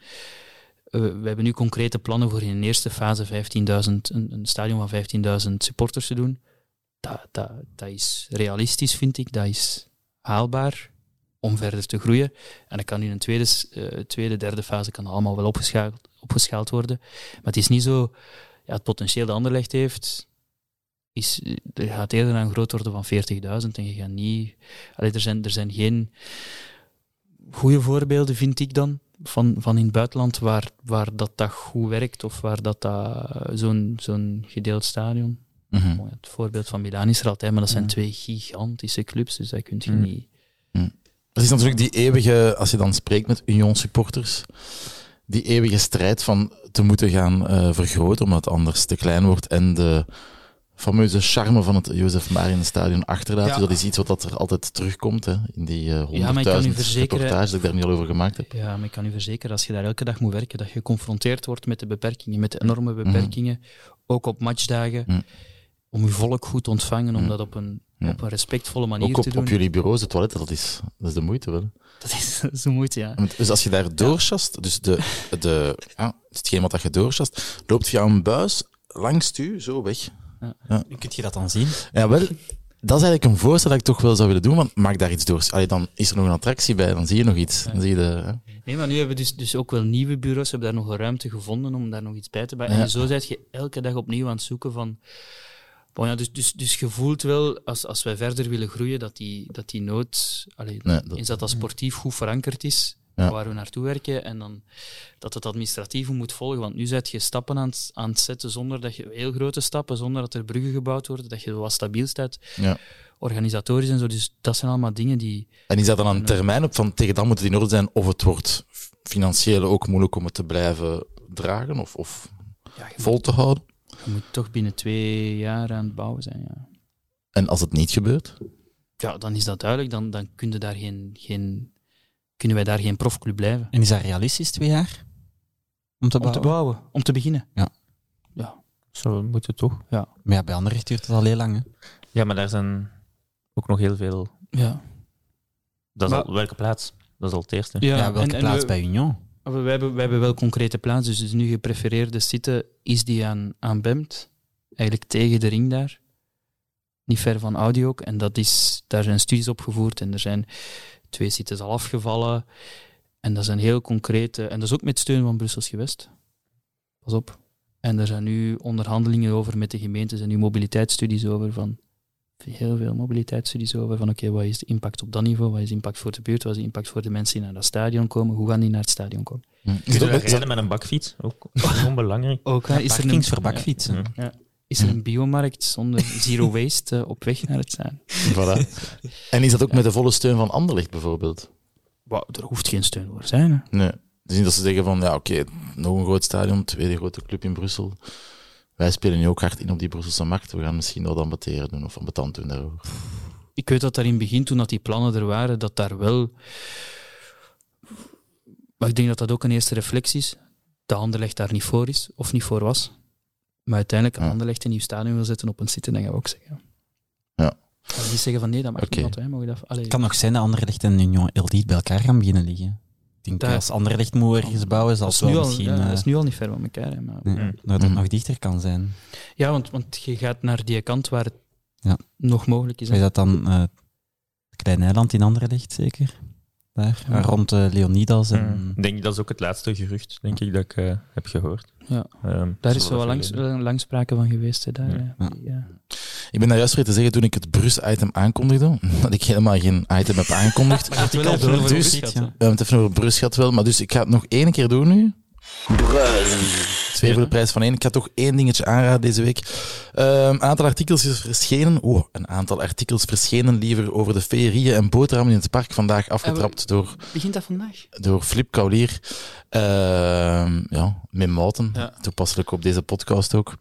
eh, we hebben nu concrete plannen voor in een eerste fase 15.000, een, een stadion van 15.000 supporters te doen. Dat, dat, dat is realistisch, vind ik. Dat is haalbaar om verder te groeien. En dat kan in een tweede, eh, tweede derde fase kan allemaal wel opgeschaald, opgeschaald worden. Maar het is niet zo... Ja, het potentieel dat Anderlecht heeft, is, er gaat eerder aan groot worden van 40.000 en je gaat niet... Allee, er, zijn, er zijn geen goede voorbeelden, vind ik dan, van, van in het buitenland waar, waar dat, dat goed werkt of waar dat, dat zo'n zo'n gedeeld stadion... Mhm. Het voorbeeld van Milaan is er altijd, maar dat zijn twee gigantische clubs, dus dat kun je Mm. niet... Het is natuurlijk die eeuwige, als je dan spreekt met Union supporters, die eeuwige strijd van te moeten gaan eh, vergroten, omdat het anders te klein wordt en de fameuze charme van het Jozef Marien stadion achterlaten. Ja. Dus dat is iets wat dat er altijd terugkomt, hè, in die eh, Ja, maar ik kan u 100.000 verzekeren- reportages dat ik daar nu al over gemaakt heb. Ja, maar ik kan u verzekeren, als je daar elke dag moet werken, dat je geconfronteerd wordt met de beperkingen, met de enorme beperkingen, ook op matchdagen, Mm. om je volk goed te ontvangen, om Mm. dat op een Ja. op een respectvolle manier Ook te op, doen. op jullie bureaus, de toiletten, dat is, dat is de moeite wel. Dat is zo moeite, ja. Dus als je daar doorchast, dus de, de, ja, hetgeen wat dat je doorchast, loopt via een buis langs u zo weg. Kun je dat dan zien? Ja, wel, dat is eigenlijk een voorstel dat ik toch wel zou willen doen, want maak daar iets door. Allee, dan is er nog een attractie bij, dan zie je nog iets. Dan zie je de, hè. Nee, maar nu hebben we dus, dus ook wel nieuwe bureaus, we hebben daar nog een ruimte gevonden om daar nog iets bij te bouwen. Ja. En zo zit je elke dag opnieuw aan het zoeken van... Bon, ja, dus, dus, dus je voelt wel, als, als wij verder willen groeien, dat die, dat die nood... Allee, Nee, dat- eens dat dat sportief goed verankerd is, Ja. waar we naartoe werken, en dan dat het administratief moet volgen. Want nu zet je stappen aan het, aan het zetten zonder dat je... Heel grote stappen, zonder dat er bruggen gebouwd worden, dat je wat stabiel staat. Ja. Organisatorisch en zo. Dus dat zijn allemaal dingen die... En is dat dan een termijn op van tegen dan moet het in orde zijn of het wordt financieel ook moeilijk om het te blijven dragen of, of Ja, vol te houden? je moet toch binnen twee jaar aan het bouwen zijn, ja. En als het niet gebeurt? ja, dan is dat duidelijk. Dan, dan kun je daar geen, geen, kunnen wij daar geen profclub blijven. En is dat realistisch, twee jaar? Om te Om bouwen? te bouwen, om te beginnen. Ja. Ja. Zo moet het toch? Maar ja, bij Anderlecht duurt het al heel lang. Hè? Ja, maar daar zijn ook nog heel veel... ja. Dat is Maar- al, welke plaats? Dat is al het eerste. Ja, welke en- en plaats we, bij Union? we, hebben, we hebben wel concrete plaatsen. Dus nu geprefereerde site is die aan, aan Bemt. Eigenlijk tegen de ring daar. Niet ver van Audi ook. En dat is, daar zijn studies opgevoerd. En er zijn twee sites al afgevallen. En dat zijn heel concrete... En dat is ook met steun van Brussels Gewest. Pas op. En er zijn nu onderhandelingen over met de gemeentes en nu mobiliteitsstudies over van heel veel mobiliteitsstudies over van oké, wat is de impact op dat niveau, wat is de impact voor de buurt, wat is de impact voor de mensen die naar dat stadion komen, hoe gaan die naar het stadion komen. Hm. Is Kun je dat daar ook- rijden met een bakfiets? Ook gewoon belangrijk. Ook Ja, is, er een, voor bakfietsen. Ja. Is er een biomarkt zonder zero waste eh, op weg naar het stadion? Voilà. En is dat ook met de volle steun van Anderlecht bijvoorbeeld? Wauw, er hoeft geen steun voor te zijn. Hè. Nee. Dus niet dat ze zeggen van, ja oké, nog een groot stadion, tweede grote club in Brussel. Wij spelen nu ook hard in op die Brusselse markt. We gaan misschien wat ambeteren doen of ambetant doen daarover. Ik weet dat daar in het begin, toen dat die plannen er waren, dat daar wel... Maar ik denk dat dat ook een eerste reflectie is. Dat Anderlecht daar niet voor is, of niet voor was. Maar uiteindelijk, als Ja. Anderlecht een nieuw stadion wil zetten op een site, dan gaan we ook zeggen. Ja. We niet zeggen van nee, dat mag Oké. niet, wij mogen dat... Allee, Het kan nog zijn dat Anderlecht en Union heel dicht bij elkaar gaan beginnen liggen. Ik denk Daar- als Anderlecht moet ergens bouwen, zal dat, het wel al, misschien... ja, dat eh, is nu al niet ver van elkaar. Hè, maar... nee, Mm. dat het Mhm. nog dichter kan zijn. Ja, want, want je gaat naar die kant waar het Ja. nog mogelijk is. hè. Is dat dan eh het kleine eiland in Anderlecht, zeker? Daar, Ja. rond eh, Leonidas en... Mm. Ik denk dat is ook het laatste gerucht, denk ik, dat ik eh, heb gehoord. Ja. Ehm, Daar is zo wel langs, lang sprake van geweest. Hè, daar, Ja. Ja. Ik ben daar juist weer te zeggen toen ik het Brus-item aankondigde, dat ik helemaal geen item heb aangekondigd. Maar hebt wel over gehad, ja. het even over Brus gehad wel, maar dus ik ga het nog één keer doen nu. Twee voor de prijs van één. Ik ga toch één dingetje aanraden deze week. Een aantal artikels is verschenen. Oh, een aantal artikels verschenen liever over de feerieën en boterhammen in het park. Vandaag afgetrapt door, Begint dat vandaag? door Flip Kaulier. Ehm, ja, met Mouten. Ja. Toepasselijk op deze podcast ook.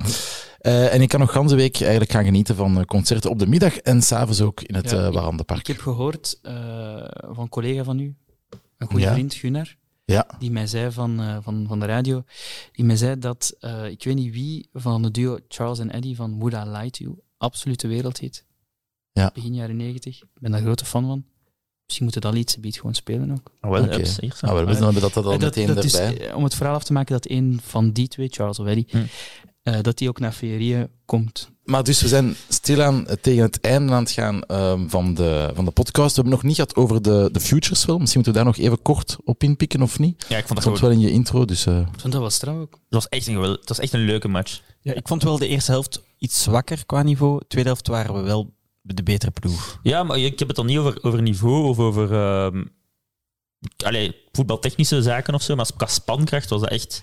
Eh, en ik kan nog ganse week eigenlijk gaan genieten van eh, concerten op de middag en s'avonds ook in het Ja, eh ik- Warandenpark. Ik heb gehoord eh, van een collega van u, een goede Ja. vriend, Gunnar, Ja. die mij zei van, eh, van, van de radio, die mij zei dat, eh, ik weet niet wie van het duo Charles en Eddie van Would I Lie To You, absolute wereldhit. Ja. Begin jaren negentig. Ik ben daar grote fan van. Misschien moeten dat liedje beat gewoon spelen ook. Ah, wel, Oké. ups, hier zo. Ah, wel, we hebben dat, dat al dat, meteen dat is, erbij. eh, om het verhaal af te maken dat een van die twee, Charles of Eddie, Hm. Eh, dat die ook naar Feerieën komt. Maar dus we zijn stilaan eh, tegen het einde aan het gaan ehm, van, de, van de podcast. We hebben nog niet gehad over de, de Futures film. Misschien moeten we daar nog even kort op inpikken of niet. Ja, ik vond Dat stond wel in je intro, dus... eh, Ik vond dat wel strak ook. Dat was echt een, geweld- dat was echt een leuke match. Ja, ik vond wel de eerste helft iets zwakker qua niveau. Tweede helft waren we wel de betere ploeg. Ja, maar ik heb het dan niet over, over niveau of over ehm allee, voetbaltechnische zaken of zo, maar qua spankracht was dat echt...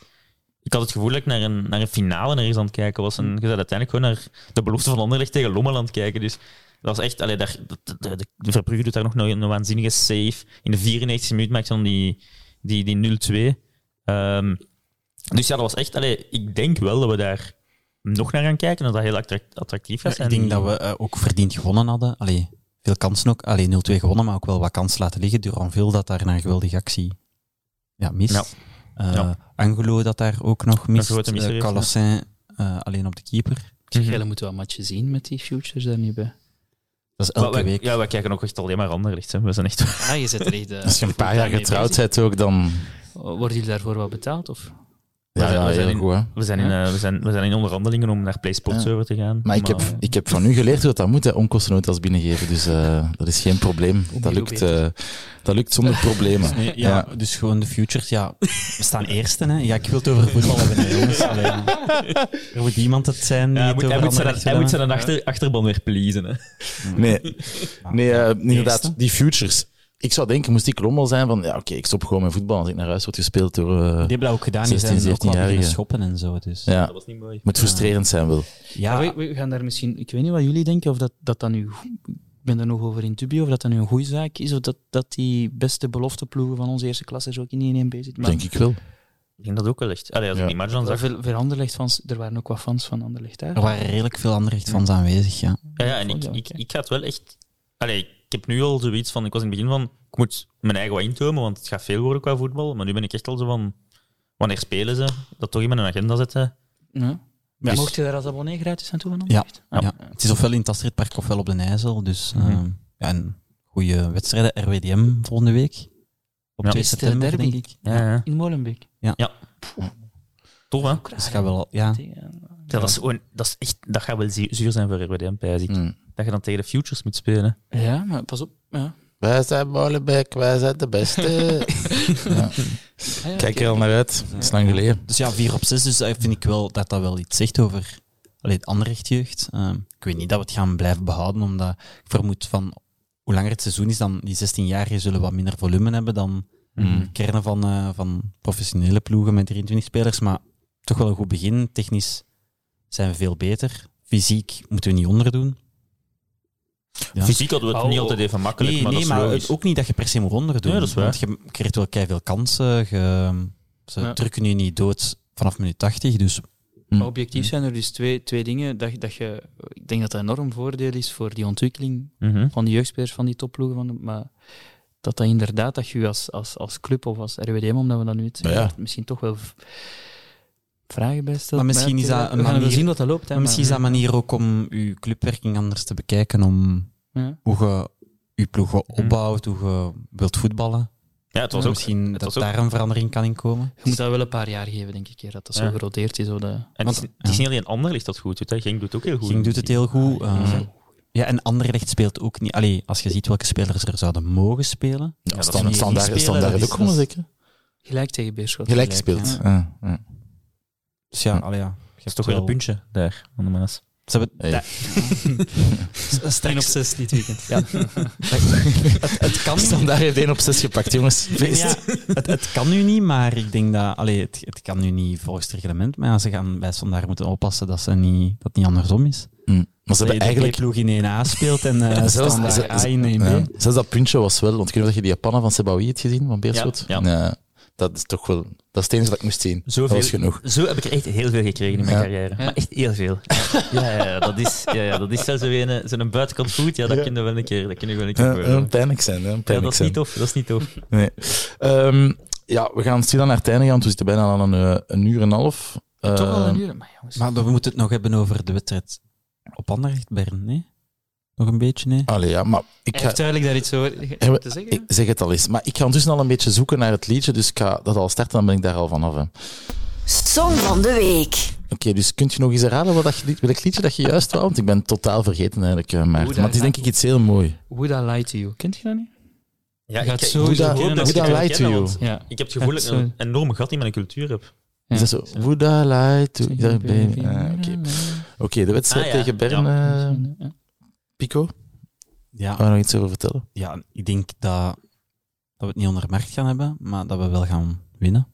Ik had het gevoel dat ik naar een, naar een finale ergens aan het kijken was. En je bent uiteindelijk gewoon naar de belofte van Anderlecht tegen Lommel aan het kijken. Dus dat was echt... Allee, daar, de, de, de, Verbrugge doet daar nog een, een waanzinnige save. In de 94 minuut maakt dan die, die, die 0-2. Ehm, dus ja, dat was echt... Allee, ik denk wel dat we daar nog naar gaan kijken en dat dat heel attract- attractief gaat ik zijn. denk dat we eh, ook verdiend gewonnen hadden. Allee, veel kansen ook. Allee, 0-2 gewonnen, maar ook wel wat kansen laten liggen. Duranville dat daar naar een geweldige actie ja, mist. Ja. Eh, Ja. Angelo dat daar ook nog mist. grote misser Eh. Calossin eh, alleen op de keeper. Mhm. jullie moeten wel matchen zien met die futures daar niet bij. Dat is elke wij- week. Ja, wij kijken ook echt alleen maar Anderlecht. Hè. We zijn echt... Ah, je zit er echt... Als je een paar jaar getrouwd bent ook, dan... Worden jullie daarvoor wat betaald? Of? Ja, ja we zijn heel in- goed, hè. We zijn, in, eh, we, zijn, we zijn in onderhandelingen om naar PlaySport Ja. server te gaan. Maar ik heb, ik heb van u geleerd hoe dat, dat moet, hè, onkostennotas binnengeven. Dus eh, dat is geen probleem. Dat lukt, eh, dat lukt zonder problemen. Nee, ja, dus gewoon de futures. Ja, we staan eerste. Hè. Ja, ik wil het over voetbal hebben, hè, jongens. Allee, er moet iemand het zijn die Ja, moet, over hij, moet zijn, hij moet zijn achter, achterban weer pleasen. Hè. Nee, nee inderdaad, die futures. Ik zou denken, moest ik lommel zijn van, ja oké, ik stop gewoon met voetbal als ik naar huis word gespeeld door... eh, Die hebben dat ook gedaan. Die 16, zijn ook wel 17-jarige. beginnen schoppen en zo. Dus. ja, Dat was niet mooi. moet frustrerend zijn wel. Ja, Ja, we, we gaan daar misschien... Ik weet niet wat jullie denken, of dat, dat dan nu... Ik ben er nog over in dubio, of dat dat nu een goede zaak is, of dat, dat die beste belofteploegen van onze eerste klasse zo ook in 1 b zit. Maar Denk ik wel. Ik denk dat ook wel echt. Allee, als ik Ja. die match dan er, zag... veel, veel Anderlecht-fans, er waren ook wat fans van Anderlecht daar. er waren redelijk veel Anderlecht-fans aanwezig, ja. Ja, ja, en ik, ik, ik ga het wel echt... Allee, ik heb nu al zoiets van... Ik was in het begin van... Ik moet mijn eigen wat intomen, want het gaat veel worden qua voetbal. Maar nu ben ik echt al zo van... Wanneer spelen ze? Dat toch in mijn agenda zetten. Ja. Ja. Mocht je daar als abonnee gratis aan toe van Ja. Ah, ja. Het is ofwel in het Astridpark ofwel op de IJssel. Dus eh, ja, en goede wedstrijden. RWDM volgende week. Op Ja. 2 Is het, eh, september, derby? denk ik. Ja, ja. In Molenbeek. Tof, hè? Dus het gaat wel, ja. Ja, dat, is gewoon, dat, is echt, dat gaat wel zuur zuur zijn voor RWDM, pijs ik. Mm. Dat je dan tegen de Futures moet spelen. Ja, maar pas op. Ja. Wij zijn Molenbeek, wij zijn de beste. ja. Ah, ja, Kijk er al naar uit. Dat is lang geleden. Dus ja, 4 op 6, dus dat vind ik wel dat dat wel iets zegt over allee, het Anderlecht-jeugd. Eh, ik weet niet dat we het gaan blijven behouden, omdat ik vermoed van hoe langer het seizoen is, dan die 16-jarigen zullen wat minder volume hebben dan Mm. kernen van, eh, van professionele ploegen met 23 spelers. Maar toch wel een goed begin. Technisch zijn we veel beter. Fysiek moeten we niet onderdoen. Ja. Fysiek hadden we het Oh, niet altijd even makkelijk, Nee, maar nee, dat is maar het- ook niet dat je per se moet onderdoen. Nee, dat is waar. Want je krijgt wel veel kansen. Je, ze Ja. drukken je niet dood vanaf minuut 80. Dus Maar objectief zijn er dus twee, twee dingen. Dat, dat je, ik denk dat dat een enorm voordeel is voor die ontwikkeling Mhm. van die jeugdspelers van die topploegen. Van de, maar dat dat inderdaad, dat je als, als, als club of als RWDM, omdat we dat nu het ja. misschien toch wel v- vragen bij stellen. Maar misschien is dat een manier- zien wat dat loopt. Hè, Maar misschien is dat een manier ook om je clubwerking anders te bekijken, om Ja. hoe je je ploeg opbouwt, hoe je wilt voetballen. Ja, het was Ja, ook... misschien het dat was ook- daar een verandering kan in komen. Je moet dat wel een paar jaar geven, denk ik, eer dat dat Ja. zo geroteerd is. Zo de, En het is, Want- het is ja. niet alleen Anderlecht dat goed doet, hè. Genk doet het ook heel goed. Ging doet het heel goed. Ja. eh, ja, en Anderlecht speelt ook niet. Allee, als je ziet welke spelers er zouden mogen spelen. Ja, dat stand, is- standaard, standaard dat is- ook gewoon dat zeker. gelijk tegen Beerschot. Gelijk gelijk, gespeeld. ja. Ja. Dus ja, allee, ja. Je hebt toch weer wel- een puntje daar, aan de Maas. Ze hebben Hey. da- Streng op 6 dit weekend. Ja. het, het kan Standaard heeft 1 op 6 gepakt, jongens. Nee, Feest. ja, het, het kan nu niet, maar ik denk dat... Allee, het, het kan nu niet volgens het reglement, maar ja, ze gaan bij Standaard moeten oppassen dat, ze niet, dat het niet andersom is. Mm. Maar ze Dat hebben eigenlijk... B-ploeg in 1A speelt en eh Zelfs- Standaard ze- A in 1B. Ja. Zelfs dat puntje was wel, want ik weet niet of je die Japaner van Sebawi hebt gezien, van Beerschot. Ja, ja. Dat is toch wel... Dat is het enige wat ik moest zien. Zoveel, Dat was genoeg. Zo heb ik er echt heel veel gekregen in mijn Ja. carrière. Ja. Maar echt heel veel. Ja, ja, dat is, ja, ja, dat is wel zo'n een, zo'n buitenkant voet. Ja, dat Ja. kunnen we wel een keer, dat kunnen we wel een keer Ja, pijnlijk zijn, hè. Ja, dat is zijn. niet tof. Dat is niet tof. Nee. Ehm, ja, we gaan stilaan naar het einde gaan, want we zitten bijna aan een, eh, een uur en een half. Toch al Ehm, een uur. Maar jongens, Maar we moeten het nog hebben over de wedstrijd op Anderlecht, Bern, nee? Nog een beetje, nee? Allee, ja, maar ik ga... duidelijk daar iets over te zeggen. Ik zeg het al eens, maar ik ga ondertussen al een beetje zoeken naar het liedje, dus ik ga dat al starten, dan ben ik daar al vanaf. hè. Oké, Song van de week. dus kunt je nog eens herhalen wat dat, je- welk liedje dat je juist wou? Want ik ben totaal vergeten eigenlijk, eh, Maarten. Hoe Maar het is dat- denk ik iets heel mooi. Would I Lie to You? Kent je dat niet? Ja, Gaat ik, ik Would I het lie to you? want Ja. Ik heb het gevoel dat ik een enorme gat in mijn cultuur heb. Is dat zo? Would I lie to you? Ah, Oké, Oké, de wedstrijd Ah, ja. tegen Bern, eh, Ja. Pico, Ja, gaan we nog iets over vertellen? ja, ik denk dat, dat we het niet ondermarkt gaan hebben, maar dat we wel gaan winnen. 2-1.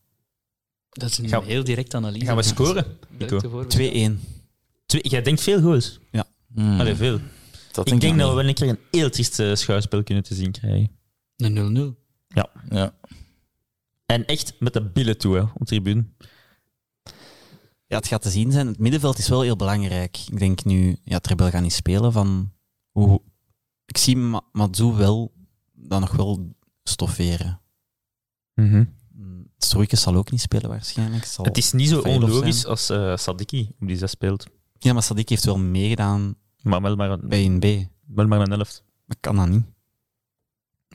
Dat is een Gaan- heel direct analyse. Gaan we scoren? Direct Nico? ervoor. Twee, jij denkt veel goals. Hmm, Allee, veel. dat ik denk dat we wel een keer een heel triest eh, schouwspel kunnen te zien krijgen. Een 0-0. Ja. En echt met de billen toe, hè, op tribune. Ja, het gaat te zien zijn. Het middenveld is wel heel belangrijk. Ik denk nu, ja, Trebel gaat niet spelen van hoe. Ik zie Ma Matsu wel dan nog wel stofferen. Mm, Stroeikens zal ook niet spelen waarschijnlijk. Zal Het is niet zo onlogisch zijn. als eh Sadiki op die zes speelt. Ja, maar Sadik heeft wel meegedaan Maar wel maar een... bij een B. wel maar een helft. Dat kan dat niet.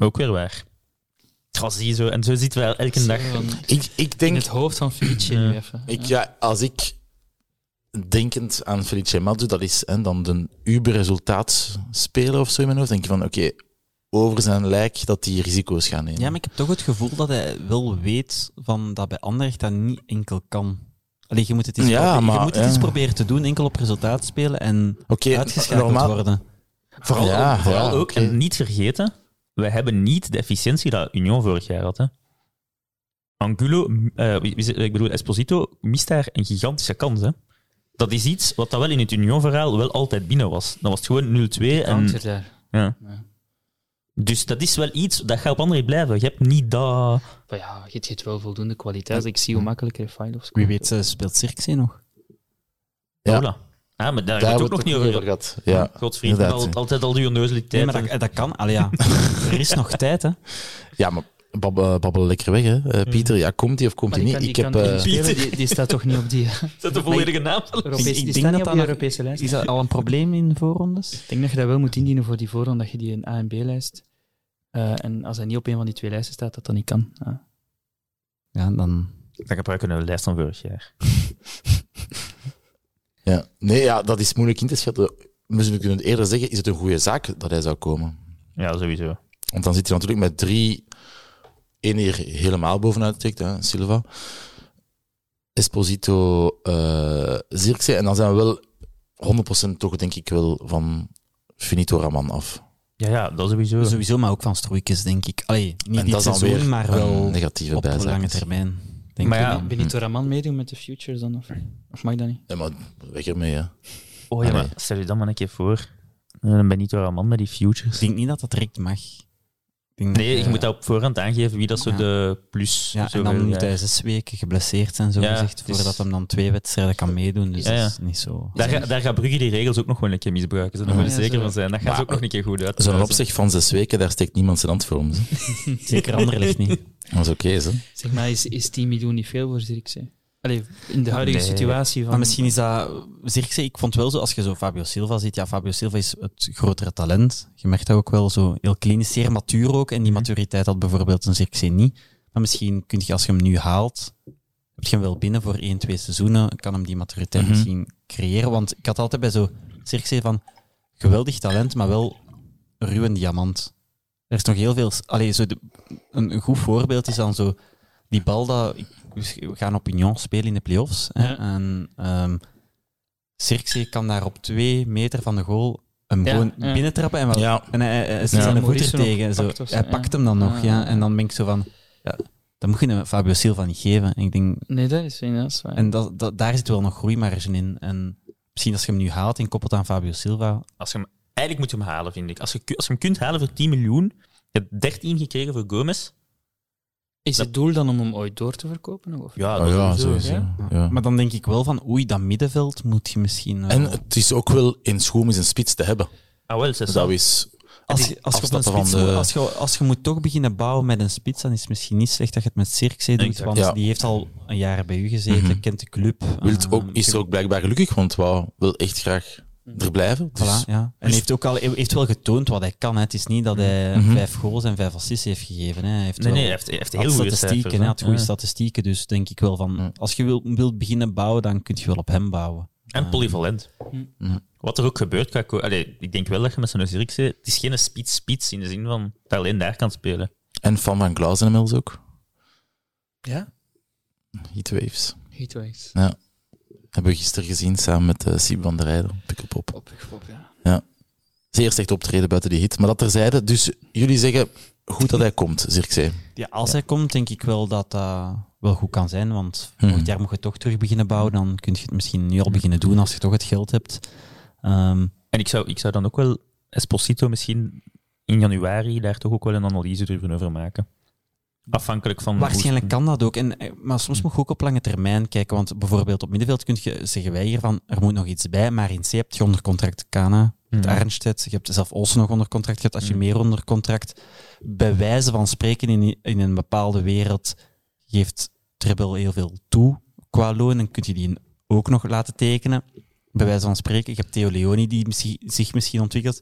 Ook weer waar. Oh, zie zo. En zo zitten we elke dag. Ik, ik In denk, het hoofd van Felice ik, ja, als ik denkend aan Felice Madzu, dat is hè, dan de Uber-resultaatspeler of zo in mijn hoofd, denk je van, oké, over zijn lijk dat die risico's gaan nemen. Ja, maar ik heb toch het gevoel dat hij wel weet van dat bij Anderlecht dat niet enkel kan. Allee, je moet het eens, Ja, proberen, maar, je moet het ja. eens proberen te doen, enkel op resultaat spelen en Oké, uitgeschakeld normaal- worden. Vooral, Ja, ook, vooral ja, ook, en niet vergeten, wij hebben niet de efficiëntie dat Union vorig jaar had. Hè. Angulo, eh, ik bedoel, Esposito mist daar een gigantische kans. Hè. Dat is iets wat dat wel in het Union-verhaal wel altijd binnen was. Dan was het gewoon 0-2. En, daar. ja. Ja. Dus dat is wel iets dat gaat op andere blijven. Je hebt niet dat... Maar ja, je hebt wel voldoende kwaliteit. Ik zie hoe makkelijker Refailov scoort. Wie weet eh, speelt Cirkzee nog. Ja. Voilà. Ah, maar daar Daar hebben we het ook nog niet over gehad. Ja, al, altijd al die Nee, onnozeliteit. maar dat, dat kan. Allee, ja. er is nog tijd, hè. ja maar babbel, babbel lekker weg, hè. Eh, Pieter. Ja, komt hij of komt hij die niet? Ik die heb... eh, spelen, die, die staat toch niet op die, Zet de volledige naam. Europese, Ik- die ik staat denk niet dat op die nog- Europese lijst. Is dat al een probleem in voorrondes? Ik denk dat je dat wel moet indienen voor die voorronde, dat je die een A- en B-lijst. Eh, en als hij niet op een van die twee lijsten staat, dat dat niet kan. Ja. Ja, dan... Dan gebruiken we een lijst van vorig jaar. ja. Nee, ja, dat is moeilijk in te schatten. We kunnen eerder zeggen, is het een goede zaak dat hij zou komen? Ja, sowieso. Want dan zit hij natuurlijk met drie... één hier helemaal bovenuit steekt, hè, Silva. Esposito, eh Zirkzee. En dan zijn we wel 100% toch, denk ik wel, van Finito Raman af. Ja, ja, dat sowieso. Sowieso, maar ook van Stroeikens, denk ik. Allee, niet en dit dat is dan seizoen, weer maar een wel negatieve op bijzaak. lange termijn. Denk Maar ik. ja, Benito Raman meedoen met de Futures dan? Of, of mag dat niet? Ja, maar weg ermee, hè. Oh ja, maar stel je dan maar een keer voor. Een Benito Raman met die futures. Ik denk niet dat dat direct mag. Denk Nee, dat, je moet dat op voorhand aangeven wie dat zo Ja. de plus... Ja, en dan moet hij zes weken geblesseerd zijn, zo Ja, gezegd, is- voordat hem dan twee wedstrijden kan meedoen. Dus Ja, ja. dat is niet zo... Daar, ga- daar gaat Brugge die regels ook nog wel een keer misbruiken. Ze daar wil je zeker zo. van zijn. Dat gaat Maar- ook nog een keer goed uit. Zo'n opzicht van zes weken, daar steekt niemand zijn hand voor om. Zeker Anderlecht niet. Dat is oké, hè. Zeg maar, is, is 10 miljoen niet veel voor Zirkzee? Allee, in de huidige Nee. situatie van... Maar misschien is dat... Zirkzee, ik vond wel zo, als je zo Fabio Silva ziet, ja, Fabio Silva is het grotere talent. Je merkt dat ook wel zo heel klinisch, zeer matuur ook. En die maturiteit had bijvoorbeeld een Zirkzee niet. Maar misschien kun je, als je hem nu haalt, heb je hem wel binnen voor één, twee seizoenen, kan hem die maturiteit Mhm. misschien creëren. Want ik had altijd bij zo Zirkzee van, geweldig talent, maar wel ruw en diamant. Er is nog heel veel... Allee, zo de, een, een goed voorbeeld is dan zo die bal dat... ik- We gaan op Union spelen in de play-offs. Hè, Ja. En ehm Zirkzee kan daar op twee meter van de goal hem Ja, gewoon ja. binnentrappen. En, Ja. en hij, hij, hij Ja. zijn voet er tegen. Zo. pakt of zo, Hij ja. pakt hem dan nog, ja. ja. En dan ben ik zo van... Ja, dat moet je een Fabio Silva niet geven. En ik denk, Nee, dat is inderdaad waar. en dat, dat, daar zit wel nog groeimarge in. En misschien als je hem nu haalt en koppelt aan Fabio Silva... Als je hem, eigenlijk moet je hem halen, vind ik. Als je, als je hem kunt halen voor 10 miljoen, je hebt 13 gekregen voor Gomez. Is het doel dan om hem ooit door te verkopen? Of? Ja, dat ja, sowieso. sowieso. ja. Ja. Maar dan denk ik wel van, oei, dat middenveld moet je misschien... wel- En het is ook wel in schoen is een spits te hebben. Ah, wel, zes Dat is... Als je, als, je op een moet- de- als, je, als je moet toch beginnen bouwen met een spits, dan is het misschien niet slecht dat je het met Cirkzee doet, Exact. want Ja. die heeft al een jaar bij u gezeten, Mhm. kent de club. Wilt eh, ook, is er ook blijkbaar gelukkig, want wou wil echt graag er blijven. Dus, Voilà, ja. En dus- heeft ook al heeft wel getoond wat hij kan. Hè. Het is niet dat hij Mhm. vijf goals en vijf assists heeft gegeven. Hè. Hij heeft Nee, wel nee, hij heeft, hij heeft heel goede statistieken. cijfers. had goede Ja. statistieken, dus denk ik wel van, Ja. als je wilt, wilt beginnen bouwen, dan kun je wel op hem bouwen. En Eh, polyvalent. Mhm. Wat er ook gebeurt, co- Allee, ik denk wel dat je met zo'n Zirkzee... Het is geen spits-spits in de zin van dat hij alleen daar kan spelen. En Van Van Klausen inmiddels ook. Ja? Heatwaves. Heatwaves. Hebben we gisteren gezien samen met uh, Sieb van der Rijden. Op, op, ja. Zeer slecht optreden buiten die hit. Maar dat terzijde. Dus jullie zeggen goed dat hij komt, Zirkzee. Ja, als hij komt, denk ik wel dat dat wel goed kan zijn. Want Mhm. volgend jaar moet je toch terug beginnen bouwen. Dan kun je het misschien nu al beginnen doen als je toch het geld hebt. Ehm, En ik zou, ik zou dan ook wel Esposito misschien in januari daar toch ook wel een analyse durven over maken. Afhankelijk van... waarschijnlijk kan dat ook. En, eh, maar soms moet je ook op lange termijn kijken. Want bijvoorbeeld op middenveld kun je, zeggen wij hier van er moet nog iets bij. Maar in C heb je onder contract Kana, het Mhm. Arnstedt. Je hebt zelf Olsen nog onder contract. Je hebt als je meer onder contract. Bij wijze van spreken in, in een bepaalde wereld geeft Triple heel veel toe qua loon. En kun je die ook nog laten tekenen. Bij wijze van spreken, je hebt Theo Leoni die misschien, zich misschien ontwikkelt.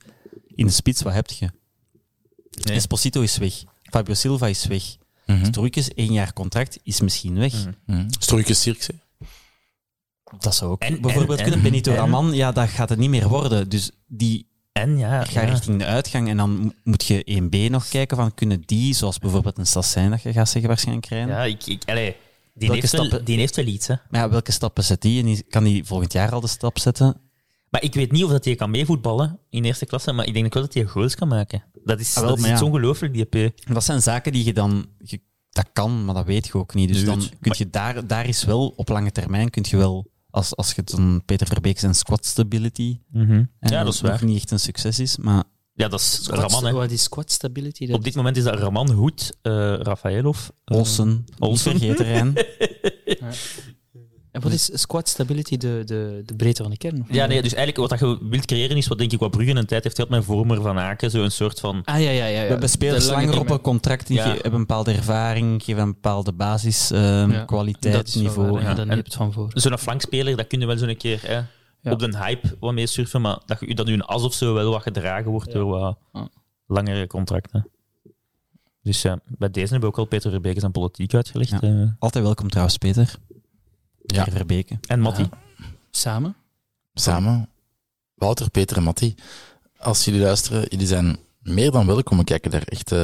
in de spits, wat heb je? Esposito is weg. Fabio Silva is weg. Mhm. Struikens, één jaar contract, is misschien weg. Struikens Sirkse. Dat zou ook En- bijvoorbeeld en- kunnen. Benito en- Raman, ja, dat gaat het niet meer worden. Dus die En ja, gaat ja. richting de uitgang. En dan mo- moet je 1B nog kijken van, kunnen die, zoals bijvoorbeeld een Sassijn, dat je gaat zeggen, waarschijnlijk krijgen? ja ik, ik, allee, die, Welke heeft wel, die heeft wel iets. Hè. Maar ja, welke stappen zet die? En die- kan die volgend jaar al de stap zetten? Maar ik weet niet of dat hij kan meevoetballen in eerste klasse, maar ik denk ook wel dat hij goals kan maken. Dat is, Ah, wel, dat is maar iets ja. ongelooflijk, die EP. Dat zijn zaken die je dan... Je, dat kan, maar dat weet je ook niet. Dus dan kun je daar, daar is wel, op lange termijn, kun je wel... Als, als je dan Peter Verbeek zijn squat stability... en Ja, dat is waar. niet echt een succes is, maar... Ja, dat is Squat- Raman. Hè. Wat is squat stability? Op dit moment is dat Raman, Hoed, eh Rafaelov. eh, Olsen, Olsen. Rijn. En wat is squat stability, de, de, de breedte van de kern? Ja, nee, dus eigenlijk wat dat je wilt creëren is wat denk ik wat Brugge een tijd heeft gehad met Vormer van Aken. Zo'n soort van... Ah, ja, ja, ja. ja. We hebben spelers langer op een contract, die Ja. hebben een bepaalde ervaring, geven een bepaalde basis, eh, Ja, kwaliteit, dat is wel niveau. waar, ja, ja. dan En- heb je het van voor. Zo'n flankspeler, dat kun je wel zo'n keer hè, Ja. op de hype wat mee surfen, maar dat, je, dat nu een as of zo wel wat gedragen wordt door wat langere contracten. Dus ja, bij deze hebben we ook al Peter Verbeek zijn politiek uitgelegd. Ja. eh. Altijd welkom trouwens, Peter. Ja. Peter Verbeke. en Matti. Samen? Samen, Wouter, Peter en Matti. Als jullie luisteren, jullie zijn meer dan welkom. We kijken daar echt eh,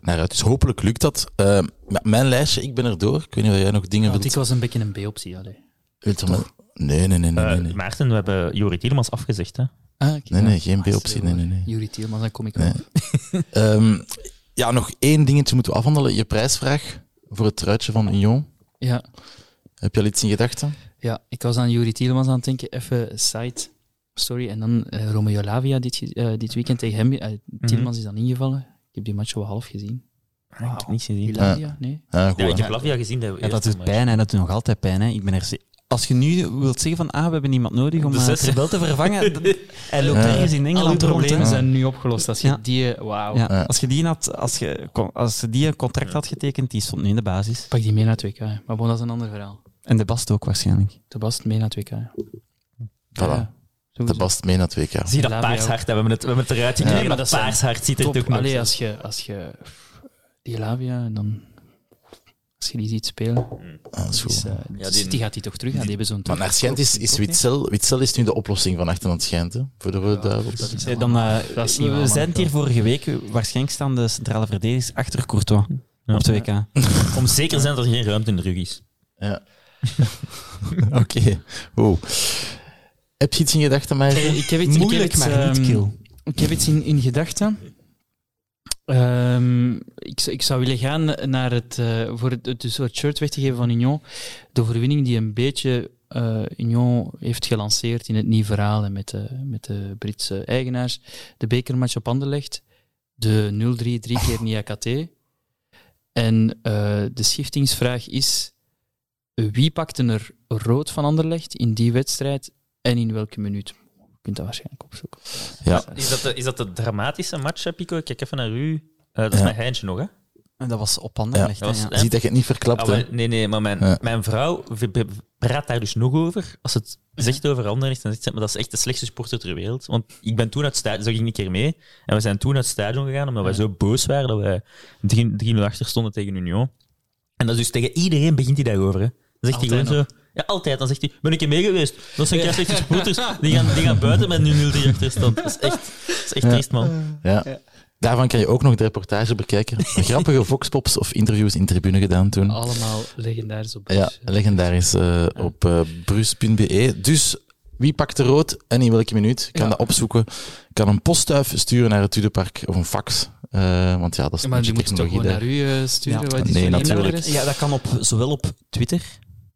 naar uit. Dus hopelijk lukt dat. Eh, mijn lijstje, ik ben er door. Ik weet niet of jij nog dingen wilt... ik was een beetje een B-optie. allee. wilt maar- Nee, nee, nee, nee. Eh, nee, nee. Maarten, we hebben Jori Tielemans afgezegd. Hè? Ah, Nee, nee, geen Ah, B-optie. Nee, nee, nee. Tielmans, dan kom ik Nee. Ehm, ja, nog één dingetje moeten we afhandelen. Je prijsvraag voor het truitje van Union. Ja. Heb je al iets in gedachten? ja, ik was aan Jurie Tielmans aan het denken, even side story. En dan eh, Romeo Lavia dit, eh, dit weekend tegen hem. eh Tielmans is dan ingevallen. Ik heb die match wel half gezien. Ik heb niets gezien. Lavia, nee. Ja, goed, Ja, ik heb Lavia gezien. De Ja, dat doet match. pijn en dat doet nog altijd pijn. Hè. Ik ben er Als je nu wilt zeggen van ah, we hebben iemand nodig om De uh. Terbel te vervangen, hij loopt ergens in Engeland rond. problemen zijn nu opgelost. Als je Ja. die... Ja, Ja. Als je die had, als je, als je die een contract had getekend, die stond nu in de basis. Pak die mee naar het WK. Maar bon, dat is een ander verhaal. En de Bast ook waarschijnlijk. De Bast mee naar het WK. hè. Voilà. Ja, De bast mee naar het WK. Zie je dat Lavia paars ook. hart? hè? We hebben het, we hebben het eruit gekregen. Nee, maar dat dat zijn paars hart ziet er toch nog Allee, als je, als je die Lavia en dan als je die ziet spelen, Ah, dat is goed. is, eh, Ja, die, die- gaat die toch terug gaan. Die hebben zo'n Maar naar Schijnt is, is Witzel, Witzel is nu de oplossing van achter aan het Schijnt, hè? voor de Rode Duivels. Eh, Dan, eh, Dat is we niet zijn het hier vorige week. Waarschijnlijk staan de centrale verdedigers achter Courtois op de WK. Om zeker te zijn dat er geen ruimte in de rug is. Ja. Oké. Wow. Heb je iets in gedachten, maar ik heb iets, Moeilijk, ik heb iets, maar niet ehm, kill. Ik heb iets in, in gedachten. Ehm, ik, zou- ik zou willen gaan naar het, eh, voor het, het, dus het shirt weg te geven van Union. De overwinning die een beetje eh, Union heeft gelanceerd in het nieuwe verhaal en met de, met de Britse eigenaars. De bekermatch op Anderlecht. De 0-3 drie keer Niakate. En eh, de schiftingsvraag is, wie pakte er rood van Anderlecht in die wedstrijd en in welke minuut? Je kunt dat waarschijnlijk opzoeken. Ja. Is dat de, is dat de dramatische match, Pico? Ik kijk even naar u. Eh, dat is Ja. mijn Heintje nog, hè? En dat was op Anderlecht. Ja, hè, dat was- ja. hè? Ziet dat je het niet verklapt, hè? wel, nee, nee, maar mijn, Ja. mijn vrouw praat daar dus nog over. Als het zegt over Anderlecht, dan zegt ze, maar dat is echt de slechtste sporter ter wereld. Want ik ben toen uit het stadion, zo ging ik een keer mee, en we zijn toen uit het stadion gegaan, omdat wij zo boos waren dat wij 3-0 achter stonden tegen Union. En dat is dus tegen iedereen begint hij daarover, hè. Zegt hij Altijd gewoon zo... Ja, altijd. Dan zegt hij, ben ik er mee geweest? Dat zijn kei slechte supporters. Die gaan, die gaan buiten met nu 0-3 achterstand. Dat is echt, dat is echt triest, man. Ja. Daarvan kan je ook nog de reportage bekijken. Grappige voxpops of interviews in tribune gedaan toen. Allemaal legendarisch op Ja, Bruce. legendarisch eh, op uh, bruce.be. Dus wie pakt de rood en in welke minuut? Kan Ja. dat opzoeken. Kan een postduif sturen naar het Tudepark of een fax. Eh, want ja, dat is Ja, maar die moet je toch gewoon naar u eh, sturen? Ja. Wat is Nee, natuurlijk. Ja, dat kan op, zowel op Twitter,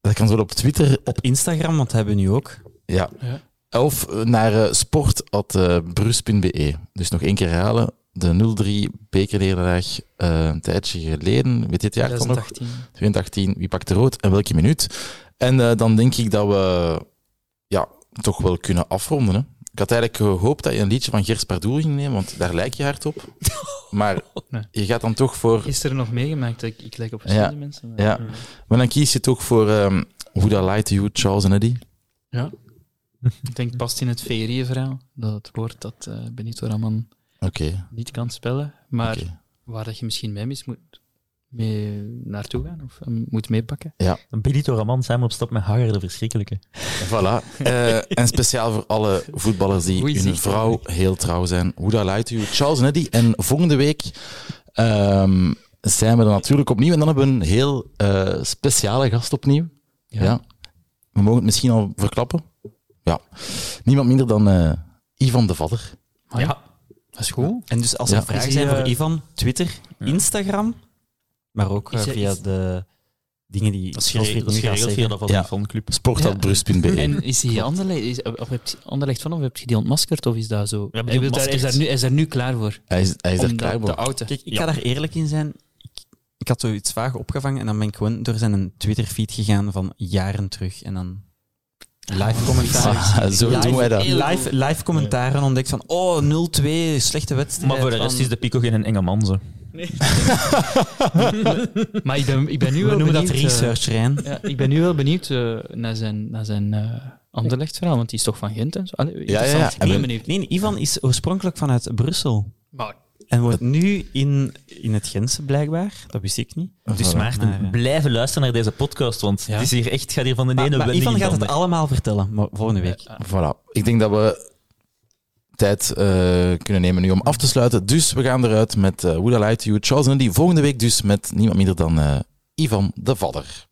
Dat kan zo op Twitter. op Instagram, want dat hebben we nu ook. Ja. Ja. Of eh, naar uh, sport.bruce.be. Dus nog één keer herhalen. De 0-3 bekernederlaag uh, een tijdje geleden. Weet je het jaar dan nog? 2018. 2018. Wie pakt de rood en welke minuut? En uh, dan denk ik dat we ja, toch wel kunnen afronden. Hè? Ik had eigenlijk gehoopt dat je een liedje van Gers Pardoel ging nemen, want daar lijk je hard op. Maar Nee. je gaat dan toch voor... Is er nog meegemaakt? Ik, ik lijk op verschillende Ja. mensen. maar- Ja, maar dan kies je toch voor um, Who That Lied to You, Charles en Eddie. Ja. ik denk past in het VRI-verhaal. Dat het woord dat eh Benito Raman Oké. niet kan spelen. Maar waar dat je misschien mee mis moet mee naartoe gaan of hem moet meepakken. Benito Raman samen op stap met Hager, de verschrikkelijke. Voilà. Eh, en speciaal voor alle voetballers die hun vrouw heel trouw zijn. Hoe dat lijkt u? Charles Neddy. En volgende week ehm, zijn we er natuurlijk opnieuw. En dan hebben we een heel eh, speciale gast opnieuw. Ja. We mogen het misschien al verklappen. Ja. Niemand minder dan eh, Ivan de Vadder. Ja, dat is goed. En dus als er Ja. vragen zijn voor eh, Ivan, Twitter, Instagram, maar ook Is eh, via is- de dingen die Dat is geregeld, nu dat is gaat geregeld via dat van Ja. En is hij Anderlecht, is, of heb je Anderlecht van of heb je die ontmaskerd of is dat zo? hij, wil daar, is, daar nu, hij is daar nu klaar voor. Hij is, hij is er Om klaar voor. de auto. Kijk, ik Ja. ga daar eerlijk in zijn. Ik, ik had zoiets vaag opgevangen en dan ben ik gewoon door zijn Twitter-feed gegaan van jaren terug. En dan live commentaar. Ah, zo doen wij dat. Live, live commentaren ontdekt van, oh, 0-2, slechte wedstrijd. Maar voor de rest van- is de Pico geen enge man, zo. Maar ik ben, ik ben nu We wel noemen dat benieuwd, eh, research, Rijn. ja, ik ben nu wel benieuwd eh, naar zijn, naar zijn eh Anderlecht-verhaal, want die is toch van Gent en zo. Allee, Ja, ja, ja. interessant. Ik ben En- benieuwd. Nee, Ivan is oorspronkelijk vanuit Brussel. Maar En woont nu in, in het Gentse, blijkbaar. Dat wist ik niet. Dus. Maarten, Maar, eh, blijven luisteren naar deze podcast, want Ja. het is hier echt, gaat hier van de Maar, ene maar wending Ivan gaat het allemaal vertellen, maar volgende week. Voilà. Ik denk dat we tijd eh, kunnen nemen nu om af te sluiten. Dus we gaan eruit met uh, Would I Lie To You, Charles en die volgende week dus met niemand minder dan eh, Ivan de Vadder.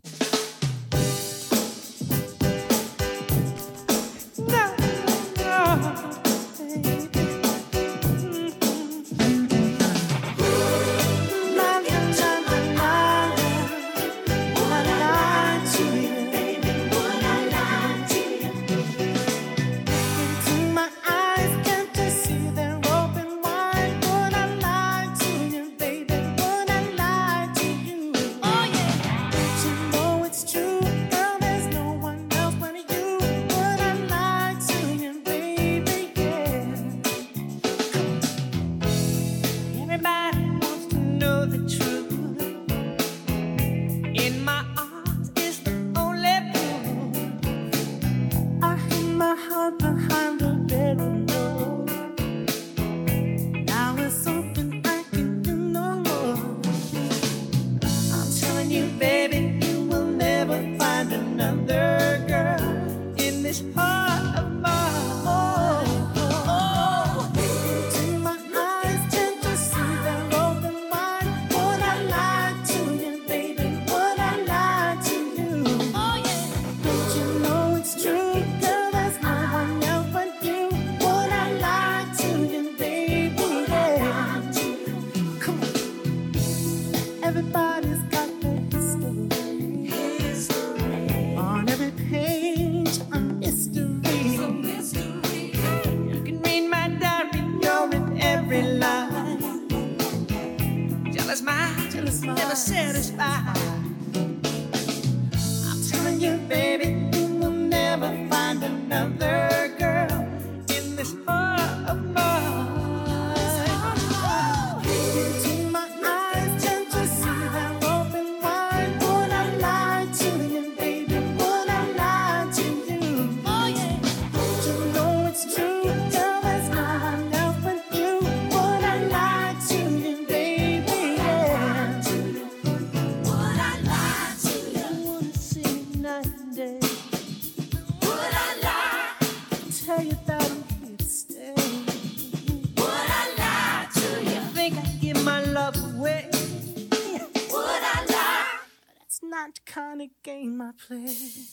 Would I lie?